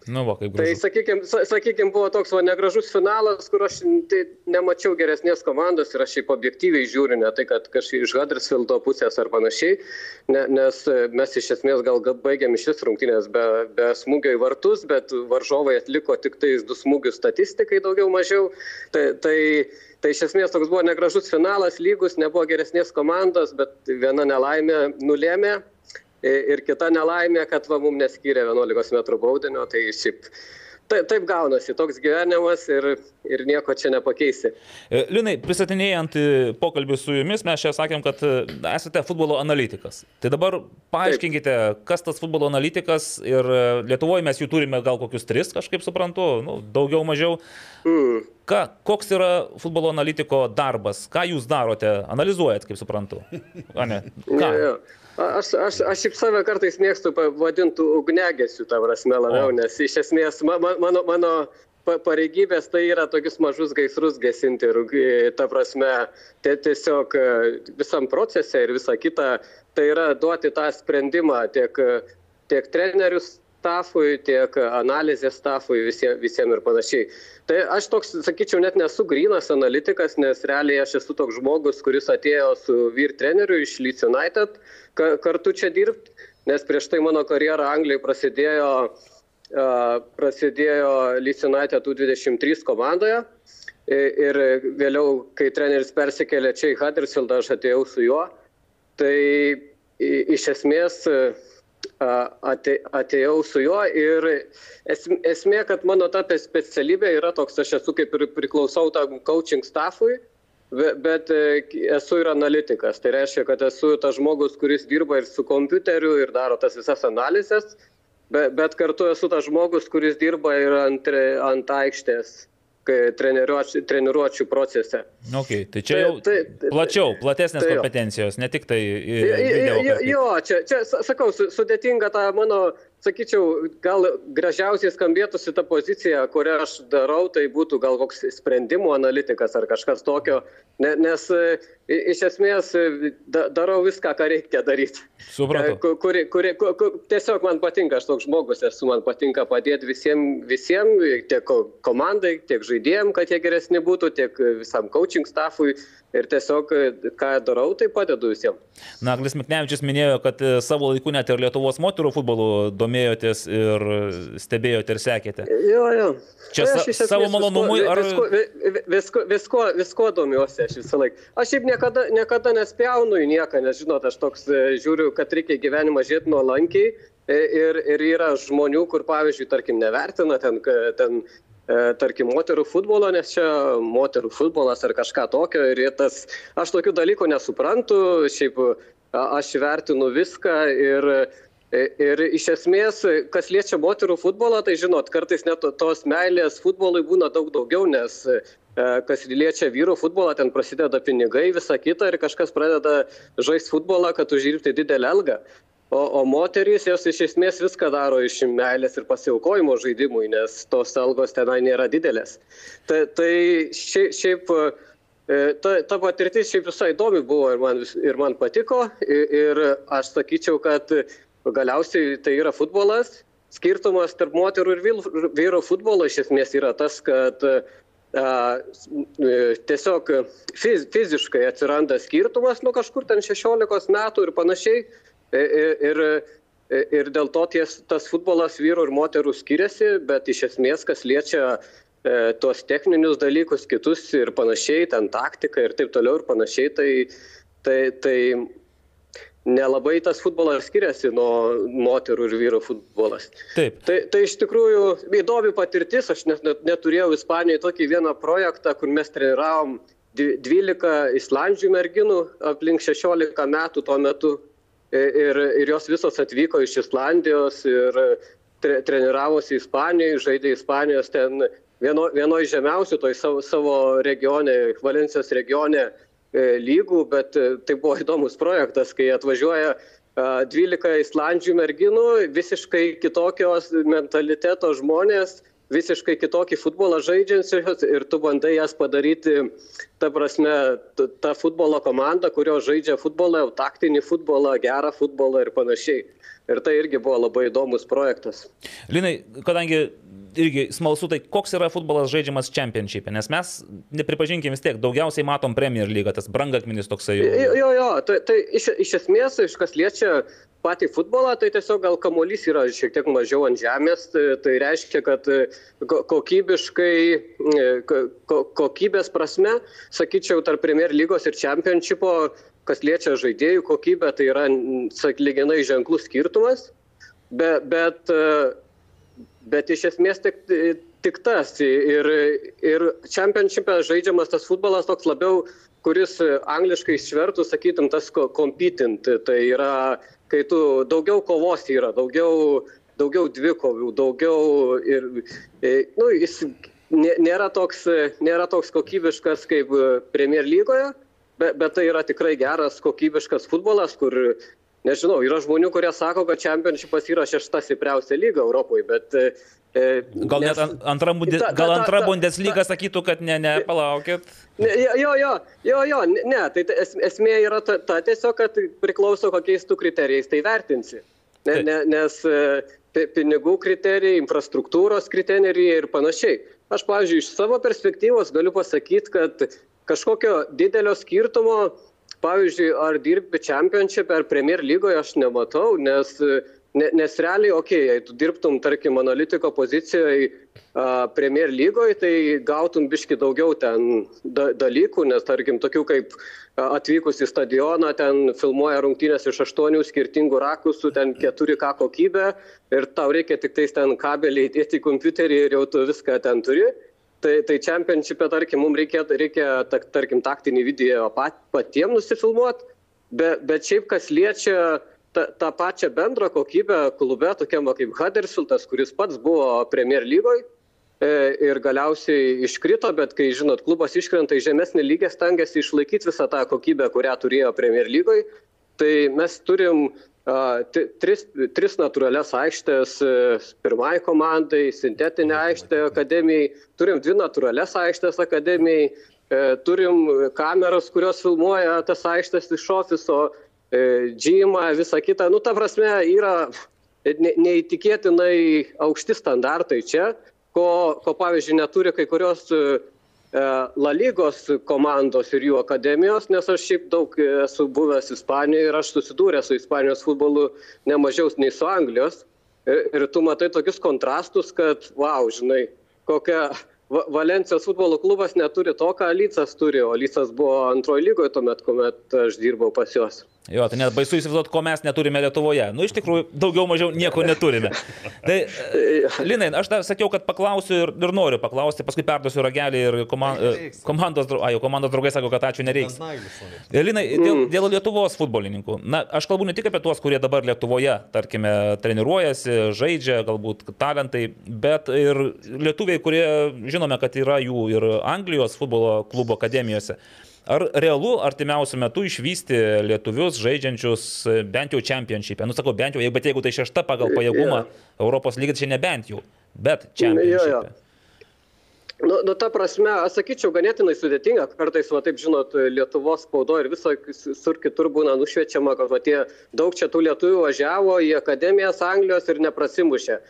Nu, va, Tai sakykime, sakykim, buvo toks va, negražus finalas, kur aš tai, nemačiau geresnės komandos ir aš šiaip objektyviai žiūriu, ne tai, kad kažkaip iš Huddersfieldo pusės ar panašiai, ne, nes e, mes iš esmės gal gal baigėm šis rungtynės be, be smūgio į vartus, bet varžovai atliko tik tais du smūgius statistikai daugiau mažiau. Tai, tai, tai iš esmės toks buvo negražus finalas, lygus, nebuvo geresnės komandos, bet viena nelaimė nulėmė. Ir kita nelaimė, kad va mums neskyrė 11 m baudinio, tai šiaip taip, taip gaunasi, toks gyvenimas ir, ir nieko čia nepakeisi. E, Linai, pristatinėjant e, pokalbį su jumis, mes čia sakėm, kad e, esate futbolo analitikas. Tai dabar paaiškinkite, kas tas futbolo analitikas ir Lietuvoje mes jų turime gal kokius tris, kažkaip suprantu, nu, daugiau mažiau. Mm. Ką, koks yra futbolo analitiko darbas? Ką jūs darote? Analizuojat, kaip suprantu. A, ne? Ką? Jo, jo. Aš, aš, aš šiaip save kartais mėgstu vadinti ugnegesiu, ta prasme labiau, nes iš esmės ma, ma, mano, mano pa- pareigybės tai yra tokius mažus gaisrus gesinti ir ta prasme tai tiesiog e, visam procese ir visa kita, tai yra duoti tą sprendimą tiek, tiek trenerius stafui, tiek analizės stafui, visiems, visiems ir panašiai. Tai aš toks, sakyčiau, net nesu grinas analitikas, nes realiai aš esu toks žmogus, kuris atėjo su vyr treneriu iš Leeds United ka, kartu čia dirbti, nes prieš tai mano karjera Anglijoje prasidėjo, prasidėjo United U23 komandoje. Ir vėliau, kai treneris persikėlė čia į Huddersfieldą, aš atėjau su juo. Tai iš esmės ate, atėjau su juo ir es, esmė, kad mano ta specialybė yra toks, aš esu kaip ir priklausau tam coaching staffui, bet e, esu ir analitikas. Tai reiškia, kad esu tas žmogus, kuris dirba ir su kompiuteriu ir daro tas visas analizės, bet, bet kartu esu tas žmogus, kuris dirba ir ant, ant aikštės treniruočių, treniruočių procese. Okay, tai čia jau tai, tai, plačiau, platesnės tai, kompetencijos, ne tik tai... Jo, jo, čia, čia sakau, sudėtinga ta mano sakyčiau, gal gražiausiai skambėtųsi ta pozicija, kurią aš darau, tai būtų gal koks sprendimų analitikas ar kažkas tokio, nes e, iš esmės e, darau viską, ką reikia daryti. Supratau. Kuri, kuri, kuri, tiesiog man patinka, aš toks žmogus esu, man patinka padėti visiems, visiem, tiek komandai, tiek žaidėjim, kad jie geresni būtų, tiek visam coaching staffui ir tiesiog, e, ką darau, tai padedu visiems. Naglis Miknevičius minėjo, kad e, savo laiku net ir Lietuvos moterų futbolu domėjotės ir stebėjote ir sekėte. Jo, jo. Čia tai sa savo malonumui ar... Visko, visko, visko, visko domiuosi aš visą laiką. Aš šiaip niekada, niekada nespjaunu į nieką, nes žinot, aš toks e, žiūriu, kad reikia gyvenimą žiūrėti nuolankiai. Ir, ir yra žmonių, kur, pavyzdžiui, tarkim, nevertina ten, ten E, tarkim, moterų futbolo, nes čia moterų futbolas ar kažką tokio. Ir tas, aš tokių dalykų nesuprantu, šiaip aš vertinu viską ir, ir iš esmės, kas liečia moterų futbolą, tai žinot, kartais net tos meilės futbolui būna daug daugiau, nes e, kas liečia vyrų futbolą, ten prasideda pinigai, visa kita ir kažkas pradeda žaisti futbolą, kad uždirbti didelę algą. O, o moterys jos iš esmės viską daro iš meilės ir pasiaukojimo žaidimui, nes tos algos tenai nėra didelės. Ta, tai šiaip, šiaip ta, ta patirtis šiaip visai įdomi buvo ir man, ir man patiko. Ir, ir aš sakyčiau, kad galiausiai tai yra futbolas. Skirtumas tarp moterų ir vyrų futbolo iš esmės yra tas, kad tiesiog fiz, fiziškai atsiranda skirtumas nuo kažkur ten 16 metų ir panašiai. Ir, ir dėl to ties, tas futbolas vyrų ir moterų skiriasi, bet iš esmės, kas liečia e, tuos techninius dalykus, kitus ir panašiai, ten taktika ir taip toliau ir panašiai, tai, tai, tai nelabai tas futbolas skiriasi nuo moterų ir vyrų futbolas. Taip. Tai, tai iš tikrųjų įdomi patirtis, aš net, net, neturėjau Ispanijoje tokį vieną projektą, kur mes treniravom 12 islandžių merginų aplink 16 metų tuo metu ir, ir jos visos atvyko iš Islandijos ir tre, treniravosi Ispanijoje, žaidė Ispanijos ten vieno, vienoje žemiausių toj savo, savo regione, Valencijos regione lygų, bet e, tai buvo įdomus projektas, kai atvažiuoja 12 islandžių merginų, visiškai kitokios mentaliteto žmonės, visiškai kitokį futbolą žaidžiančios ir tu bandai jas padaryti, ta prasme, tą futbolo komandą, kurio žaidžia futbolą, taktinį futbolą, gerą futbolą ir panašiai. Ir tai irgi buvo labai įdomus projektas. Linai, kadangi irgi smalsu, tai koks yra futbolas žaidžiamas čempionšypė, nes mes, nepripažinkim vis tiek, daugiausiai matom Premier lygą, tas brangakmenis toksai. Jo, jo, jo tai, tai iš, iš esmės, iš kas liečia patį futbolą, tai tiesiog gal kamuolys yra šiek tiek mažiau ant žemės, tai, tai reiškia, kad e, kokybiškai, e, kokybės prasme, sakyčiau, tarp Premier lygos ir Championshipo, kas liečia žaidėjų kokybę, tai yra, lyginai, ženklus skirtumas, bet, bet, e, bet iš esmės tik, tik tas. Ir, ir Championship'e žaidžiamas tas futbolas toks labiau kuris angliškai išvertų, sakytum, tas competent, tai yra kai tu daugiau kovos yra, daugiau, daugiau dvikovių, daugiau ir, nu, jis nėra toks, nėra toks kokybiškas kaip Premier lygoje, bet, bet tai yra tikrai geras kokybiškas futbolas, kur, nežinau, yra žmonių, kurie sako, kad čempionšipas yra šešta stipriausia lyga Europoje, bet E, gal net antra, ta, gal antra Bundesliga sakytų, kad ne, ne, palaukit. Ne, jo, jo, jo, jo, ne, tai esmė yra ta, ta tiesiog, kad priklauso kokiais tu kriterijais tai vertinsi. Ne, ne, nes e, pinigų kriterijai, infrastruktūros kriterijai ir panašiai. Aš, pavyzdžiui, iš savo perspektyvos galiu pasakyti, kad kažkokio didelio skirtumo, pavyzdžiui, ar dirbti čempionšipė ar Premier lygoje aš nematau, nes Ne, nes realiai, okei, okay, jei tu dirbtum, tarkim, analitiko pozicijoje uh, Premier lygoje, tai gautum biški daugiau ten da, dalykų, nes, tarkim, tokių kaip uh, atvykus į stadioną, ten filmuoja rungtynės iš aštuonių skirtingų rakusų, ten 4K kokybė ir tau reikia tik tais ten kabelį įdėti į kompiuterį ir jau tu viską ten turi. Tai, tai čempionšipė, tarkim, mums reikia, reikia tarkim, taktinį video pat, patiems nusifilmuoti, bet, bet šiaip kas liečia ta, tą pačią bendrą kokybę klube, tokiam kaip Huddersfieldas, kuris pats buvo Premier lygoje ir galiausiai iškrito, bet kai, žinot, klubas iškrenta į žemesnį lygį, stengiasi išlaikyti visą tą kokybę, kurią turėjo Premier lygoje. Tai mes turim tris, tris natūralias aikštės e, pirmai komandai, sintetinę aikštę akademijai, turim dvi natūralias aikštės akademijai, e, turim kameras, kurios filmuoja tas aikštės iš ofiso E, džymą, visą kitą. Nu, ta prasme, yra neįtikėtinai aukšti standartai čia, ko, ko pavyzdžiui, neturi kai kurios La lygos komandos ir jų akademijos, nes aš šiaip daug esu buvęs Ispanijoje ir aš susidūręs su Ispanijos futbolu nemažiau nei su Anglijos. Ir, ir tu matai tokius kontrastus, kad, wow, žinai, kokia Valencijos futbolo klubas neturi to, ką Lycas turi, o Lycas buvo antrojo lygoje tuomet, kuomet aš dirbau pas juos. Jo, tai net baisu įsivaizduoti, ko mes neturime Lietuvoje. Nu, iš tikrųjų, daugiau mažiau nieko neturime. Tai, Linai, aš dar sakiau, kad paklausiu ir, ir noriu paklausti, paskui perduosiu ragelį ir koman, komandos, ai, komandos draugai sako, kad ačiū nereiks. Linai, dėl, dėl Lietuvos futbolininkų. Na, aš kalbu ne tik apie tuos, kurie dabar Lietuvoje, tarkime, treniruojasi, žaidžia, galbūt talentai, bet ir lietuviai, kurie žinome, kad yra jų ir Anglijos futbolo klubo akademijose. Ar realu artimiausiu metu išvysti lietuvius žaidžiančius e, bent jau čempionšypę? Nu, sakau, bent jau, bet jeigu tai šešta pagal pajėgumą yeah. Europos lygiai, tai čia nebent jau, bet čempionšypę. Nu, nu, ta prasme, aš sakyčiau, ganėtinai sudėtinga. Kartais, va taip žinot, Lietuvos spaudo ir viso sur kitur būna nušviečiama, kad va, tie daug čia tų lietuvių važiavo į akademijas Anglijos ir neprasimušė.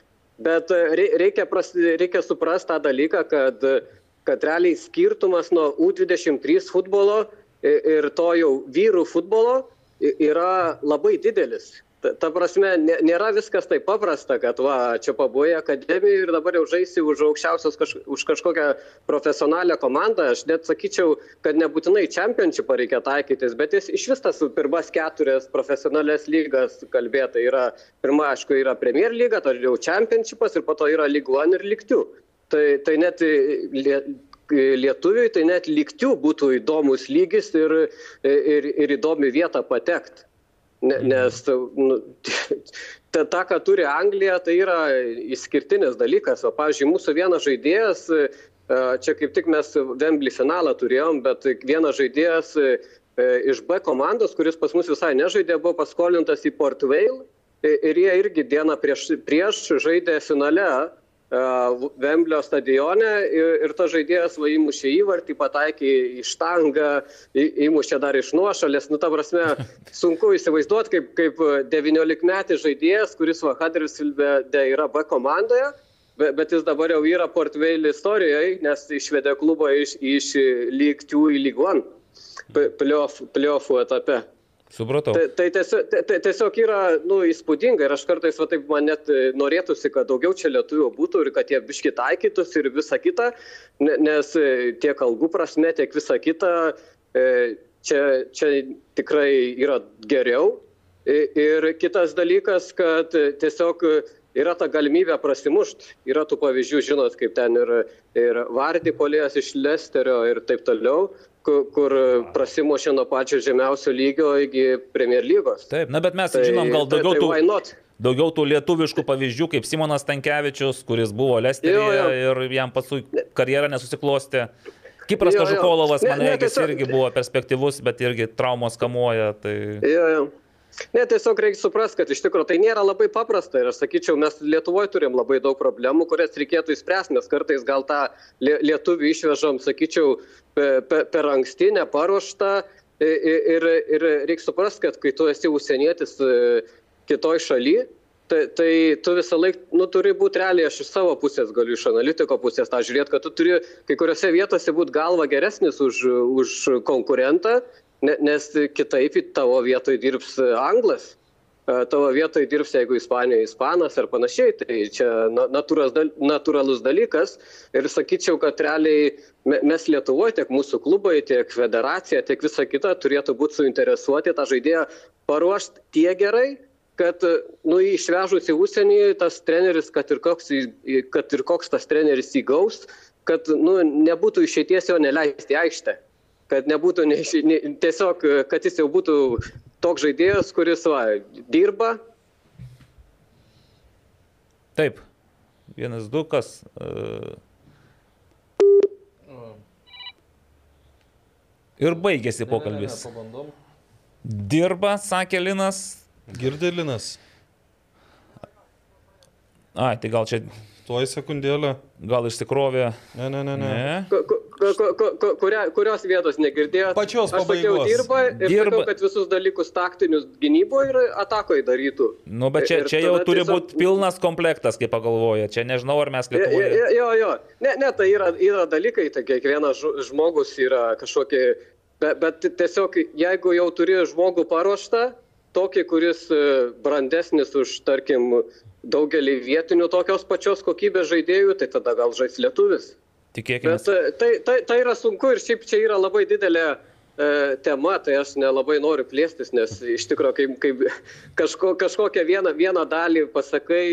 Bet e, reikia, pras, reikia suprasti tą dalyką, kad uh, kad realiai skirtumas nuo U23 futbolo ir to jau vyrų futbolo yra labai didelis. Ta, ta prasme, nėra viskas taip paprasta, kad va, čia pabuvai akademijoje ir dabar jau žaisi už aukščiausios, kaž, už kažkokią profesionalią komandą. Aš net sakyčiau, kad nebūtinai čempionšipą reikia taikytis, bet jis iš vis tas pirmas keturias profesionalias lygas kalbėta yra, pirma, aišku, yra Premier lyga, tai jau čempionšipas ir po to yra lyg 1 ir lyg 2 tai, tai net lietuviui tai net liktių būtų įdomus lygis ir, ir, ir įdomi vieta patekti. Mhm. nes nu, ta, ta, ką turi Anglija, tai yra išskirtinis dalykas. O, pavyzdžiui, mūsų vienas žaidėjas, čia kaip tik mes Wembley finalą turėjom, bet vienas žaidėjas iš B komandos, kuris pas mus visai nežaidė, buvo paskolintas į Port Vale ir jie irgi dieną prieš, prieš žaidė finale Vemblio stadione ir, ir tas žaidėjas va įmušė įvartį, pataikė į štangą, įmušė dar iš nuošalės. Nu, ta prasme, sunku įsivaizduoti, kaip, kaip 19 metais žaidėjas, kuris va Huddersfielde yra B komandoje, bet, jis dabar jau yra Portveil istorijoje, nes išvedė klubą iš, iš lyg 2 į lyg 1 playoffų etape. Supratau. Tai, tai tiesiog, tai, tiesiog yra nu, įspūdinga ir aš kartais va, taip man net e, norėtųsi, kad daugiau čia lietuvių būtų ir kad jie biški taikytųsi ir visa kita, nes e, tiek algų prasme, tiek visa kita e, čia, čia tikrai yra geriau. Ir kitas dalykas, kad tiesiog yra ta galimybė prasimušti. Yra tų pavyzdžių, žinot, kaip ten ir, ir Vardį polėjas iš Lesterio ir taip toliau kur, prasimušė nuo pačio žemiausio lygio iki Premier lygos. Taip, na bet mes tai, žinom gal daugiau tai, tai tų... Daugiau tų lietuviškų pavyzdžių, kaip Simonas Tankievičius, kuris buvo Lesteryje ir jam paskui karjera nesusiklostė. Kipras Kažukolovas, man regis, irgi buvo perspektyvus, bet irgi traumos kamuoja. Tai... Jo, jo. Ne, tiesiog reikia suprasti, kad iš tikrųjų tai nėra labai paprasta ir aš sakyčiau, mes Lietuvoje turim labai daug problemų, kurias reikėtų įspręsti, nes kartais gal tą lietuvį išvežam, sakyčiau, per, per anksti, neparuoštą ir, ir reikia suprasti, kad kai tu esi užsienietis e, kitoj šalyje, tai, tai tu visą laiką nu, turi būti realiai, aš iš savo pusės galiu, iš analitiko pusės tą žiūrėti, kad tu turi kai kuriuose vietose būti galva geresnis už, už konkurentą nes kitaip tavo vietoj dirbs anglas. tavo vietoje dirbs, jeigu Ispanijoje ispanas ar panašiai, tai čia natūralus dalykas. Ir sakyčiau, kad realiai mes Lietuvoje, tiek mūsų klubai, tiek federacija, tiek visa kita turėtų būti suinteresuoti tą žaidėją paruošti tiek gerai, kad, nu, išvežus į užsienį, tas treneris, kad ir koks, kad ir koks tas treneris įgaus, kad, nu, nebūtų išeities jo neleisti į aikštę kad nebūtų ne, ne, tiesiog, kad jis jau būtų toks žaidėjas, kuris va, dirba. Taip. Vienas, du, kas. Uh... Ir baigėsi pokalbis. Ne, ne, ne, Dirba, sakė Linas. Girdelinas. A, tai gal čia Tuoj sekundėlę. Gal išsikrovė? Ne, ne, ne. ne. ko, ko, kuria, kurios vietos negirdėjote? Pačios Aš sakiau, pabaigos. dirba ir Dirba. Sakiau, kad visus dalykus taktinius gynyboje ir atakoje darytų. Nu, bet čia, Ir čia jau turi tiesiog- būti pilnas komplektas, kaip pagalvoja. Čia nežinau, ar mes Jo, Lietuvoje. jo, jo, jo. Ne, ne, tai yra, yra dalykai, tai kiekvienas žmogus yra kažkokie, bet, bet tiesiog jeigu jau turi žmogų paruoštą, tokį, kuris e, brandesnis už, tarkim, daugelį vietinių tokios pačios kokybės žaidėjų, tai tada gal žais lietuvis. Tikėkime. Bet e, tai, tai, tai yra sunku ir šiaip čia yra labai didelė e, tema, tai aš nelabai noriu plėstis, nes iš tikrųjų, kaip, kaip kažko, kažkokią vieną, vieną dalį pasakai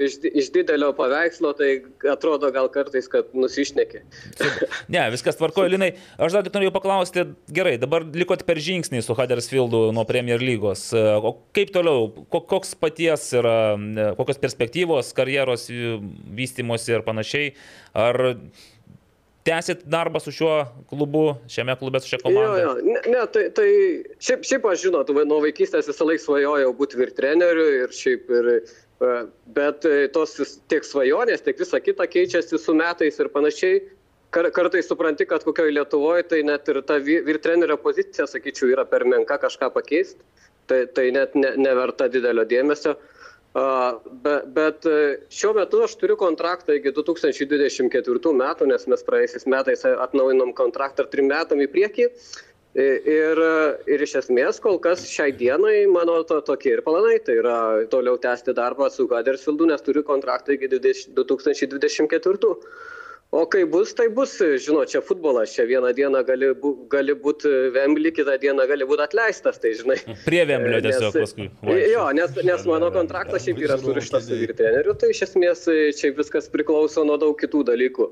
iš, iš didelio paveikslo, tai atrodo gal kartais, kad nusišneki. Ne, viskas tvarkoja, Linai. Aš dar norėjau paklausti, gerai, dabar likot per žingsnį su Huddersfieldu nuo Premier lygos. E, O kaip toliau, Ko- koks paties yra, e, kokios perspektyvos, karjeros vystimosi ir panašiai? Ar tęsit darbą su šiuo klubu, šiame klube su šia Jo, komanda? jo, ne, ne tai, tai šiaip, šiaip aš žinot, nuo vaikystės visą laiką svajojau būti vyr treneriu ir šiaip ir, bet e, tos tiek svajonės, tiek visa kita keičiasi su metais ir panašiai. Kar, kartais supranti, kad kokioje Lietuvoje tai net ir ta vyr trenerio pozicija, sakyčiau, yra per menka kažką pakeisti. Tai, tai net ne, neverta didelio dėmesio. Be, bet e, šiuo metu aš turiu kontraktą iki 2024 metų, nes mes praėjusiais metais atnaujinom kontraktą trim metam į priekį. Ir, ir iš esmės kol kas šiai dienai mano to, tokie ir planai, tai yra toliau tęsti darbą su Huddersfieldu, nes turiu kontraktą iki 20 2024. O kai bus, tai bus, žinot, čia futbolas, čia vieną dieną gali, bu, gali būti Vembly, kitą dieną gali būti atleistas, tai žinai. Prie Vemblio Nes- tiesiog paskui. Jo, nes, nes mano kontraktas šiaip yra surištas su vyr treneriu, tai iš esmės čia viskas priklauso nuo daug kitų dalykų.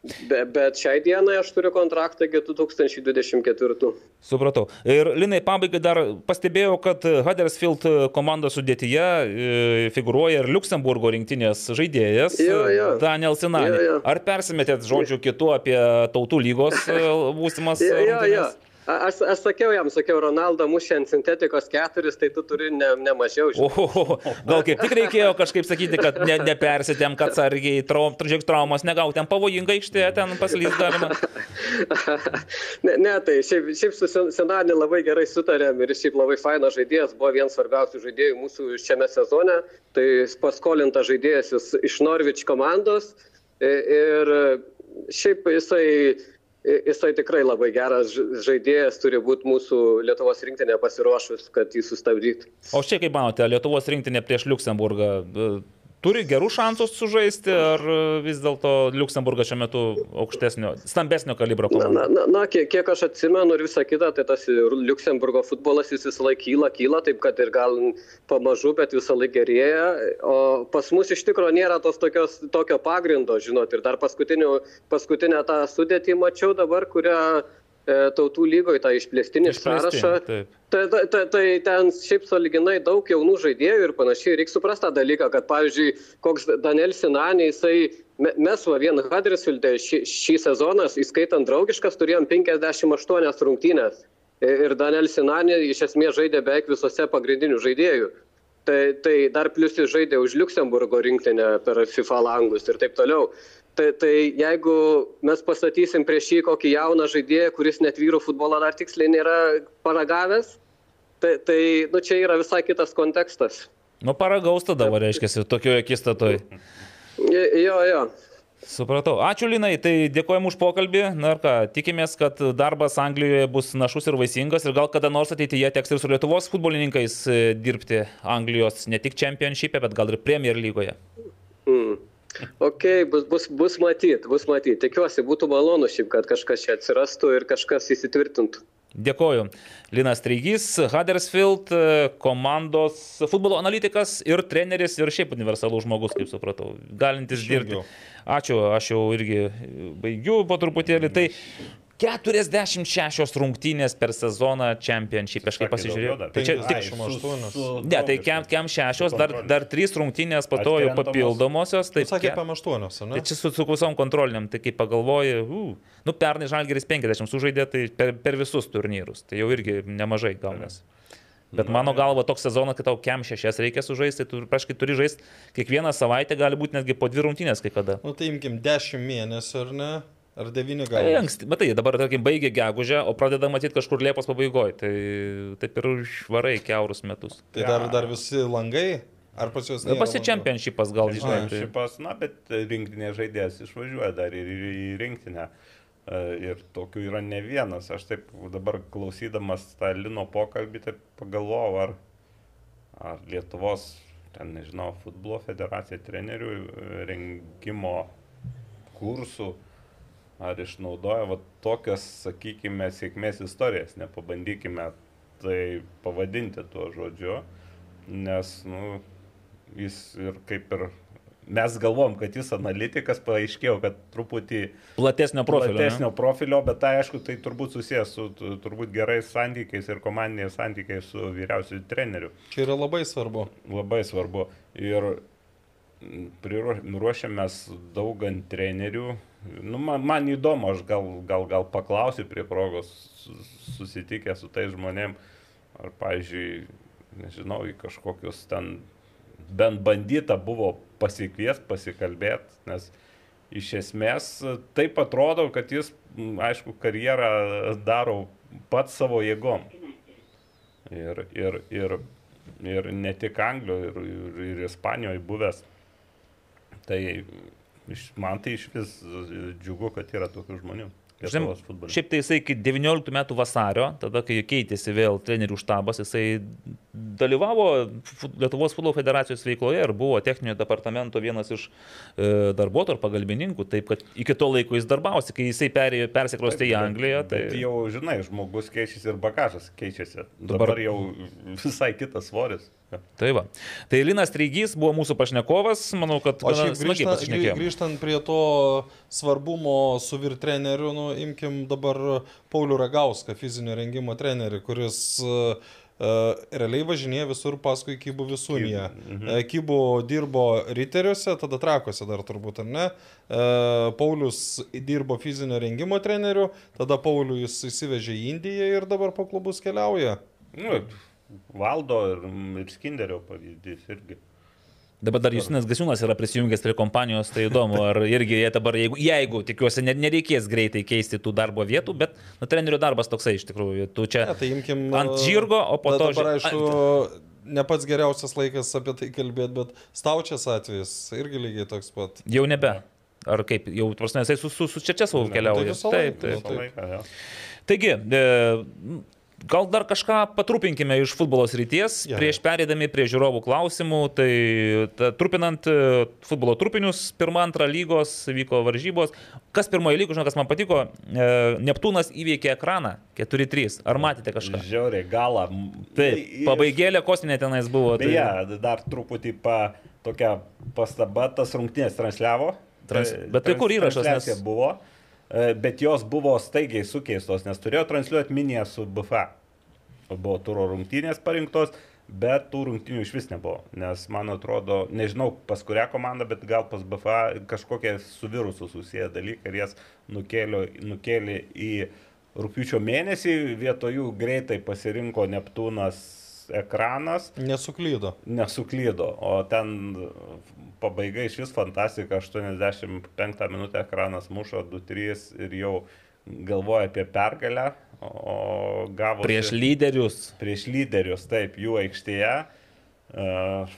Be, bet šiai dienai aš turiu kontraktą iki 2024. Supratau. Ir Linai, pabaigai dar pastebėjau, kad Huddersfield komandos sudėtyje e, figuruoja ir Luxemburgo rinktinės žaidėjas Jo, jo. Daniel Sinani. Jo, jo. Ar persimetėt žodžių kitų apie tautų lygos e, būsimas? Jo, jo, jo. Aš, aš sakiau jam, sakiau, Ronaldo mušė ant sintetikos keturis, tai tu turi ne, ne mažiau. Oho, gal kaip tik reikėjo kažkaip sakyti, kad ne, nepersitėm, kad sargiai traum, tražek traumas negauti, ten pavojinga aikštė, ten paslys galima. ne, ne, tai šiaip, šiaip su Sen- Senani labai gerai sutarėm ir šiaip labai fainas žaidėjas, buvo vienas svarbiausių žaidėjų mūsų šiame sezone. Tai paskolinta žaidėjas iš Norwich komandos ir šiaip jisai, jisai tikrai labai geras žaidėjas, turi būti mūsų Lietuvos rinktinė pasiruošus, kad jį sustabdytų. O šiaip kaip manote, Lietuvos rinktinė prieš Luxemburgą e, turi gerų šansus sužaisti, ar vis dėlto Luxemburgas šiuo metu aukštesnio, stambesnio kalibro komanda? na, na, na kiek, kiek aš atsimenu ir visa kita, tai tas Luxemburgo futbolas jis visą laiką kyla, kyla, taip kad ir gal pamažu, bet visą laiką gerėja. O pas mus iš tikrųjų nėra tos tokios, tokio pagrindo, žinot, ir dar paskutinę tą sudėtį mačiau dabar, kurią tautų lygoje, tą išplėstinį sąrašą. Tai, tai, tai, tai ten šiaip saliginai daug jaunų žaidėjų ir panašiai. Reikia suprasti tą dalyką, kad pavyzdžiui, koks Daniel Sinanė, jisai, me- mes va vien Huddersfielde šį, šį sezoną, įskaitant draugiškas, turėjom 58 rungtynės. Ir Daniel Sinanė iš esmės žaidė beveik visose pagrindinių žaidėjų. Tai, tai dar plius jis žaidė už Luxemburgo rinktinę per FIFA langus ir taip toliau. Tai, tai jeigu mes pastatysim prieš jį kokį jauną žaidėją, kuris net vyrų futbolą dar tiksliai nėra paragavęs, tai, tai nu, čia yra visai kitas kontekstas. Nu, paragaus tada, reiškia, tokioje akistatoje. Jo, jo. Supratau. Ačiū Linai, tai dėkojom už pokalbį. Na ir ką, tikimės, kad darbas Anglijoje bus našus ir vaisingas ir gal kada nors ateityje teks ir su Lietuvos futbolininkais e, dirbti Anglijos ne tik Championship'e, bet gal ir Premier lygoje. Mm. Ok, bus, bus, bus matyt, bus matyt. Tikiuosi, būtų malonu šiaip, kad kažkas čia atsirastų ir kažkas įsitvirtintų. Dėkoju. Linas Treigys, Huddersfield e, komandos futbolo analitikas ir treneris ir šiaip universalus žmogus, kaip supratau, galintis dirbti. Ačiū, aš jau irgi baigiu po truputėlį. Tai 46 rungtynės per sezoną Championship, kažkaip Sakė, pasižiūrėjau. Tai čia tik 58. Ne, tai kem, kem šešios, dar, dar trys rungtynės, po to jau papildomosios. Tai, Sakė ke- apie 8, ne? tai čia su, su visom kontroliniam, tai kaip pagalvoji, uh, nu pernai Žalgeris 50 sužaidė, tai per, per visus turnyrus, tai jau irgi nemažai gaunasi. Bet mano galva toks sezonas, kai tau kem šešias reikia sužaisti, tai tu praškai turi žaisti kiekvieną savaitę, gali būti netgi po dvi rungtynės kai kada. Nu tai imkim 10 mėnesių, ar ne? Ar 9 Tai gal? anksti, matai, dabar, tarkim, baigė gegužę, o pradeda matyti kažkur Liepos pabaigoje, tai taip ir švarai keurus metus. Tai dar, dar visi langai? Ar pas juos? nėra Pasi čempionšipas gal, žinai. Tai... Šipas, na, bet rinktinė žaidėjas išvažiuoja dar ir ir į rinktinę. E, Ir tokių yra ne vienas. Aš taip dabar klausydamas tą Lino pokalbį, taip pagalvojau, ar, ar Lietuvos, ten nežinau, futbolo federacija trenerių rengimo kursų, ar išnaudoja va, tokias, sakykime, sėkmės istorijas. Nepabandykime tai pavadinti tuo žodžiu, nes, nu, jis ir kaip ir mes galvom, kad jis analitikas, paaiškėjo, kad truputį Platesnio profilio. ne? platesnio profilio, bet tai aišku, tai turbūt susijęs su tu- turbūt gerais santykiais ir komandiniais santykiais su vyriausiu treneriu. Čia yra labai svarbu. Labai svarbu. Ir ruošiamės daug ant trenerių. Nu, man, man įdomu, aš gal, gal, gal paklausiu prie progos su- susitikę su tais žmonėm, ar, pavyzdžiui, nežinau, į kažkokius ten bent bandyta buvo pasikviesti, pasikalbėti, nes iš esmės taip atrodo, kad jis, aišku, karjerą daro pats savo jėgom. Ir, ir, ir, ir ne tik Anglijoje, ir, ir, ir Ispanijoje buvęs. Tai man tai iš vis džiugu, kad yra tokių žmonių. Futbole. Šiaip tai jisai iki 19 metų vasario, tada kai keitėsi vėl trenerių štabas, jisai dalyvavo Lietuvos futbolo federacijos veikloje ir buvo techninio departamento vienas iš e, darbuotojų ar pagalbininkų, taip kad iki to laiko jis darbavosi, kai jisai perėjo, persikrostė į Angliją. Tai... Jau, žinai, žmogus keičiasi ir bagažas keičiasi. Dabar, Dabar jau visai kitas svoris. Tai va. Tai Linas Treigys buvo mūsų pašnekovas, manau, kad grįžtant, grįžtant prie to svarbumo su vyr treneriu, nu, imkim dabar Paulių Ragauską, fizinio rengimo trenerį, kuris uh, realiai važinėja visur paskui Kybų Visumiją. Mhm. Kybų dirbo Riteriuose, tada Trakose dar turbūt, ar ne? E, Paulius dirbo fizinio rengimo treneriu, tada Paulių jis įsivežė į Indiją ir dabar po klubus keliauja. Nu, valdo ir, ir Skinderio pavyzdys irgi. Dabar dar Justinas Gasiūnas yra prisijungęs prie kompanijos, tai įdomu, ar irgi jie dabar, jeigu, jeigu tikiuosi, ne- nereikės greitai keisti tų darbo vietų, bet nu, trenerio darbas toksai iš tikrųjų. Tu čia Ne, tai imkim. ant žirgo, o po to... Dabar, aišku, ne pats geriausias laikas apie tai kalbėti, bet Staučias atvejis irgi lygiai toks pat. Jau nebe. Ar kaip, jau, prasme, jisai su, su, su Čečesovu keliauja. tai visą Taip, taip. Visą laiką, jo. Taigi, e, gal dar kažką patrupinkime iš futbolo srities, Jo. prieš perėdami prie žiūrovų klausimų. Tai ta, trupinant e, futbolo trupinius, pirmą, antrą lygos vyko varžybos. Kas pirmoje lygoje, žinau, kas man patiko, e, Neptūnas įveikė ekraną 4-3. Ar matėte kažką? Žiauriai, galą. Taip, pabaigėlė kosminė tenais buvo. tai- Beje, dar truputį pa, tokia pastaba, tas rungtynės transliavo. Trans- E, bet tai kur įrašas, transliacija nes- buvo, bet jos buvo staigiai sukeistos, nes turėjo transliuoti miniją su BFA. Buvo turo rungtynės parinktos, bet tų rungtynių iš vis nebuvo. Nes man atrodo, nežinau pas kurią komandą, bet gal pas BFA kažkokie su virusu susiję dalykai ir jas nukėlė, nukėlė į rūpiučio mėnesį, vietoj jų greitai pasirinko Neptūnas ekranas Nesuklydo. nesuklydo, o ten pabaiga iš vis fantastika, 85 minutę ekranas mušo 2-3 ir jau galvoja apie pergalę, o gavo Prieš lyderius. prieš lyderius, taip, jų aikštėje.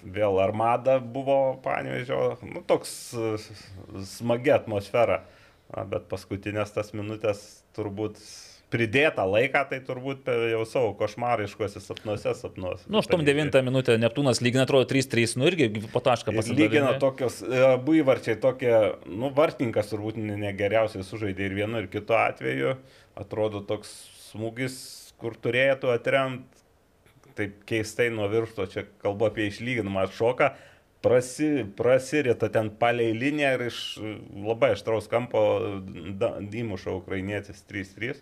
vėl armada buvo panevežio, nu, toks e, smagi atmosfera, bet paskutinės tas minutės turbūt pridėtą laiką, tai turbūt jau savo košmariškose sapnuose sapnuose. Nu, 8-9 minutę Neptūnas lygina, atrodo 3-3, nu irgi po tašką pasidalino. Lygina tokios, e, abu įvarčiai tokie, nu, vartininkas turbūt negeriausiai sužaidė ir vienu ir kitu atveju. Atrodo toks smūgis, kur turėtų atremti taip keistai nuo viršto, čia kalbu apie išlyginamą šoką, prasi, prasirita ten palei liniją ir iš labai aštraus kampo įmuša ukrainietis 3-3.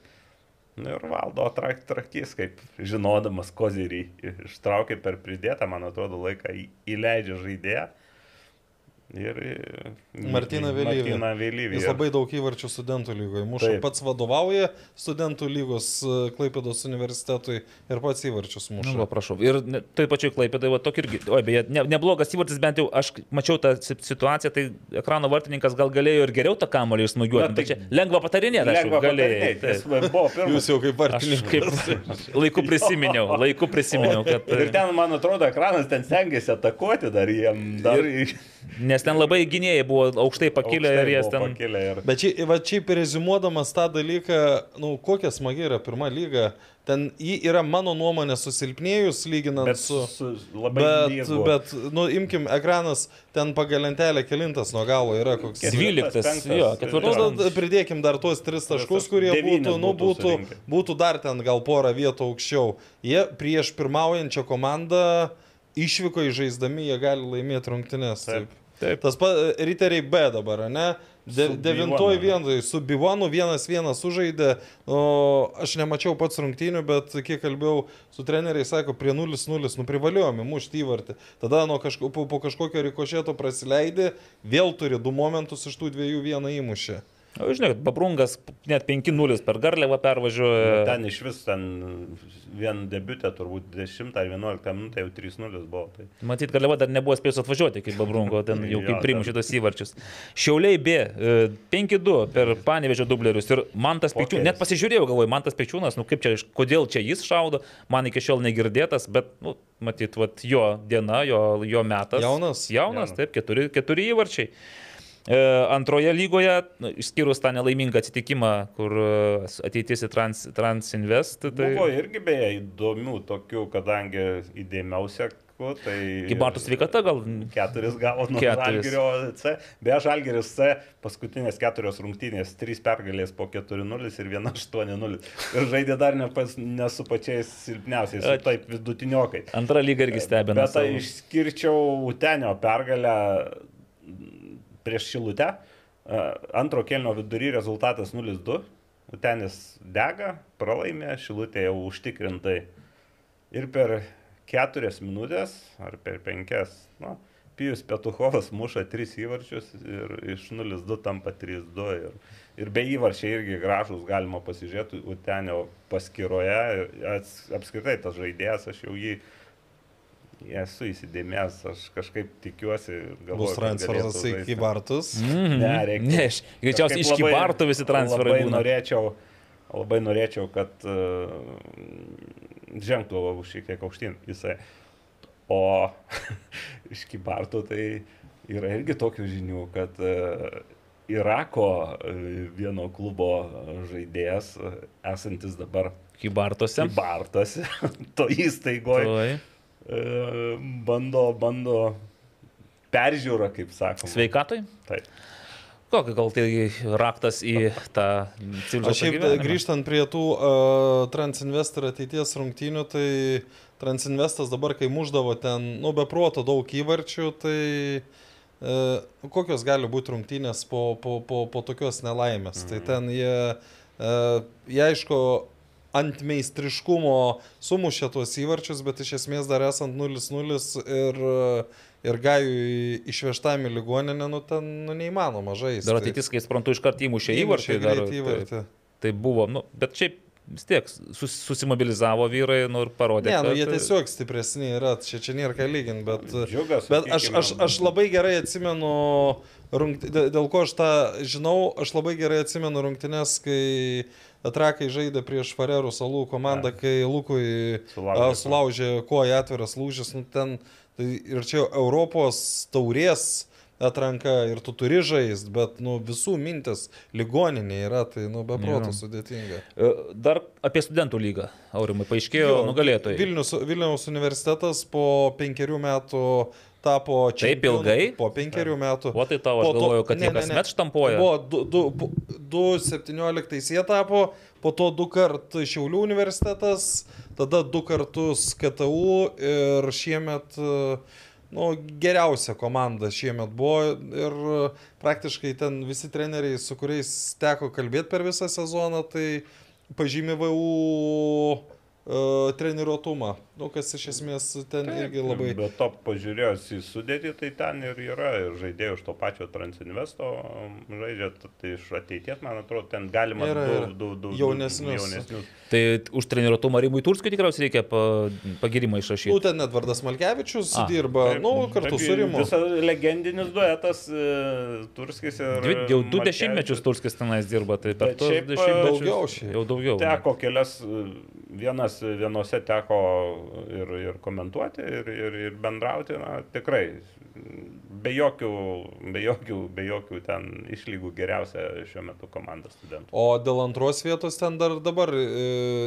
Nu ir valdo trak, trakys, kaip žinodamas kozirį ištraukė per pridėtą, man atrodo, laiką įleidžia žaidėją. Ir Martina Vėlyvė. Martina Vėlyvė. Jis labai daug įvarčių studentų lygoje. Taip. pats vadovauja studentų lygos e, Klaipėdos universitetui ir pats įvarčius. Nu, va, prašau. Ir taip pačiai Klaipėdai, va, tokį irgi. O, beje, ne, neblogas įvartis, bent jau aš mačiau tą situaciją, tai ekrano vartininkas gal galėjo ir geriau tą kamolį išsmūgiuoti. Tai čia lengva patarinėti, aš galėjau. Jūs jau kaip vartininkas. Kaip, laiku prisiminiau, laiku prisiminiau. Kad... Ir ten, man atrodo, ekranas ten stengiasi atakuoti dar jiem. Dar... Ir, Nes ten labai gynėjai buvo aukštai pakilę aukštai ir jie ten... Pakilę ir... Bet čia, va, čia rezimuodamas tą dalyką, nu, kokia smagi yra pirma lyga, ten jį yra mano nuomonė susilpnėjus lyginant bet, su... su labai bet, lygu. bet, nu, imkim, ekranas ten pagal lentelę kilintas nuo galo yra koks... 12, jo, ketvirtas. Nu, pridėkim dar tuos tris taškus, kurie būtų, nu, būtų, būtų dar ten gal porą vietų aukščiau. Jie prieš pirmaujančią komandą išvyko įžaisdami, jie gali laimėti rungtynės. Taip. Taip. Tas pat riteriai B dabar, ne? De, devintoji vietoje su Bivonu vienas vienas sužaidė, o, aš nemačiau pats rungtynių, bet kiek kalbėjau su treneriai, sako, prie 0-0, nu privalėjome mušti įvartį. Tada nuo kažko, po, po kažkokio rikošėto prasileidė, vėl turi du momentus iš tų dviejų vieną įmušę. Žinai, Babrungas net 5-0 per Garliavą pervažiuoja. Nu, ten iš vis ten vien debutė turbūt 10 ar 11 minutę jau 3-0 buvo. Tai. Matyt, Garliava dar nebuvo spėjus atvažiuoti kaip Babrungo, ten jau kaip primušė tos įvarčius. Šiauliai B, 5-2 e, per Panevežio dublerius ir man tas Pečiūnas, net pasižiūrėjau, galvoju, man tas Pečiūnas, nu kaip čia, kodėl čia jis šaudo, man iki šiol negirdėtas, bet, nu, matyt, vat, jo diena, jo, jo metas. Jaunas. Jaunas, Jaunas. taip, keturi, keturi įvarčiai. E, antroje lygoje, išskyrus tą nelaimingą atsitikimą, kur e, ateitis į Trans, Transinvest. Tai... Buvo irgi beje įdomių tokių, kadangi įdėmiausia Tai Kybartų sveikata gal? Keturis gavo nuo Žalgirio C. Beje, Žalgiris C paskutinės keturios rungtynės, trys pergalės po 4-0 ir 1-8-0. Ir žaidė dar ne, pas, ne su pačiais silpniausiais, su taip vidutiniokai. Antra lyga irgi stebina. Bet tai išskirčiau Utenio pergalę prieš Šilutę. Antro kelnio vidury rezultatas 0-2. Utenis dega, pralaimė, Šilutė jau užtikrintai. Ir per keturias minutės, ar per penkias, nu, Pijus Petuchovas muša tris įvarčius ir iš 0-2 tampa 3-2. Ir, ir be įvarčiai irgi gražus galima pasižiūrėti Utenio paskyroje. Apskritai tas žaidėjas, aš jau jį esu įsidėmėjęs, aš kažkaip tikiuosi, galvoju. Bus transferas į Kybartus? Mm -hmm. Ne, reikia. Ne, aš greičiausiai iš Kybartų visi transferai. Labai būna. norėčiau, labai norėčiau, kad uh, žengtų šiek tiek aukštyn jisai. O iš Kybartų tai yra irgi tokių žinių, kad uh, Irako vieno klubo žaidėjas, esantis dabar Kybartose. Kybartose, to įstaigoje. E, bando, bando peržiūrą, kaip sakoma. Sveikatoj? Taip. Kokia gal tai raktas į tą civilizaciją? Aš šiaip grįžtant prie tų uh, Transinvestor ateities rungtynių, tai Transinvestas dabar, kai muždavo ten, nu, be proto daug įvarčių, tai uh, kokios gali būti rungtynės po, po, po, po tokios nelaimės. Mm. Tai mhm. ten jie, uh, jie aišku, ant meistriškumo sumušė tuos įvarčius, bet iš esmės dar esant 0-0 ir, ir gajui išvežtam į ligoninę, nu ten nu, neįmanoma žaisti. Dar ateitis, kai suprantu, iškart įmušė įvartį. Dar, įvartį. Tai, tai buvo, nu, bet šiaip vis tiek sus, susimobilizavo vyrai nu, ir parodė. Ne, nu, jie tiesiog stipresni yra, čia, čia nėra ką lyginti, bet, Džiugas, bet aš, aš, aš labai gerai atsimenu, rungt, dėl ko aš tą žinau, aš labai gerai atsimenu rungtynes, kai Trakai žaidė prieš Farerų salų komandą, kai Lukui sulaužė, sulaužė koją atviras lūžis, nu, ten Tai ir čia Europos taurės atranka ir tu turi žaisti, bet nu, visų mintis ligoninė yra, tai nu, be proto sudėtinga. E, Dar apie studentų lygą, Aurimai, paaiškėjo Jo, nugalėtojai. Vilnius, Vilniaus universitetas po penkerių metų tapo čia. Taip ilgai? Po penkerių metų. O tai tau, aš galvoju, kad jie kasmet štampuoja. Buvo 2017 jie tapo, po to du kart Šiaulių universitetas, tada du kartus KTU ir šiemet e, nu, geriausia komanda šiemet buvo ir e, praktiškai ten visi treneriai, su kuriais teko kalbėti per visą sezoną, tai pažymė VU uh, treniruotumą, nu, kas iš esmės ten irgi labai... Bet to pažiūrėjus į sudėtį, tai ten ir yra ir žaidėjų iš to pačio Transinvesto um, žaidžia, tai iš ateities, man atrodo, ten galima Yra, du, yra. du, du, Jaunesnius. Du, jaunesnius. Tai už treniruotumą Rimui Turskiui tikriausiai reikia pa, pagirimą išrašyti. Nu, ten Edvardas Malkevičius A, dirba, Taip, nu, kartu taip, su Rimu. Visas legendinis duetas e, Turskis ir... Dvi, jau du dešimtmečius Turskis tenais dirba, tai per tos šiaip, dešimtmečius daugiau šiaip. Jau daugiau. Teko kelias, e, vienas, vienose teko ir, ir komentuoti, ir, ir, ir bendrauti, na, tikrai, be jokių, be jokių, be jokių ten išlygų geriausia šiuo metu komanda studentų. O dėl antros vietos ten dar dabar e,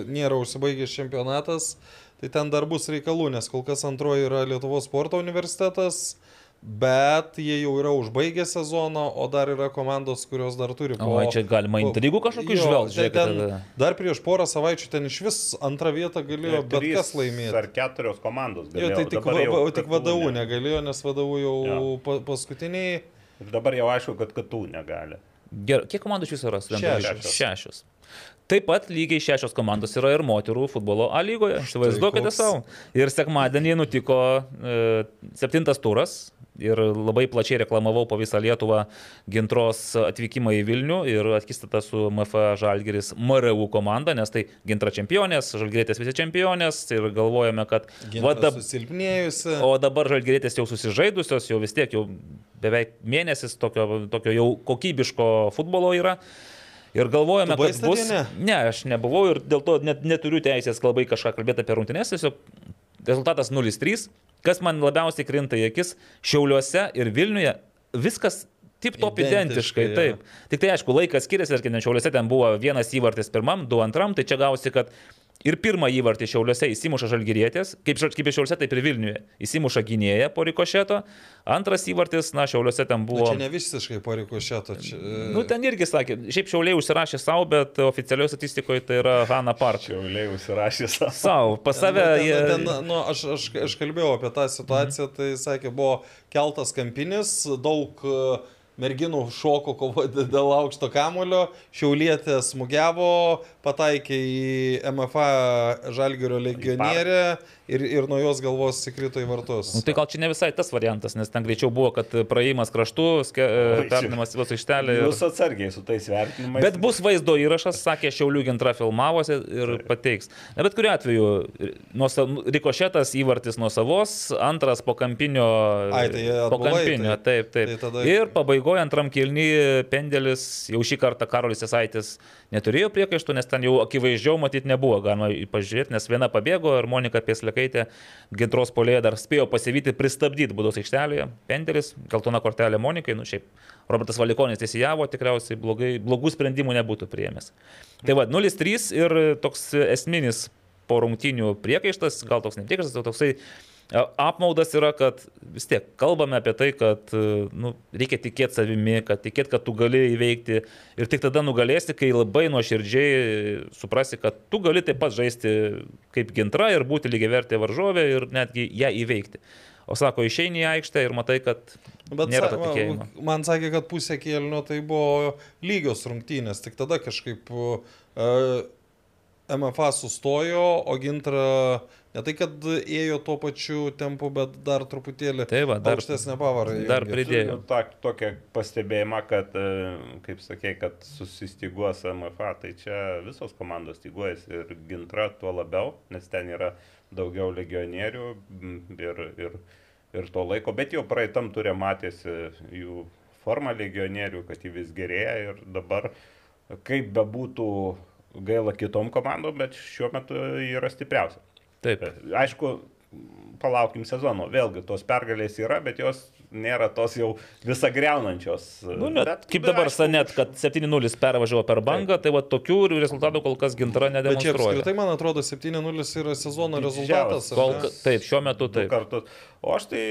nėra užsibaigęs čempionatas, tai ten dar bus reikalų, nes kol kas antroji yra Lietuvos sporto universitetas, bet jie jau yra užbaigę sezoną, o dar yra komandos, kurios dar turi O čia galima po- intrigų kažkokių Jo, išvelgti, tai. Dar prieš porą savaičių ten iš vis antrą vietą galėjo bet Trys kas laimėti. Ar keturios komandos. Jo, galėjo, tai tik, dabar va, jau tik VDU ne. negalėjo, nes VDU jau Jo. pa, paskutiniai. Ir dabar jau aišku, kad KTU negali. Gerai, kiek komandų iš viso yra? Šešios. Šešios. Taip pat lygiai šešios komandos yra ir moterų futbolo A lygoje. Įsivaizduokite savo. Ir sekmadienį nutiko e, septintas turas. Ir labai plačiai reklamavau po visą Lietuvą Gintros atvykimą į Vilnių ir akistatą su MFA Žalgeris MRU komanda, nes tai Gintra čempionės, Žalgerėtės visi čempionės ir galvojame, kad va dab-. O dabar žalgerėtės jau susižaidusios, jau vis tiek jau beveik mėnesis tokio, tokio jau kokybiško futbolo yra. Ir galvojame, kad bus... Ne, aš nebuvau ir dėl to net neturiu teisės labai kažką kalbėti apie rungtynės, tiesiog rezultatas 0-3. Kas man labiausiai krinta į akis, Šiauliuose ir Vilniuje viskas tip top Identiškai, identiškai, taip. Tik tai aišku, laikas skiriasi, ir kai Šiauliuose ten buvo vienas įvartis pirmam, du antram, tai čia gausi, kad ir pirmą įvartį Šiauliuose įsimuša žalgyrėtės, kaip, kaip ir Šiauliuose, taip ir Vilniuje. Įsimuša gynėja po rikošeto, antras įvartis, na, Šiauliuose ten Na, buvo... čia ne visiškai pariko šito. Čia, Nu, ten irgi sakė, šiaip Šiauliai užsirašė savo, bet oficialioje statistikoje tai yra Hanna Park. Šiauliai užsirašė savo. Savo, pas save ten, jie... ten, nu, aš, aš, aš kalbėjau apie tą situaciją, tai sakė, buvo keltas kampinis, daug e, merginų šoko kovoti dėl aukšto kamulio, šiaulietė smūgiavo, pataikė į MFA Žalgirio legionierę ir, ir nuo jos galvos įkrito į vartus. Nu, tai gal čia ne visai tas variantas, nes ten greičiau buvo, kad praėjimas kraštu, Oi, čia- perdavimas vos aikštelė. Ir... Jūs atsargiai su tais vertinimais. Bet bus vaizdo įrašas, sakė Šiaulių gintra filmavosi ir pateiks. Na, bet kuriu atveju, nuo sa- rikošetas įvartis nuo savos, antras po kampinio. Ai, tai po kampinio, tai- taip, taip. tai tada- Ir pabaigoje antram kilny pendelis, jau šį kartą Karolis Esaitis neturėjo priekaištų, nes ten jau akivaizdžiau matyti nebuvo, galima pažiūrėti, nes viena pabėgo ir Monika Pieslekaitė gintros polėje dar spėjo pasivyti, pristabdyti būdos aikštelėje. Pendelis, geltona kortelė Monikai, nu šiaip Robertas Valikonis teisėjavo, tikriausiai blogai, blogų sprendimų nebūtų priėmęs. Tai va, 0-3 ir toks esminis po rungtinių priekaištas, gal toks ne priekaištas, o toksai apmaudas yra, kad vis tiek kalbame apie tai, kad e, nu, reikia tikėti savimi, kad tikėti, kad tu gali įveikti ir tik tada nugalėsi, kai labai nuoširdžiai suprasi, kad tu gali taip pat žaisti kaip gintra ir būti lygiai vertė varžovė ir netgi ją įveikti. O sako, išeini į aikštę ir matai, kad Bet nėra sa- to tikėjimo. man- sakė, kad pusė kėlinio tai buvo lygios rungtynės, tik tada kažkaip uh, MFA sustojo, o Gintra ne tai, kad ėjo tuo pačiu tempu, bet dar truputėlį Tai va, dar- aukštesnė pavarą. dar pridėjo. Turiu tą tokią pastebėjimą, kad, e, kaip sakė, kad susistiguos MFA, tai čia visos komandos stiguojasi ir gintra tuo labiau, nes ten yra daugiau legionierių ir, ir, ir to laiko, bet jau praeitam turė matėsi jų forma legionierių, kad jį vis gerėja ir dabar, kaip bebūtų gaila kitom komandom, bet šiuo metu yra stipriausia. Taip. Aišku, palaukim sezono. Vėlgi, tos pergalės yra, bet jos nėra tos jau visą greunančios. Nu, net, bet, kaip dabar aišku, Sanet, kad 7-0 pervažiavo per bangą, tai va tokių rezultatų kol kas gintara Bet čia nedemonstruoja. apskritai, man atrodo, 7-0 yra sezono rezultatas. Kol, taip, šiuo metu taip. kartus. O aš tai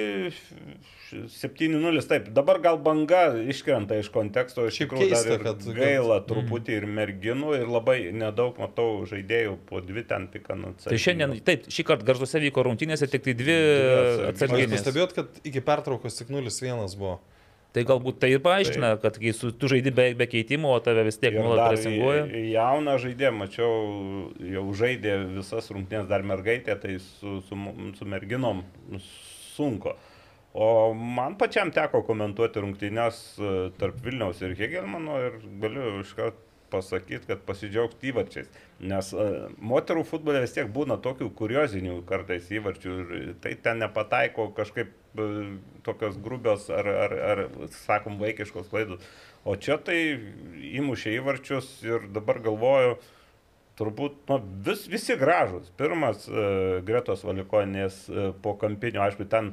7-0, taip. Dabar gal banga iškrenta iš konteksto, iš tikrųjų dar keista, kad- kad- gaila truputį ir merginų, ir labai nedaug matau žaidėjų, po dvi ten tik ant Tai šiandien, taip, šį kartą garžuose vyko rungtynės ir tik tai dvi Dvi Ar atsarginės. pastebėjot, kad iki pertraukos tik 0-1 buvo? Tai galbūt tai ir paaiškina, kad kai su, tu žaidi be, be keitimo, o tave vis tiek nuolat presinguoja. jauną žaidėją, mačiau, jau žaidė visas rungtynės dar mergaitė, tai su, su, su merginom sunku. O man pačiam teko komentuoti rungtynės e, tarp Vilniaus ir Hegelmano ir galiu iškart pasakyti, kad pasidžiaugti įvarčiais. Nes uh, moterų futbole vis tiek būna tokių kuriozinių kartais įvarčių ir tai ten nepataiko kažkaip uh, tokios grubios ar, ar, ar, sakom, vaikiškos klaidos. O čia tai įmušė įvarčius ir dabar galvoju, turbūt nu, vis, visi gražus. Pirmas uh, Gretos Valikoninės uh, po kampinio, aišku, ten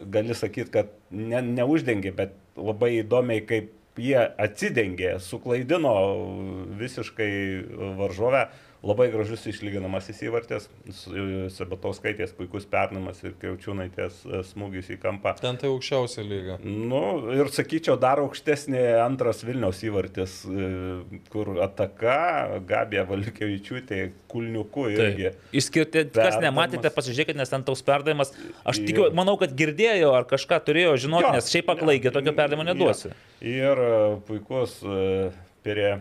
gali sakyti, kad ne, neuždengė, bet labai įdomiai, kaip jie atsidengė, suklaidino visiškai varžovę. Labai gražus išlyginamasis įvartis, Sabatauskaitės puikus pernamas ir Kriaučiūnaitės e, smūgis į kampą. Ten tai aukščiausia lyga. Nu, ir sakyčiau, dar aukštesnė antras Vilniaus įvartis, e, kur ataka Gabija Valkevičiūtė kulniuku irgi. Taip. Išskirti, kas nematėte, pasižiūrėkite, nes ten toks perdavimas. Aš tikiu, manau, kad girdėjo ar kažką turėjo žinoti, nes šiaip aklaigė tokio perdavimo neduosi. Jo. Ir e, puikus e, Pere.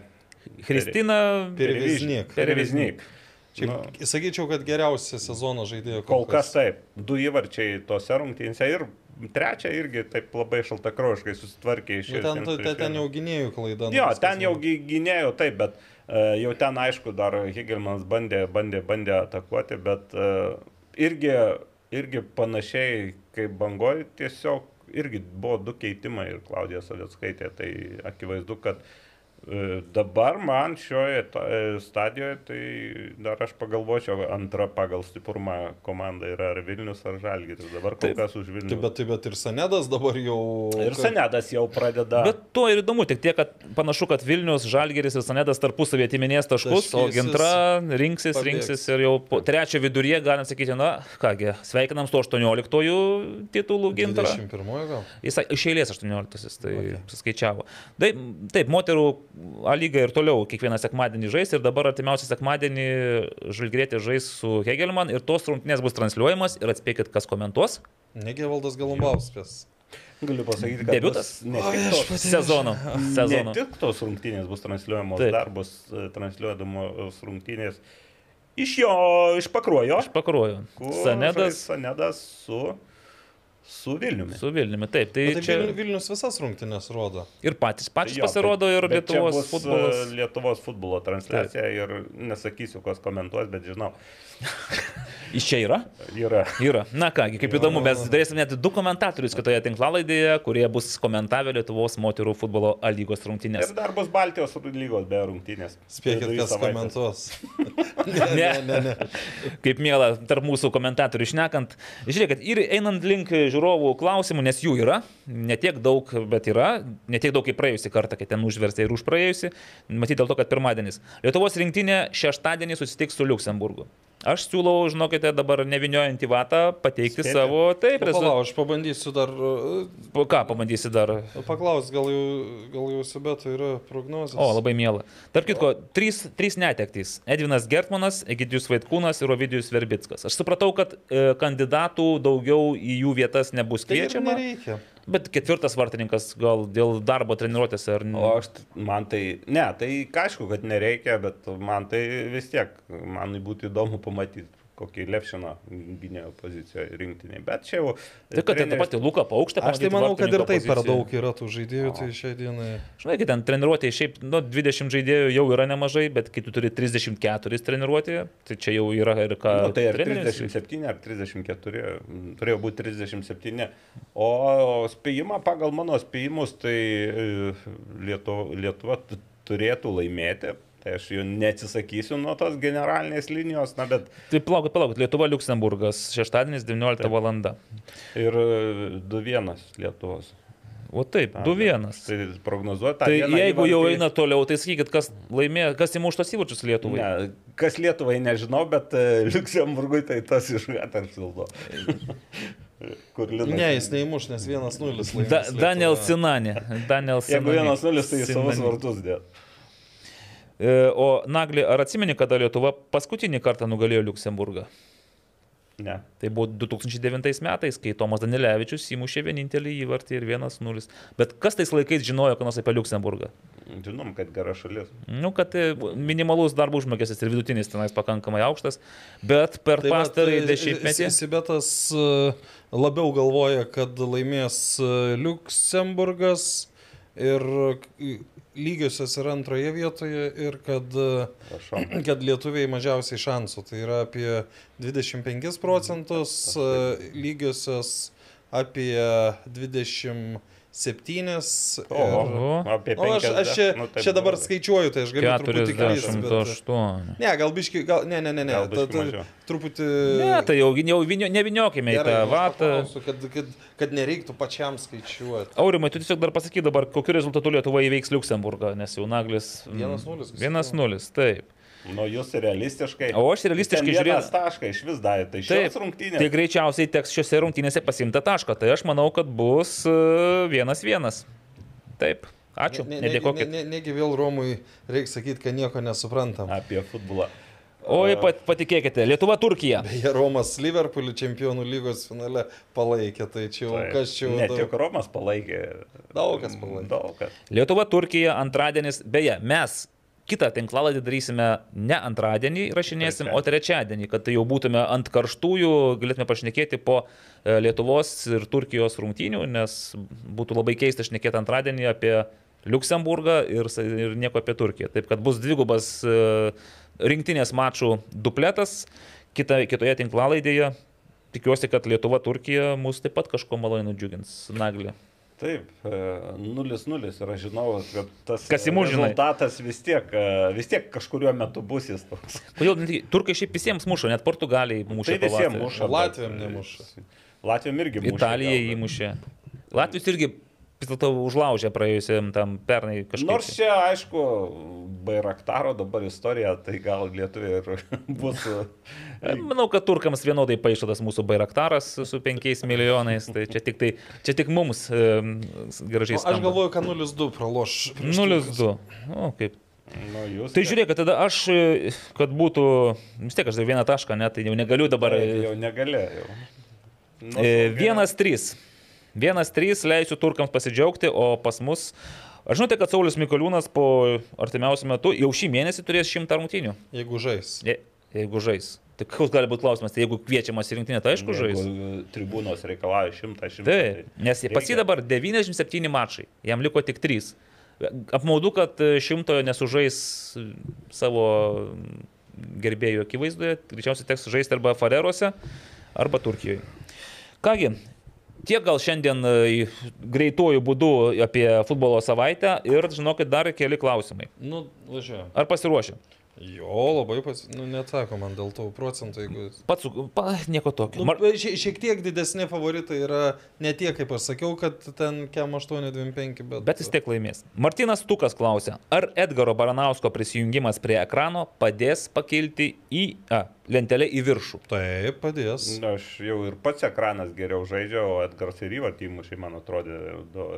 Kristina Pereviznik. Pereviznik. Šiaip, Nu, sakyčiau, kad geriausia sezono žaidėjo Kol kas taip. Du įvarčiai tose rungtynėse ir trečią irgi taip labai šaltakroškai susitvarkė iš Nu, ten, ten, ten jau gynėjų klaida. nu, Jo, ten jau buvo. gy- gynėjo taip, bet uh, jau ten aišku dar Higelmanas bandė, bandė, bandė atakuoti, bet uh, irgi, irgi panašiai kaip bangoji, tiesiog irgi buvo du keitimai ir Klaudija Savitskaitė, tai akivaizdu, kad uh, dabar man šioje e, stadijoje, tai dar aš pagalvočiau, antra pagal stiprumą komanda yra ar Vilnius, ar Žalgiris, dabar kol Taip. kas už Vilnius. Taip, bet, taip, bet ir Sanedas dabar jau... Ir Senedas jau pradeda. Bet tuo ir įdomu, tik tiek, kad panašu, kad Vilnius, Žalgeris ir Sanedas tarpusavį atiminės taškus, o Taškysis, Gintra rinksis, pabėgs. rinksis ir jau po trečio viduryje galim sakyti, na, kągi, sveikinam su 18 titulų Gintra. 21 gal? Jis iš eilės 18, tai okay. suskaičiavo. Taip, taip, moterų A lyga ir toliau kiekvieną sekmadienį žais ir dabar artimiausią sekmadienį Žalgrėtė žais su Hegelman ir tos rungtynės bus transliuojamas ir atspėkit, kas komentuos. Negi Valdas Galumbauskas. Galiu pasakyti, kad tik tos, Sezono. ne sezono. tik tos rungtynės bus transliuojamos, Taip. dar bus e, transliuojamos rungtynės iš jo, iš pakruojo. Aš pakruoju. kur Sanedas Sanedas su, su Vilniumi. su Vilniumi. Taip, tai Tai čia Vil- Vilnius visas rungtynės rodo. ir patys, patys Jo, pasirodo bet- ir bet Lietuvos bus, e, futbolas. Lietuvos futbolo transliacija ir nesakysiu, kas komentuos, bet žinau, Iš čia yra? yra. Yra. Na kągi, kaip įdomu, mes turėsime net du komentatorius kitoje tinklalaidėje, kurie bus komentavę Lietuvos moterų futbolo A lygos rungtynės. Ir dar bus Baltijos lygos be rungtynės. Spėkit, kas savaitės. komentuos. Ne, ne, ne. Kaip mėla tarp mūsų komentatorių išnekant. Žiūrėkit, ir einant link žiūrovų klausimų, nes jų yra, ne tiek daug, bet yra, ne tiek daug kaip praėjusią kartą, kai ten užverstė ir už praėjusią, matyt dėl to, kad pirmadienis. Lietuvos rinktinė šeštadienį susitiks su Luksemburgu. Aš siūlau, žinokite, dabar neviniojant į vatą, pateikti Spėti. savo, taip, rezultatus. Palauk, aš pabandysiu dar... uh, Ką pabandysi dar? Paklaus, gal jau, gal jau Sibeto yra prognozijas. O, labai mėla. Tarp kitko, trys, trys netektys. Edvinas Gertmanas, Egidijus Vaitkūnas ir Ovidijus Verbickas. Aš supratau, kad e, kandidatų daugiau į jų vietas nebus Tai kviečiama. nereikia. Bet ketvirtas vartininkas gal dėl darbo treniruotės ar ne. O aš, man tai, ne, tai aišku, kad nereikia, bet man tai vis tiek, man būtų įdomu pamatyti kokį Levšiną gynėjo pozicijoje rinktiniai. Bet čia jau... Tai kad ten tą patį Luką paukštę. Aš tai manau, kad ir taip per pozicijoje. daug yra tų žaidėjų, tai šiai dienai... Žinai, kad ten treniruotėje šiaip, nu, 20 žaidėjų jau yra nemažai, bet kai tu turi 34 treniruotėje, tai čia jau yra ir ką. Nu, tai ar treneris- 37 ar 34, m, turėjo būti 37. O spėjimą pagal mano spėjimus, tai e, Lietuva, Lietuva turėtų laimėti. Tai aš jų neatsisakysiu nuo tos generalinės linijos, na bet Tai palaukit, palaukit, Lietuva Luksemburgas, šeštadienis 19 val. ir e, 2-1 Lietuvos. O taip, 2-1. Tai prognozuoju tą. Tai jeigu jau eina toliau, tai sakykit, kas laimėjo, kas įmuš tos įvarčius Lietuvai. Ne, kas Lietuvai nežinau, bet e, Liuksemburgui tai tas iš Gatterfildo. Kur Linas. Ne, jis neįmuš, nes 1-0 laimės. Da. Daniel Sinani. Daniel Jeigu Sinani. 1-0, tai į savus vartus dėt. O Nagli, ar atsimeni, kada Lietuva paskutinį kartą nugalėjo Luksemburgą? Ne. Tai buvo 2009 metais, kai Tomas Danilevičius įmušė vienintelį įvartį ir 1-0. Bet kas tais laikais žinojo, ką nors apie Luksemburgą? Žinom, kad gera šalis. Nu, kad minimalus darbo užmokestis ir vidutinis tenais pakankamai aukštas, bet per Tai pastarąjį dešimtmetį. Si- Sibetas labiau galvoja, kad laimės Luksemburgas ir lygiosios yra antroje vietoje ir kad, kad lietuviai mažiausiai šansų. Tai yra apie 25 procentus, lygiosios apie 27. Oho. Ir- Apie O, aš, aš čia, nu, taip čia dabar blogai. skaičiuoju, tai aš galiu truputį klysti. Bet... 48. Ne, gal biški, gal, ne, ne, ne, ne, ta, ta, truputį... Ne, tai jau, jau vinio, neviniokime į Gerai, tą vatą. Kad, kad, kad nereiktų pačiam skaičiuoti. Aurimai, tu tiesiog dar pasaky dabar, kokiu rezultatu Lietuva įveiks Liuksemburgą, nes jau Naglis. mm, 1:0, 1-0, taip. Nu, jūs realistiškai. O aš realistiškai Ten vienas žiūrėjau. tašką iš vis davė. Tai Taip, šios rungtynės. tai greičiausiai teks šiuose rungtynėse pasimti tašką. Tai aš manau, kad bus e, vienas vienas. Taip, ačiū, Ne, ne, ne, ne, negi vėl Romui reikia sakyti, kad nieko nesuprantam. Apie futbolą. Oi, pat, patikėkite, Lietuva Turkija. Beje, Romas Liverpoolį čempionų lygos finale palaikė, tai čia jau Tai kas čia jau Ne daug- tik Romas palaikė. Daug kas palaikė. Daug kas. Lietuva Turkija antradienis. Beje, mes kitą tinklalaidį darysime ne antradienį rašinėsim, o trečiadienį, kad tai jau būtume ant karštųjų, galėtume pašnekėti po e, Lietuvos ir Turkijos rungtynių, nes būtų labai keista šnekėti antradienį apie Luksemburgą ir, ir nieko apie Turkiją. Taip kad bus dvigubas e, rinktinės mačų dupletas kita, kitoje tinklalaidėje. Tikiuosi, kad Lietuva Turkija mus taip pat kažko maloniai nudžiugins. Naglį. Taip, e, 0-0 ir aš žinau, kad tas Kas įmuš, žinai? rezultatas vis tiek, e, vis tiek kažkuriuo metu bus jis toks. Kodėl turkai šiaip visiems muša, net portugalai muša. Tai visiems muša. Latviam bet- nemuša. Latviam irgi muša. Italija gal, bet- įmušė. Latvijos irgi vis dėlto užlaužė praėjusiam tam pernai kažkaip. Nors čia, aišku, Bairaktaro dabar istorija, tai gal lietuviai ir bus. e, Manau, kad turkams vienodai paaišotas mūsų bairaktaras su 5 milijonais. Tai čia tik, tai, čia tik mums e, gražiai. O, Aš galvoju, kad 0-2 praloš. prieš turkus. 0-2. O, kaip. Nu, jūs, Tai žiūrėk, tada aš, e, kad būtų, vis tiek aš dar vieną tašką, net tai jau negaliu dabar. Taip, e, jau negalėjau. Nu, E. Vienas trys. Vienas trys leisiu turkams pasidžiaugti, o pas mus... Aš žinote, kad Saulis Mikoliūnas po artimiausių metų jau šį mėnesį turės šimtą rungtynių. Jeigu žais. Je, jeigu žais. Tai koks gali būti klausimas, tai jeigu kviečiamas į rinktinę, tai aišku žais. Tribūnos reikalauja 100, 100. Taip, nes pas jį dabar 97 mačai, jam liko tik 3. Apmaudu, kad šimtojo nesužais savo gerbėjų akivaizdoje, greičiausiai teks žaisti arba Farerose, arba Turkijoje. Kągi, tiek gal šiandien e, greituoju būdu apie futbolo savaitę ir žinokit dar keli klausimai. Nu, važiuoju. Ar pasiruošę? Jo, labai pas... Nu, neatsako man dėl to procentų, jeigu... Pats, su- pa, nieko tokio. Nu, Mar... šie, šiek tiek didesni favoritai yra ne tie, kaip aš sakiau, kad ten kem 825, bet... Bet vis tiek laimės. Martinas Tukas klausia, ar Edgaro Baranausko prisijungimas prie ekrano padės pakilti į a, lentelę į viršų? Taip, padės. Na, aš jau ir pats ekranas geriau žaidžiau, o Edgaras ir įvartį įmušė, man atrodė. Do,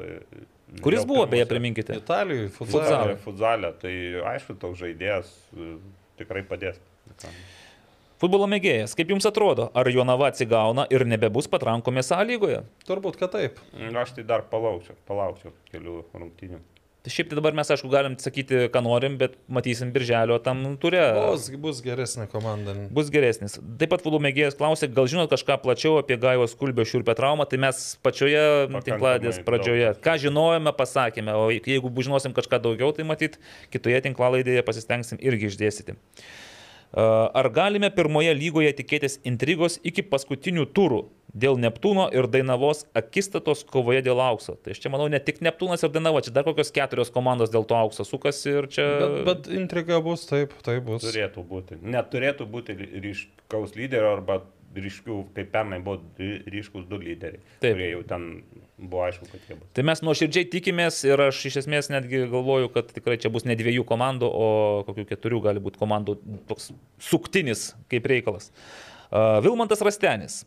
Kuris buvo, beje, priminkite? Italijoje, Futsal. futsal. Futzalė, tai aišku, toks žaidėjas e, tikrai padės. Futbolo mėgėjas, kaip jums atrodo, ar Jonava atsigauna ir nebebus patrankomės sąlygoje? Turbūt, kad taip. Aš tai dar palaukčiau, palaukčiau kelių rungtynių. Tai šiaip tai dabar mes, aišku, galim sakyti, ką norim, bet matysim birželio tam turė. Bus, bus geresnė komanda. Bus geresnis. Taip pat futbolo mėgėjas klausė, gal žinot kažką plačiau apie Gaivos Kulbio šiurpę traumą, tai mes pačioje tinkladės daug. pradžioje, ką žinojome, pasakėme, o jeigu žinosim kažką daugiau, tai matyt, kitoje tinklalaidėje pasistengsim irgi išdėstyti. Ar galime pirmoje lygoje tikėtis intrigos iki paskutinių turų? Dėl Neptūno ir Dainavos akistatos kovoje dėl aukso. Tai aš čia manau, ne tik Neptūnas ir Dainava, čia dar kokios keturios komandos dėl to aukso sukasi ir čia... Bet, bet intriga bus, taip, taip bus. Turėtų būti. Neturėtų būti ryškaus lyderio arba ryškių, kaip pernai buvo ry- ryškus du lyderiai. Taip. Kurie jau ten buvo aišku, kad jie bus. Tai mes nuoširdžiai tikimės ir aš iš esmės netgi galvoju, kad tikrai čia bus ne dviejų komandų, o kokių keturių gali būti komandų toks suktinis kaip reikalas. Uh, Vilmantas Rastenis.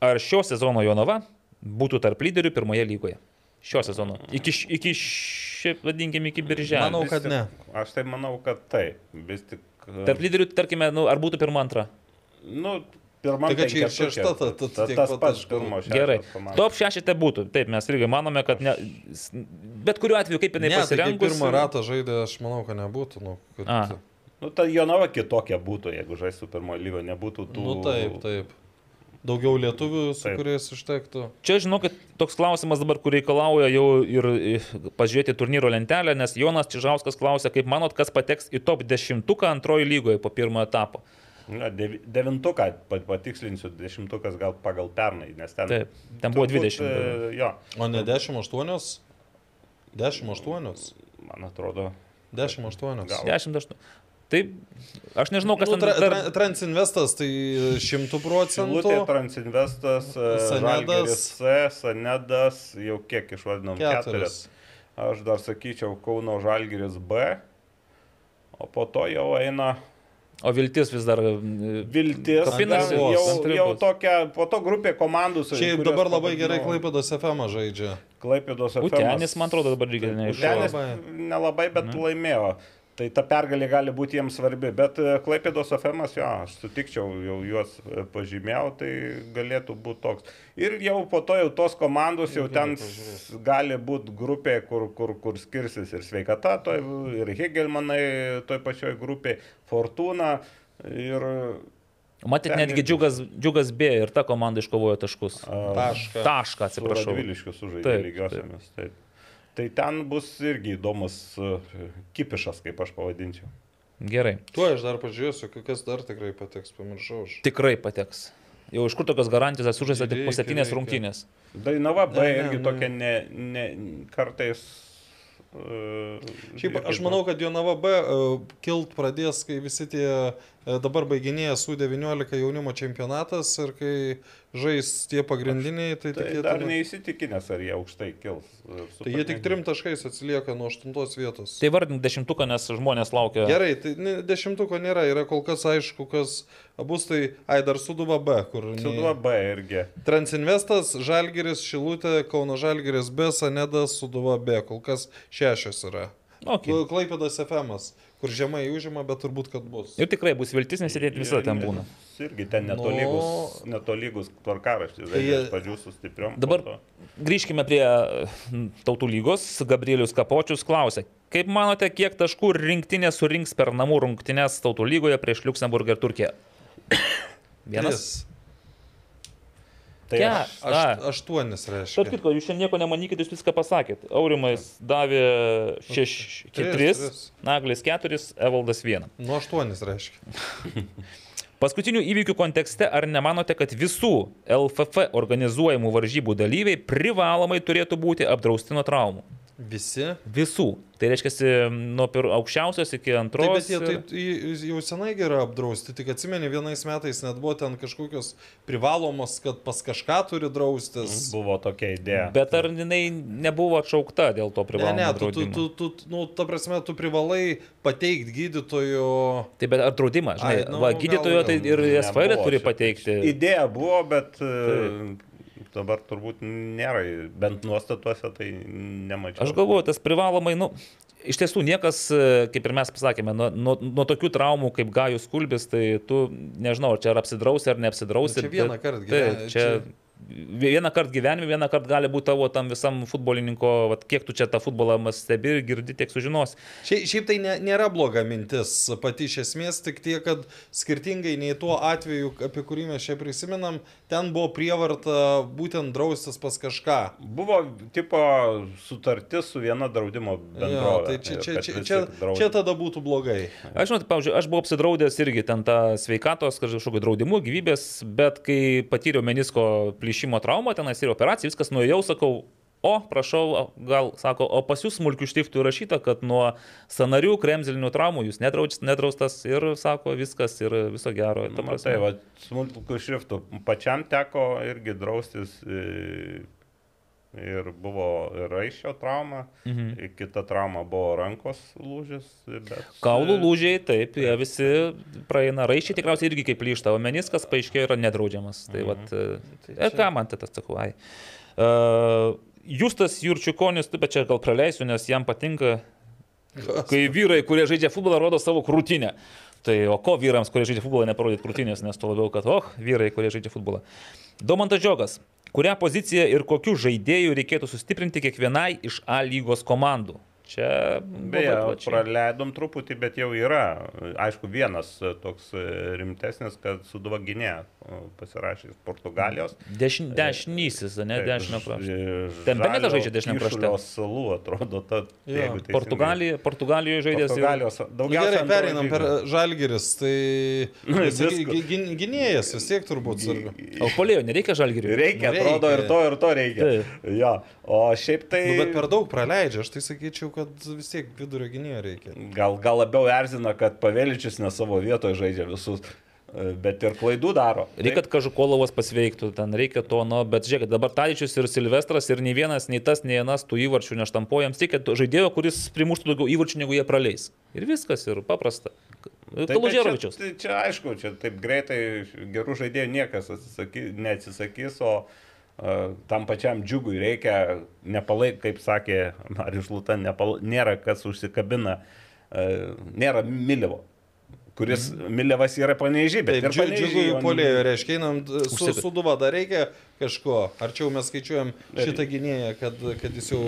Ar šio sezono Jonava būtų tarp lyderių pirmoje lygoje? Šio sezono. Iki, iki šiaip, vadinkime, iki birželio. Manau, kad tik- ne. Aš tai manau, kad taip. Vis tik. e, Tarp lyderių, tarkime, nu, ar būtų pirma, antra? Nu, pirmą Tai čia ir šešta, ta- ta- ta, tiek tas pat pats pirmo šešto Gerai. Top šešite būtų. Taip, mes irgi manome, kad ne, bet kuriuo atveju, kaip jinai tai pasirengusi. pirmą ratą žaidė, aš manau, kad nebūtų. Nu, kad... Nu, ta Jonava kitokia būtų, jeigu žaistų pirmojo lygo, nebūtų tų... nu taip, taip. Daugiau lietuvių, su Taip. kuriais užtektų. Čia, žinokit, toks klausimas dabar, kur reikalauja jau ir pažiūrėti turnyro lentelę, nes Jonas Čižauskas klausia, kaip manot, kas pateks į top 10 antrojo lygoje po pirmo etapo. Na, devi- devintuką, pa- patikslinsiu, dešimtukas gal pagal pernai, nes ten... Taip, ten buvo turbūt, 20. e, Jo, O ne 18? 18? man atrodo. 18. Gal. 18. Tai aš nežinau, kas Nu, ten tra, dar... tra, Transinvestas tai 100 procentų. Šilutė, Transinvestas, e, Sanedas. C, Sanedas, jau kiek išvadinom keturias. Aš dar sakyčiau Kauno Žalgiris B, o po to jau eina O viltis vis dar... e, Viltis. Kapinasi ten vos, jau, jau bus. tokia, po to grupė komandų. su- Šiaip dabar labai gerai Klaipėdos FM žaidžia. Klaipėdos FM. Utenis, man atrodo, dabar lygiai neaišku. Utenis Labai. nelabai, bet mhm. laimėjo. Tai ta pergalė gali būti jiems svarbi, bet e, Klaipėdos FM, jo, aš sutikčiau, jau juos e, pažymėjau, tai galėtų būti toks. Ir jau po to jau tos komandos jau ten gali būti grupė, kur, kur, kur skirsis ir sveikata, toj, ir Hegelmanai toj pačioj grupė, Fortuna ir... Matyt, netgi džiugas, džiugas B ir ta komanda iškovojo taškus. Tašką. Tašką, atsiprašau. Radviliškių sužaidė Taip, lygiosiamis. Taip. Tai ten bus irgi įdomus e, kipišas, kaip aš pavadinčiau. Gerai. Tuo aš dar pažiūrėsiu, kas dar tikrai pateks, pamiršau. aš. Tikrai pateks. Jau iš kur tokios garantijos sužaista tik po septynės rungtynės. Dainava B irgi ne. tokia ne, ne, kartais. Uh, Šiaip aš manau, kad Jonava B uh, kilt pradės, kai visi tie dabar baiginėja su 19 jaunimo čempionatas ir kai žais tie pagrindiniai, tai, Tai tai, dar tikėtina, neįsitikinęs, ar jie aukštai kils. tai jie tik trim taškais atsilieka nuo aštuntos vietos. Tai vardink dešimtuką, nes žmonės laukia. Gerai, tai ne- dešimtuko nėra, yra kol kas aišku, kas bus, tai ai dar Suduva B, kur Suduva B irgi. Transinvestas, Žalgiris, Šilutė, Kauno Žalgiris B, Sanedas, Suduva B, kol kas šešios yra. Okay. Klaipėdas FM, kur žemai užima, bet turbūt, kad bus. Ir tikrai bus viltis, nes sėdėti visada ten būna. Irgi ten netolygus, netolygus tvarkaraštis. Tai pradžių su stipriom. Dabar to- grįžkime prie tautų lygos. Gabrielius Kapočius klausė, kaip manote, kiek taškų rinktinė surinks per namų rungtynės tautų lygoje prieš Luxemburgą ir Turkiją? Vienas. Tris. Tai Ke- aš, Aš, aštuonis Tarp reiškia. kitko, jūs šiandien nieko nemanykit, jūs viską pasakėt. Aurimais davė šeš, Tris, tris, tris. Naglis keturis, Evaldas vieną. Nu, aštuonis reiškia. Paskutinių įvykių kontekste, ar nemanote, kad visų LFF organizuojamų varžybų dalyviai privalomai turėtų būti apdrausti nuo traumų? Visi. Visų. Tai reiškia, nuo pir- aukščiausios iki antros. Taip, bet jie ir- taip, į- jau senai yra apdrausti, tik atsimeni, vienais metais net buvo ten kažkokios privalomos, kad pas kažką turi draustis. buvo tokia idėja. Bet ar jinai nebuvo atšaukta dėl to Ne, privalomo ne, tu, tu, draudimo? tu, tu, nu, ta prasme, tu privalai pateikti gydytojo. Tai bet ar draudimą, žinai, Ai, nu, va, gal- gydytojo tai ir SFL turi pateikti. Idėja buvo, bet e, dabar turbūt nėra, bent nuostatuose tai nemačiau. Aš galvoju, tas privalomai, nu, iš tiesų niekas, e, kaip ir mes pasakėme, nuo, nuo, nuo tokių traumų kaip Gajus Kulbis, tai tu nežinau, ar čia ar apsidrausi ar neapsidrausi. Nu, čia vieną kartą gyveni, čia, čia- vieną kartą gyvenime, vieną kartą gali būti tavo tam visam futbolininko, vat, kiek tu čia tą futbolą stebi ir girdi, tiek sužinos. Šiaip, šiaip tai ne, nėra bloga mintis pati iš esmės, tik tiek, kad skirtingai nei tuo atveju, apie kurį mes čia prisiminam, ten buvo prievarta būtent draustis pas kažką. Buvo tipo sutartis su viena draudimo bendrovė. Jo, tai čia, čia, čia, čia, draudė. čia tada būtų blogai. Aš žinot, pavyzdžiui, aš buvau apsidraudęs irgi ten tą sveikatos kažkokiu draudimu, gyvybės, bet kai patyriau menisko plyšimo traumą, tenais ir operaciją, viskas nuėjau, sakau, o, prašau, gal, sako, o pas jūs smulkių štiftų įrašyta, kad nuo sanarių kremzilinių traumų jūs nedraudž- nedraustas ir sako, viskas ir viso gero. Na, prasme. tai, va, smulkų šriftų. Pačiam teko irgi draustis. e, Ir buvo ir raiščio trauma, mhm. kita trauma buvo rankos lūžis. Bet, Kaulų lūžiai, taip, jie visi praeina raiščiai, tikriausiai irgi kaip plyšta, o meniskas paaiškėjo yra nedraudžiamas. Tai Mhm. vat, e, e, ką man tai tas sakau, ai. Uh, Justas Jurčiukonis, tu bet čia gal praleisiu, nes jam patinka, kai vyrai, kurie žaidžia futbolą, rodo savo krūtinę. Tai o ko vyrams, kurie žaidžia futbolą, neparodyti krūtinės, nes to labiau, kad, oh, vyrai, kurie žaidžia futbolą. Domantas Džiogas. Kurią poziciją ir kokių žaidėjų reikėtų sustiprinti kiekvienai iš A lygos komandų? Čia Beje, praleidom truputį, bet jau yra. Aišku, vienas toks rimtesnis, kad su Dvaginė pasirašys Portugalijos. Dešin, dešinysis, ne, krašto. ž- Ten Benetas Žalio žaidžia dešiniam krašte. Kyšulio salų atrodo, ta, Portugalija, Portugalijoje žaidėjas. jau- Portugalijos. Daugiausiai gerai, antroj pereinam per lygoj. žalgeris. Tai gynėjas vis tiek turbūt. O polėjo, nereikia žalgiriui. Reikia, atrodo, ir to, ir to reikia. Jo. O šiaip tai... Nu, bet per daug praleidžia, aš tai sakyčiau, kad vis tiek vidurio gynėjo reikia. Gal, gal labiau erzina, kad Paveličius ne savo vietoje žaidžia visus, e, bet ir klaidų daro. Reikia, kad Kažukolovas pasveiktų, ten reikia to, nu, bet žiūrėk, dabar Tadičius ir Silvestras ir nei vienas, nei tas, nei vienas tų įvarčių neštampuojams, reikia to žaidėjo, kuris primuštų daugiau įvarčių, negu jie praleis. Ir viskas, ir paprasta. Tai- tai Kalužėrovičius. čia- Tai čia aišku, čia taip greitai gerų žaidėjų niekas atsisaky, neatsisakys, o tam pačiam džiugui reikia, nepalaik, kaip sakė Marius Luta, nepal, nėra kas užsikabina, nėra Milevo kuris mm. Milevas yra paneižy, bet Taip, ir džiu- Panevėžy džiugu jo polėjo, reiškia, einam su, Užsikat. suduva dar reikia kažko. Arčiau mes skaičiuojam šitą gynėją, kad, kad jis jau...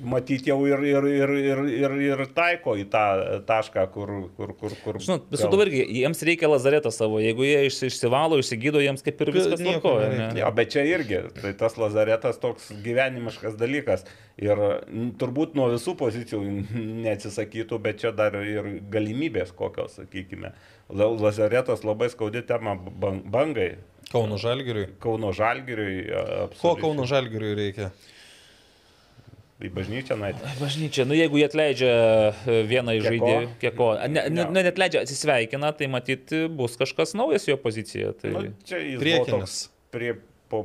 Matyti jau ir, ir, ir, ir, ir, ir taiko į tą tašką, kur... kur, kur, kur Žinot, visų to irgi, jiems reikia lazaretą savo, jeigu jie išsi- išsivalo, išsigydo, jiems kaip ir viskas Nieko tvarkoja. ne? Jo, bet čia irgi, tai tas lazaretas toks gyvenimiškas dalykas. Ir turbūt nuo visų pozicijų neatsisakytų, bet čia dar ir galimybės kokios, sakykime. La- Lazaretas labai skaudi tema bang- bangai, Kauno žalgiriui. Kauno žalgiriui. Ko Kauno žalgiriui reikia? Į bažnyčią, na, Bažnyčia, nu jeigu jie atleidžia e, vieną iš žaidėjų, kiek ko, ne, ne, Jo. ne atleidžia, atsisveikina, tai matyti bus kažkas naujas jo pozicija. Tai... nu, čia jis Priekinis. toks Prie, po,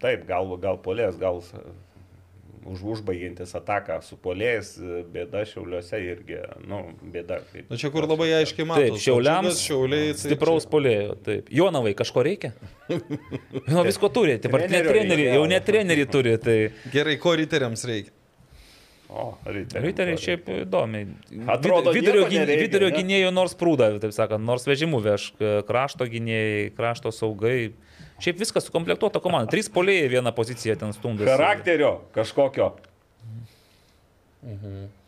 taip, gal, gal polės, gal už, užbaigiantis ataką su polėjais, bėda šiauliuose irgi, nu, bėda. Kaip, Na čia kur labai aiškiai matosi. Taip, šiauliams. Šiauliai. tai Stipraus polėjo, taip. Jonavai, kažko reikia? Jo, visko turi, taip, ar ne treneriai, jau ne treneriai turi, tai Gerai, ko riteriams reikia? O, riteriai. riteriai šiaip įdomiai. Atrodo, Vid- vidurio, nereikia, vidurio gynėjų nors prūda, taip sakant, nors vežimų veš, krašto gynėjai, krašto saugai. Šiaip viskas sukomplektuota komanda. Trys polėjai vieną poziciją ten stumdosi. Charakterio kažkokio.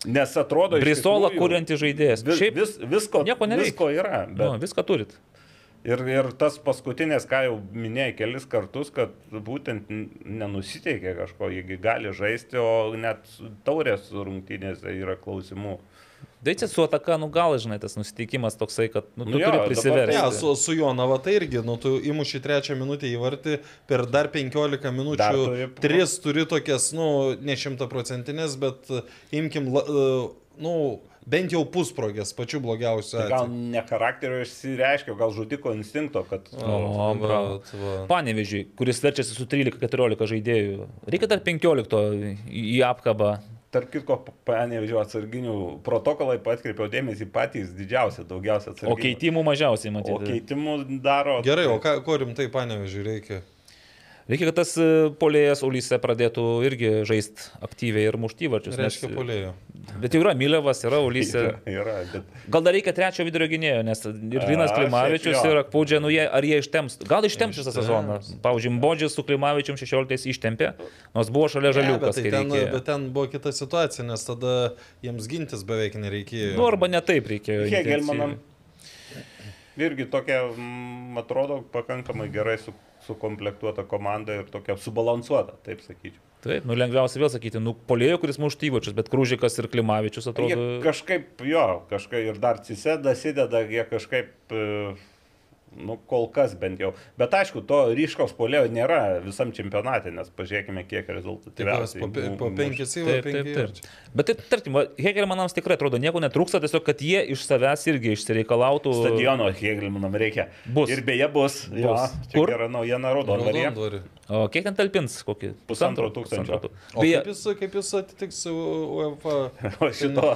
Nes atrodo, Brisolą tikrųjų, kurianti žaidėjas. Vis, Šiaip vis, visko, visko yra. nu, Bet, viską turit. ir, ir tas paskutinės, ką jau minėjai kelis kartus, kad būtent nenusiteikė kažko, jeigu gali žaisti, o net taurės rungtynėse yra klausimų. Tai čia su ataka, nu gal, žinai, tas nusiteikimas toksai, kad nu, tu Nu jo, turi prisiversti. Ne, su, su Jonava tai irgi, nu, tu įmuši trečią minutę įvartį, per dar 15 Dar minučių, turi- tris turi tokias, nu, ne šimtaprocentinės, bet imkim, nu, bent jau pusprogės, pačiu blogiausiu Tai gal ne charakterio išsireiškia, gal žudiko instinkto, kad... O, vat, va. Panevežiui, kuris verčiasi su 13-14 žaidėjų. Reikia dar 15 į į apkabą. Tarp kitko, panevežiu atsarginių protokolai patkreipiau dėmesį patys didžiausia, daugiausia atsarginių. O keitimų mažiausiai, O matyti. keitimų daro. Gerai, o ką, ko rimtai panevežiui reikia? Reikia, kad tas e, polėjas Ulyse pradėtų irgi žaisti aktyviai ir muštyvačius. Reiškia polėjo. Bet jau yra Milevas, yra Ulysė. Yra, yra, bet Gal dar reikia trečio vidurio gynėjo, nes ir Linas Klimavičius, ir Akpūdžia, nu jie, ar jie ištemps. Gal ištemps visą sezoną. Pavyzdžiui, Bodžis su Klimavičium 16 ištempė, nors buvo šalia Ne, bet, žaliukas, tai ten, reikėjo. bet ten buvo kita situacija, nes tada jiems gintis beveik nereikėjo. Nu, arba ne taip reikėjo. Hegelmanam irgi tokia, mm, atrodo, pakankamai gerai su, sukomplektuota komanda ir tokia subalansuota, taip sakyčiau. Taip, nu lengviausia vėl sakyti, nu polėjo, kuris muštų įvačius, bet Krūžikas ir Klimavičius atrodo. Jie kažkaip, jo, kažkaip ir dar cisėda, sideda, jie kažkaip, e, nu, kol kas bent jau. Bet aišku, to ryškaus polėjo nėra visam čempionate, nes pažiūrėkime, kiek rezultatų. Po, po penkis įvarčius. Taip, taip, taip. Bet tai, tarkim, Hegelmanams tikrai atrodo, nieko netrūksta, tiesiog, kad jie iš savęs irgi išsireikalautų. Stadiono Hegelmanam reikia. Bus. Ir beje bus. Jo, Bus. čia Kur? yra naujiena. Raudondvarį. O kiek ten talpins? Kokį? Pusantro tūkstančio. O Beje, kaip jis, kaip jis atitiks UEFA? O šito,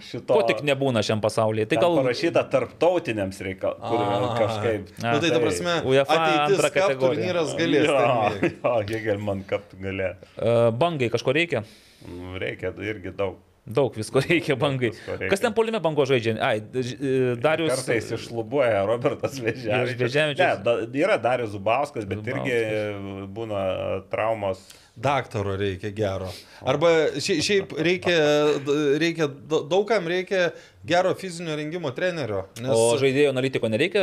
šito. ko tik nebūna šiam pasaulyje. Tai gal parašyta tarptautiniams reikalams. Kažkaip. A, Nu, tai ta prasme, UEFA ateitis antra kap kategorija. turnyras galės. Jo, jo, Hegelman kap galė. e, bangai kažko reikia? Nu, Reikia irgi daug. Daug visko reikia bangai. Visko reikia. Kas ten polime bango žaidžia? Ai, e, Darius. Kartais išlubuoja Robertas. Veževičius. Ne, yra Darius Zubauskas, bet Zubauskas. irgi būna traumos. Daktaro reikia gero. Arba šia- šiaip reikia, reikia, daugam reikia gero fizinio rengimo trenerio. Nes, O žaidėjo analitiko nereikia?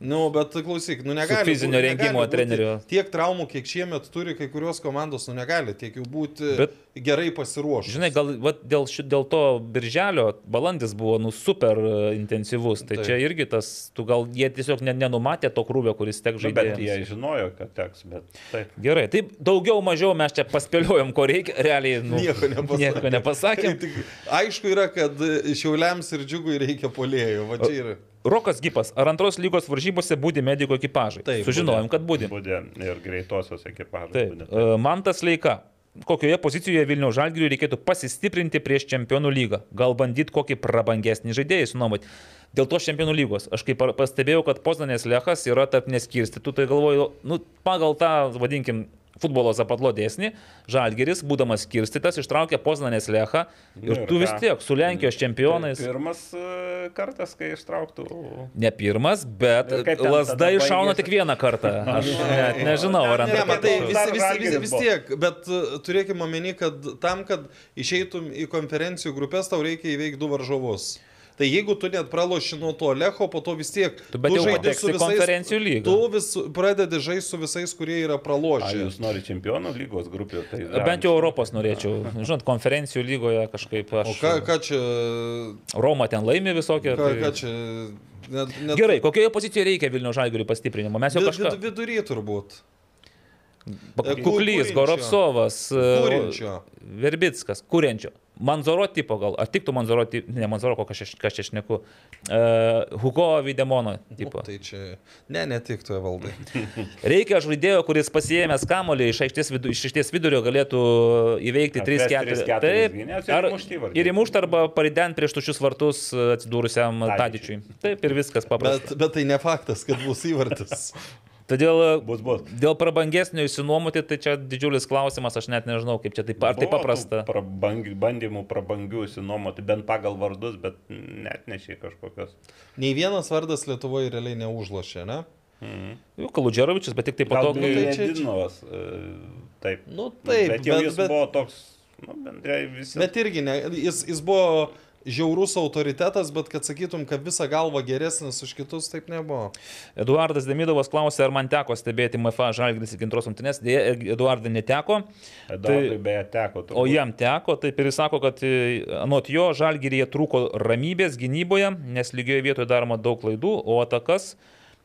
Nu, bet klausyk, nu negali. fizinio būt- rengimo negali būti trenerio. Tiek traumų, kiek šiemet turi kai kurios komandos, nu negali tiek jau būti Bet- gerai pasiruošę. Žinai, gal va, dėl, ši, dėl to birželio balandis buvo nu, super e, intensyvus. Tai Taip. čia irgi tas, tu gal jie tiesiog ne, nenumatė to krūvio, kuris tek Nu, bet jie žaidėjai. žinojo, kad teks, bet taip. Gerai, taip daugiau mažiau mes čia paspėliojom, ko reikia, realiai nu, Nieko nepasakėm. Nieko nepasakėm. Tik, aišku yra, kad šiauliams ir džiugui reikia polėjų. Va čia yra. Rokas Gipas, ar antros lygos varžybose būdi mediko ekipažai? Taip, Sužinojom, kad būdi. Būdė ir greitosios ekipažai. Taip. būdė. E, Mantas Leika. Kokioje pozicijoje Vilnių Žalgiriui reikėtų pasistiprinti prieš Čempionų lygą? Gal bandyti kokį prabangesnį žaidėją sunuomoti? Dėl to Čempionų lygos. Aš kaip pastebėjau, kad Poznanės Lechas yra tarp neskirstytų, tai galvoju, nu, pagal tą, vadinkim, futbolo zapatlo dėsnį, Žalgiris, būdamas skirstytas, ištraukė Poznanės Lechą Nu ir ir tu vis tiek su Lenkijos čempionais. Pirmas e, kartas, kai ištrauktų. Ne pirmas, bet Ir lasda iššauna tik vieną kartą. Aš net nežinau, ar Ne, antrą matai, kartą. vis, vis, vis, vis tiek, bet uh, turėkime omeny, kad tam, kad išeitum į konferencijų grupės, tau reikia įveikti du varžovus. Tai jeigu tu net praloši nuo to Lecho, po to vis tiek... Tu bet jau žaidi pateksi į konferencijų lygą. Tu vis pradedi žaisti su visais, kurie yra Ar pralošę. jūs norite čempionų lygos grupė? Tai Bent jau Europos norėčiau. Žinot, konferencijų lygoje kažkaip O aš. ką, ką čia... Roma ten laimi visokią. Ką, Tai... ką čia... Net, net, Gerai, kokioje pozicijoje reikia Vilnių žalgirių pastiprinimo? Mes jau kažką. vid, vidury turbūt. E, Kuklys, Kūrinčio. Gorovsovas, e. Verbickas, Kūrenčio. Manzoro tipo gal. Ar tiktų Manzoro? Ne, Manzoro, ko aš ką čia šneku. Uh, Hugo Videmono tipo. Tai čia... Ne, netiktų valdai. Reikia žaidėjo, kuris pasiėmęs kamolį iš aikštės, vidu, iš aikštės vidurio galėtų įveikti Atvesti 3-4. 3-4 Taip, ar, ir įmušti arba parident prieš tušius vartus e, atsidūrusiam. Tadičiui. Taip ir viskas paprasta. Bet, bet tai ne faktas, kad bus įvartis. Todėl e, Bus, bus. dėl prabangesnio įsinuomoti, tai čia didžiulis klausimas, aš net nežinau, kaip čia taip, ar tai paprasta. Prabang, bandymų prabangių įsinuomoti, bent pagal vardus, bet net nešiai kažkokios. Nei vienas vardas Lietuvoje realiai neužlošė, ne? Jau Kaludžerovičius, bet tik tai to, tai čia- čia- Ledinovas, taip. Nu taip, bet jau bet- jis bet- buvo toks, nu, bendrai visi. Bet irgi, ne, jis, jis buvo žiaurus autoritetas, bet kad sakytum, kad visą galvą geresnis už kitus, taip nebuvo. Eduardas Demidovas klausė, ar man teko stebėti MFA žalgris iki antros rungtynės. Dėja, Eduardai neteko. Eduardui tai- beje teko. O jam teko, taip ir jis sako, kad e, anot jo žalgyryje trūko ramybės gynyboje, nes lygioje vietoje daroma daug klaidų, o atakas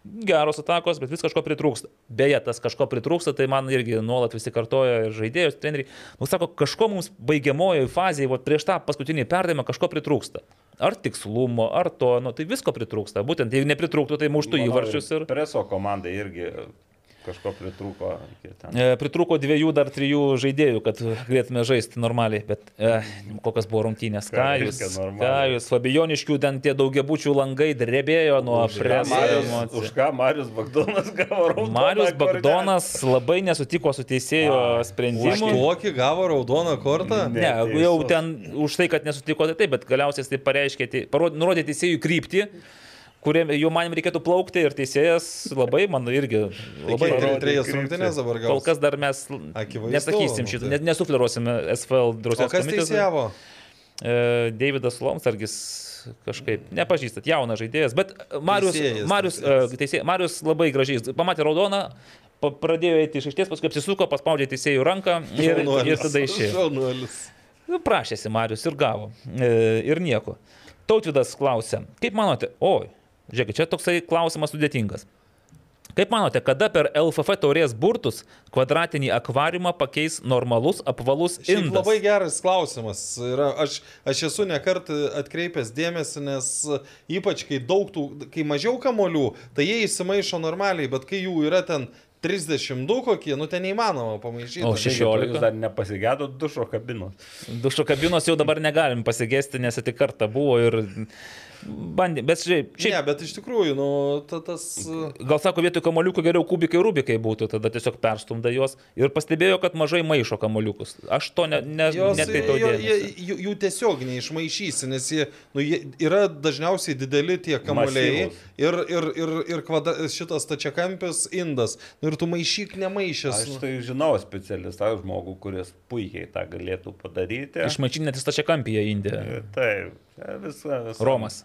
geros atakos, bet vis kažko pritrūksta. Beje, tas kažko pritrūksta, tai man irgi nuolat visi kartoja ir žaidėjus, treneriai. Nu, sako, kažko mums baigiamojoje fazėje, va, prieš tą paskutinį perdavimą kažko pritrūksta. Ar tikslumo, ar to, nu, tai visko pritrūksta. Būtent, jeigu nepritrūktų, tai muštų įvarčius ir... Preso komanda irgi kažko pritrūko. iki ten. E, Pritruko dviejų, dar trijų žaidėjų, kad galėtume žaisti normaliai, bet e, kokios buvo rungtynės. Ką jūs, ką jūs, Fabioniškių ten tie daugiabučių langai drebėjo nuo Už presavimo. Už ką Marius Bagdonas gavo raudoną Marius kortelę? Bagdonas labai nesutiko su teisėjo Už sprendimu. tokį gavo raudoną kortą? Ne, Neteisus. jau ten už tai, kad nesutiko, tai taip, bet galiausiai tai pareiškė, tai nurodė teisėjų kryptį, kuriam jau manim reikėtų plaukti ir teisėjas labai, man irgi, labai trejas rungtynės dabar gal. Kol kas dar mes Akivaizdu, nesakysim šitą, tai. net nesufleruosime SFL O drausės kas teisėjavo? E, Davidas Lomsargis kažkaip nepažįstat, jaunas žaidėjas, bet Marius, Teisėjas, Marius, teisėjas. e, teisė, Marius labai gražiai, pamatė raudoną, pradėjo eiti iš aikštės, paskui apsisuko, paspaudė teisėjų ranką ir, ir tada išėjo. Nu, Prašėsi Marius ir gavo. E, ir nieko. Tautvidas klausė, kaip manote, oi, žiūrėkit, čia toksai klausimas sudėtingas. Kaip manote, kada per LFF taurės burtus kvadratinį akvariumą pakeis normalus apvalus Šiaip indas? labai geras klausimas. Yra, aš, aš esu nekart atkreipęs dėmesį, nes ypač kai daug tų, kai mažiau kamolių, tai jie įsimaišo normaliai, bet kai jų yra ten 32 kokie, nu ten neįmanoma pamaišyti. O Taigi, 16. Jūs dar nepasigėdo dušo kabinos. Dušo kabinos jau dabar negalim pasigesti, nes tik kartą buvo ir bandė. Bet šiaip, Ne, šiaip bet iš tikrųjų, nu, ta, tas... gal sako, vietoj kamoliukų geriau kubikai rubikai būtų, tada tiesiog perstumda juos ir pastebėjo, kad mažai maišo kamoliukus. Aš to ne, ne, Jos, netkreipiau jo, jie, dėmesio. jų, jų tiesiog neišmaišysi, nes jie, nu, jie yra dažniausiai dideli tie kamuoliai Masyvūs. ir, ir, ir, ir kvadra, šitas tačiakampis indas. Nu, ir tu maišyk nemaišęs. Aš nu. tai žinau specialistą, žmogų, kuris puikiai tą galėtų padaryti. Išmaišinti net įstačia kampyje Indiją. Taip, visą. visą. Romas.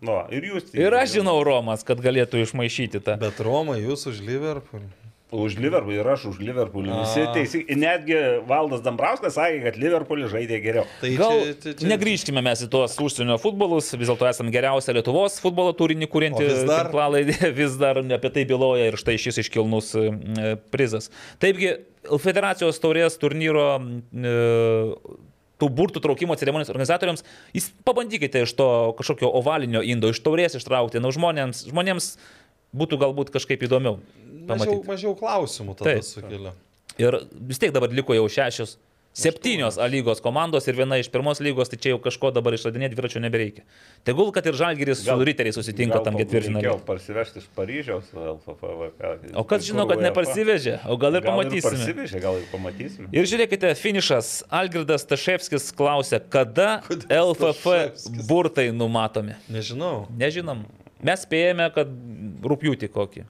Nu, ir jūs. Ir aš žinau Romas, kad galėtų išmaišyti tą. Bet Roma, jūs už Liverpool. Už Liverpoolį ir aš už Liverpoolį. Visi teisingai. Netgi Valdas Dambrauskas sakė, kad Liverpoolį žaidė geriau. Tai Gal čia, čia, čia, negrįžkime mes į tuos užsienio futbolus, vis dėlto esame geriausia Lietuvos futbolo turinį kūrinti O vis dar? tinklalaidė, vis dar apie tai byloja ir štai šis iškilnus prizas. Taipgi, federacijos taurės turnyro e, tų burtų traukimo ceremonijos organizatoriams, jūs pabandykite iš to kažkokio ovalinio indo, iš taurės ištraukti, na, žmonėms, žmonėms būtų galbūt kažkaip įdomiau mažiau, pamatyti. mažiau klausimų tada Taip. sukelia. Ir vis tiek dabar liko jau šešios, septynios A lygos komandos ir viena iš pirmos lygos, tai čia jau kažko dabar išradinėti dviračio nebereikia. Tegul, kad ir Žalgiris su Riteriais susitinka gal tam ketvirtfinaliu. Reikėjo parsivežti iš Paryžiaus LFFVK. O kas žino, kad neparsivežė, o gal ir pamatysime. Parsivežė, gal ir pamatysime. Ir žiūrėkite, finišas. Algirdas Taševskis klausė, kada Kodėl LFF Staševskis? burtai numatomi. Nežinau. Nežinom. Mes spėjame, kad rūpjūti kokį.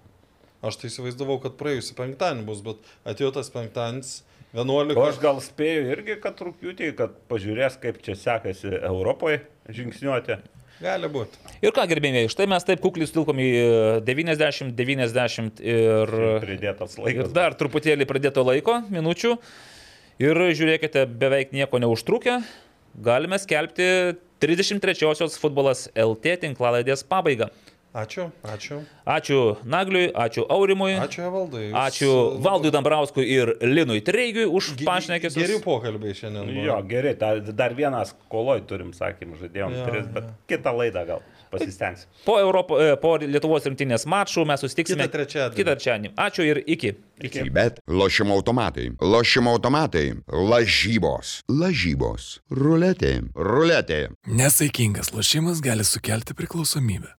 Aš tai įsivaizdavau, kad praėjusį penktadienį bus, bet atėjo tas penktadienis 11. O aš gal spėju irgi, kad rūpjūtį, kad pažiūrės, kaip čia sekasi Europoje žingsniuoti. Gali būti. Ir ką gerbėmiai, štai mes taip kukliai stilkom į 90, 90 ir... Pridėtas Ir laikas. dar truputėlį pradėto laiko, minučių. Ir žiūrėkite, beveik nieko neužtrukę. Galime skelbti 33-osios futbolas LT tinklalaidės pabaigą. Ačiū, ačiū. Ačiū Nagliui, ačiū Aurimui, Ačiū Evaldai. Jūs, ačiū Valdui Dambrauskui ir Linui Treigiui už pašnekės. Geri pokalbiai šiandien. buvo. Jo, gerai, dar, vienas koloj turim, sakym, žaidėjom Jo, tris, bet jo. kitą laidą gal pasistengsim. Po, Europo, e, po Lietuvos rinktinės mačų mes susitiksime Kitą trečiadienį. Kitą trečiadienį. Ačiū ir iki. Iki. Bet lošimo automatai, lošimo automatai, lažybos, lažybos, ruletė, ruletė. Nesaikingas lošimas gali sukelti priklausomybę.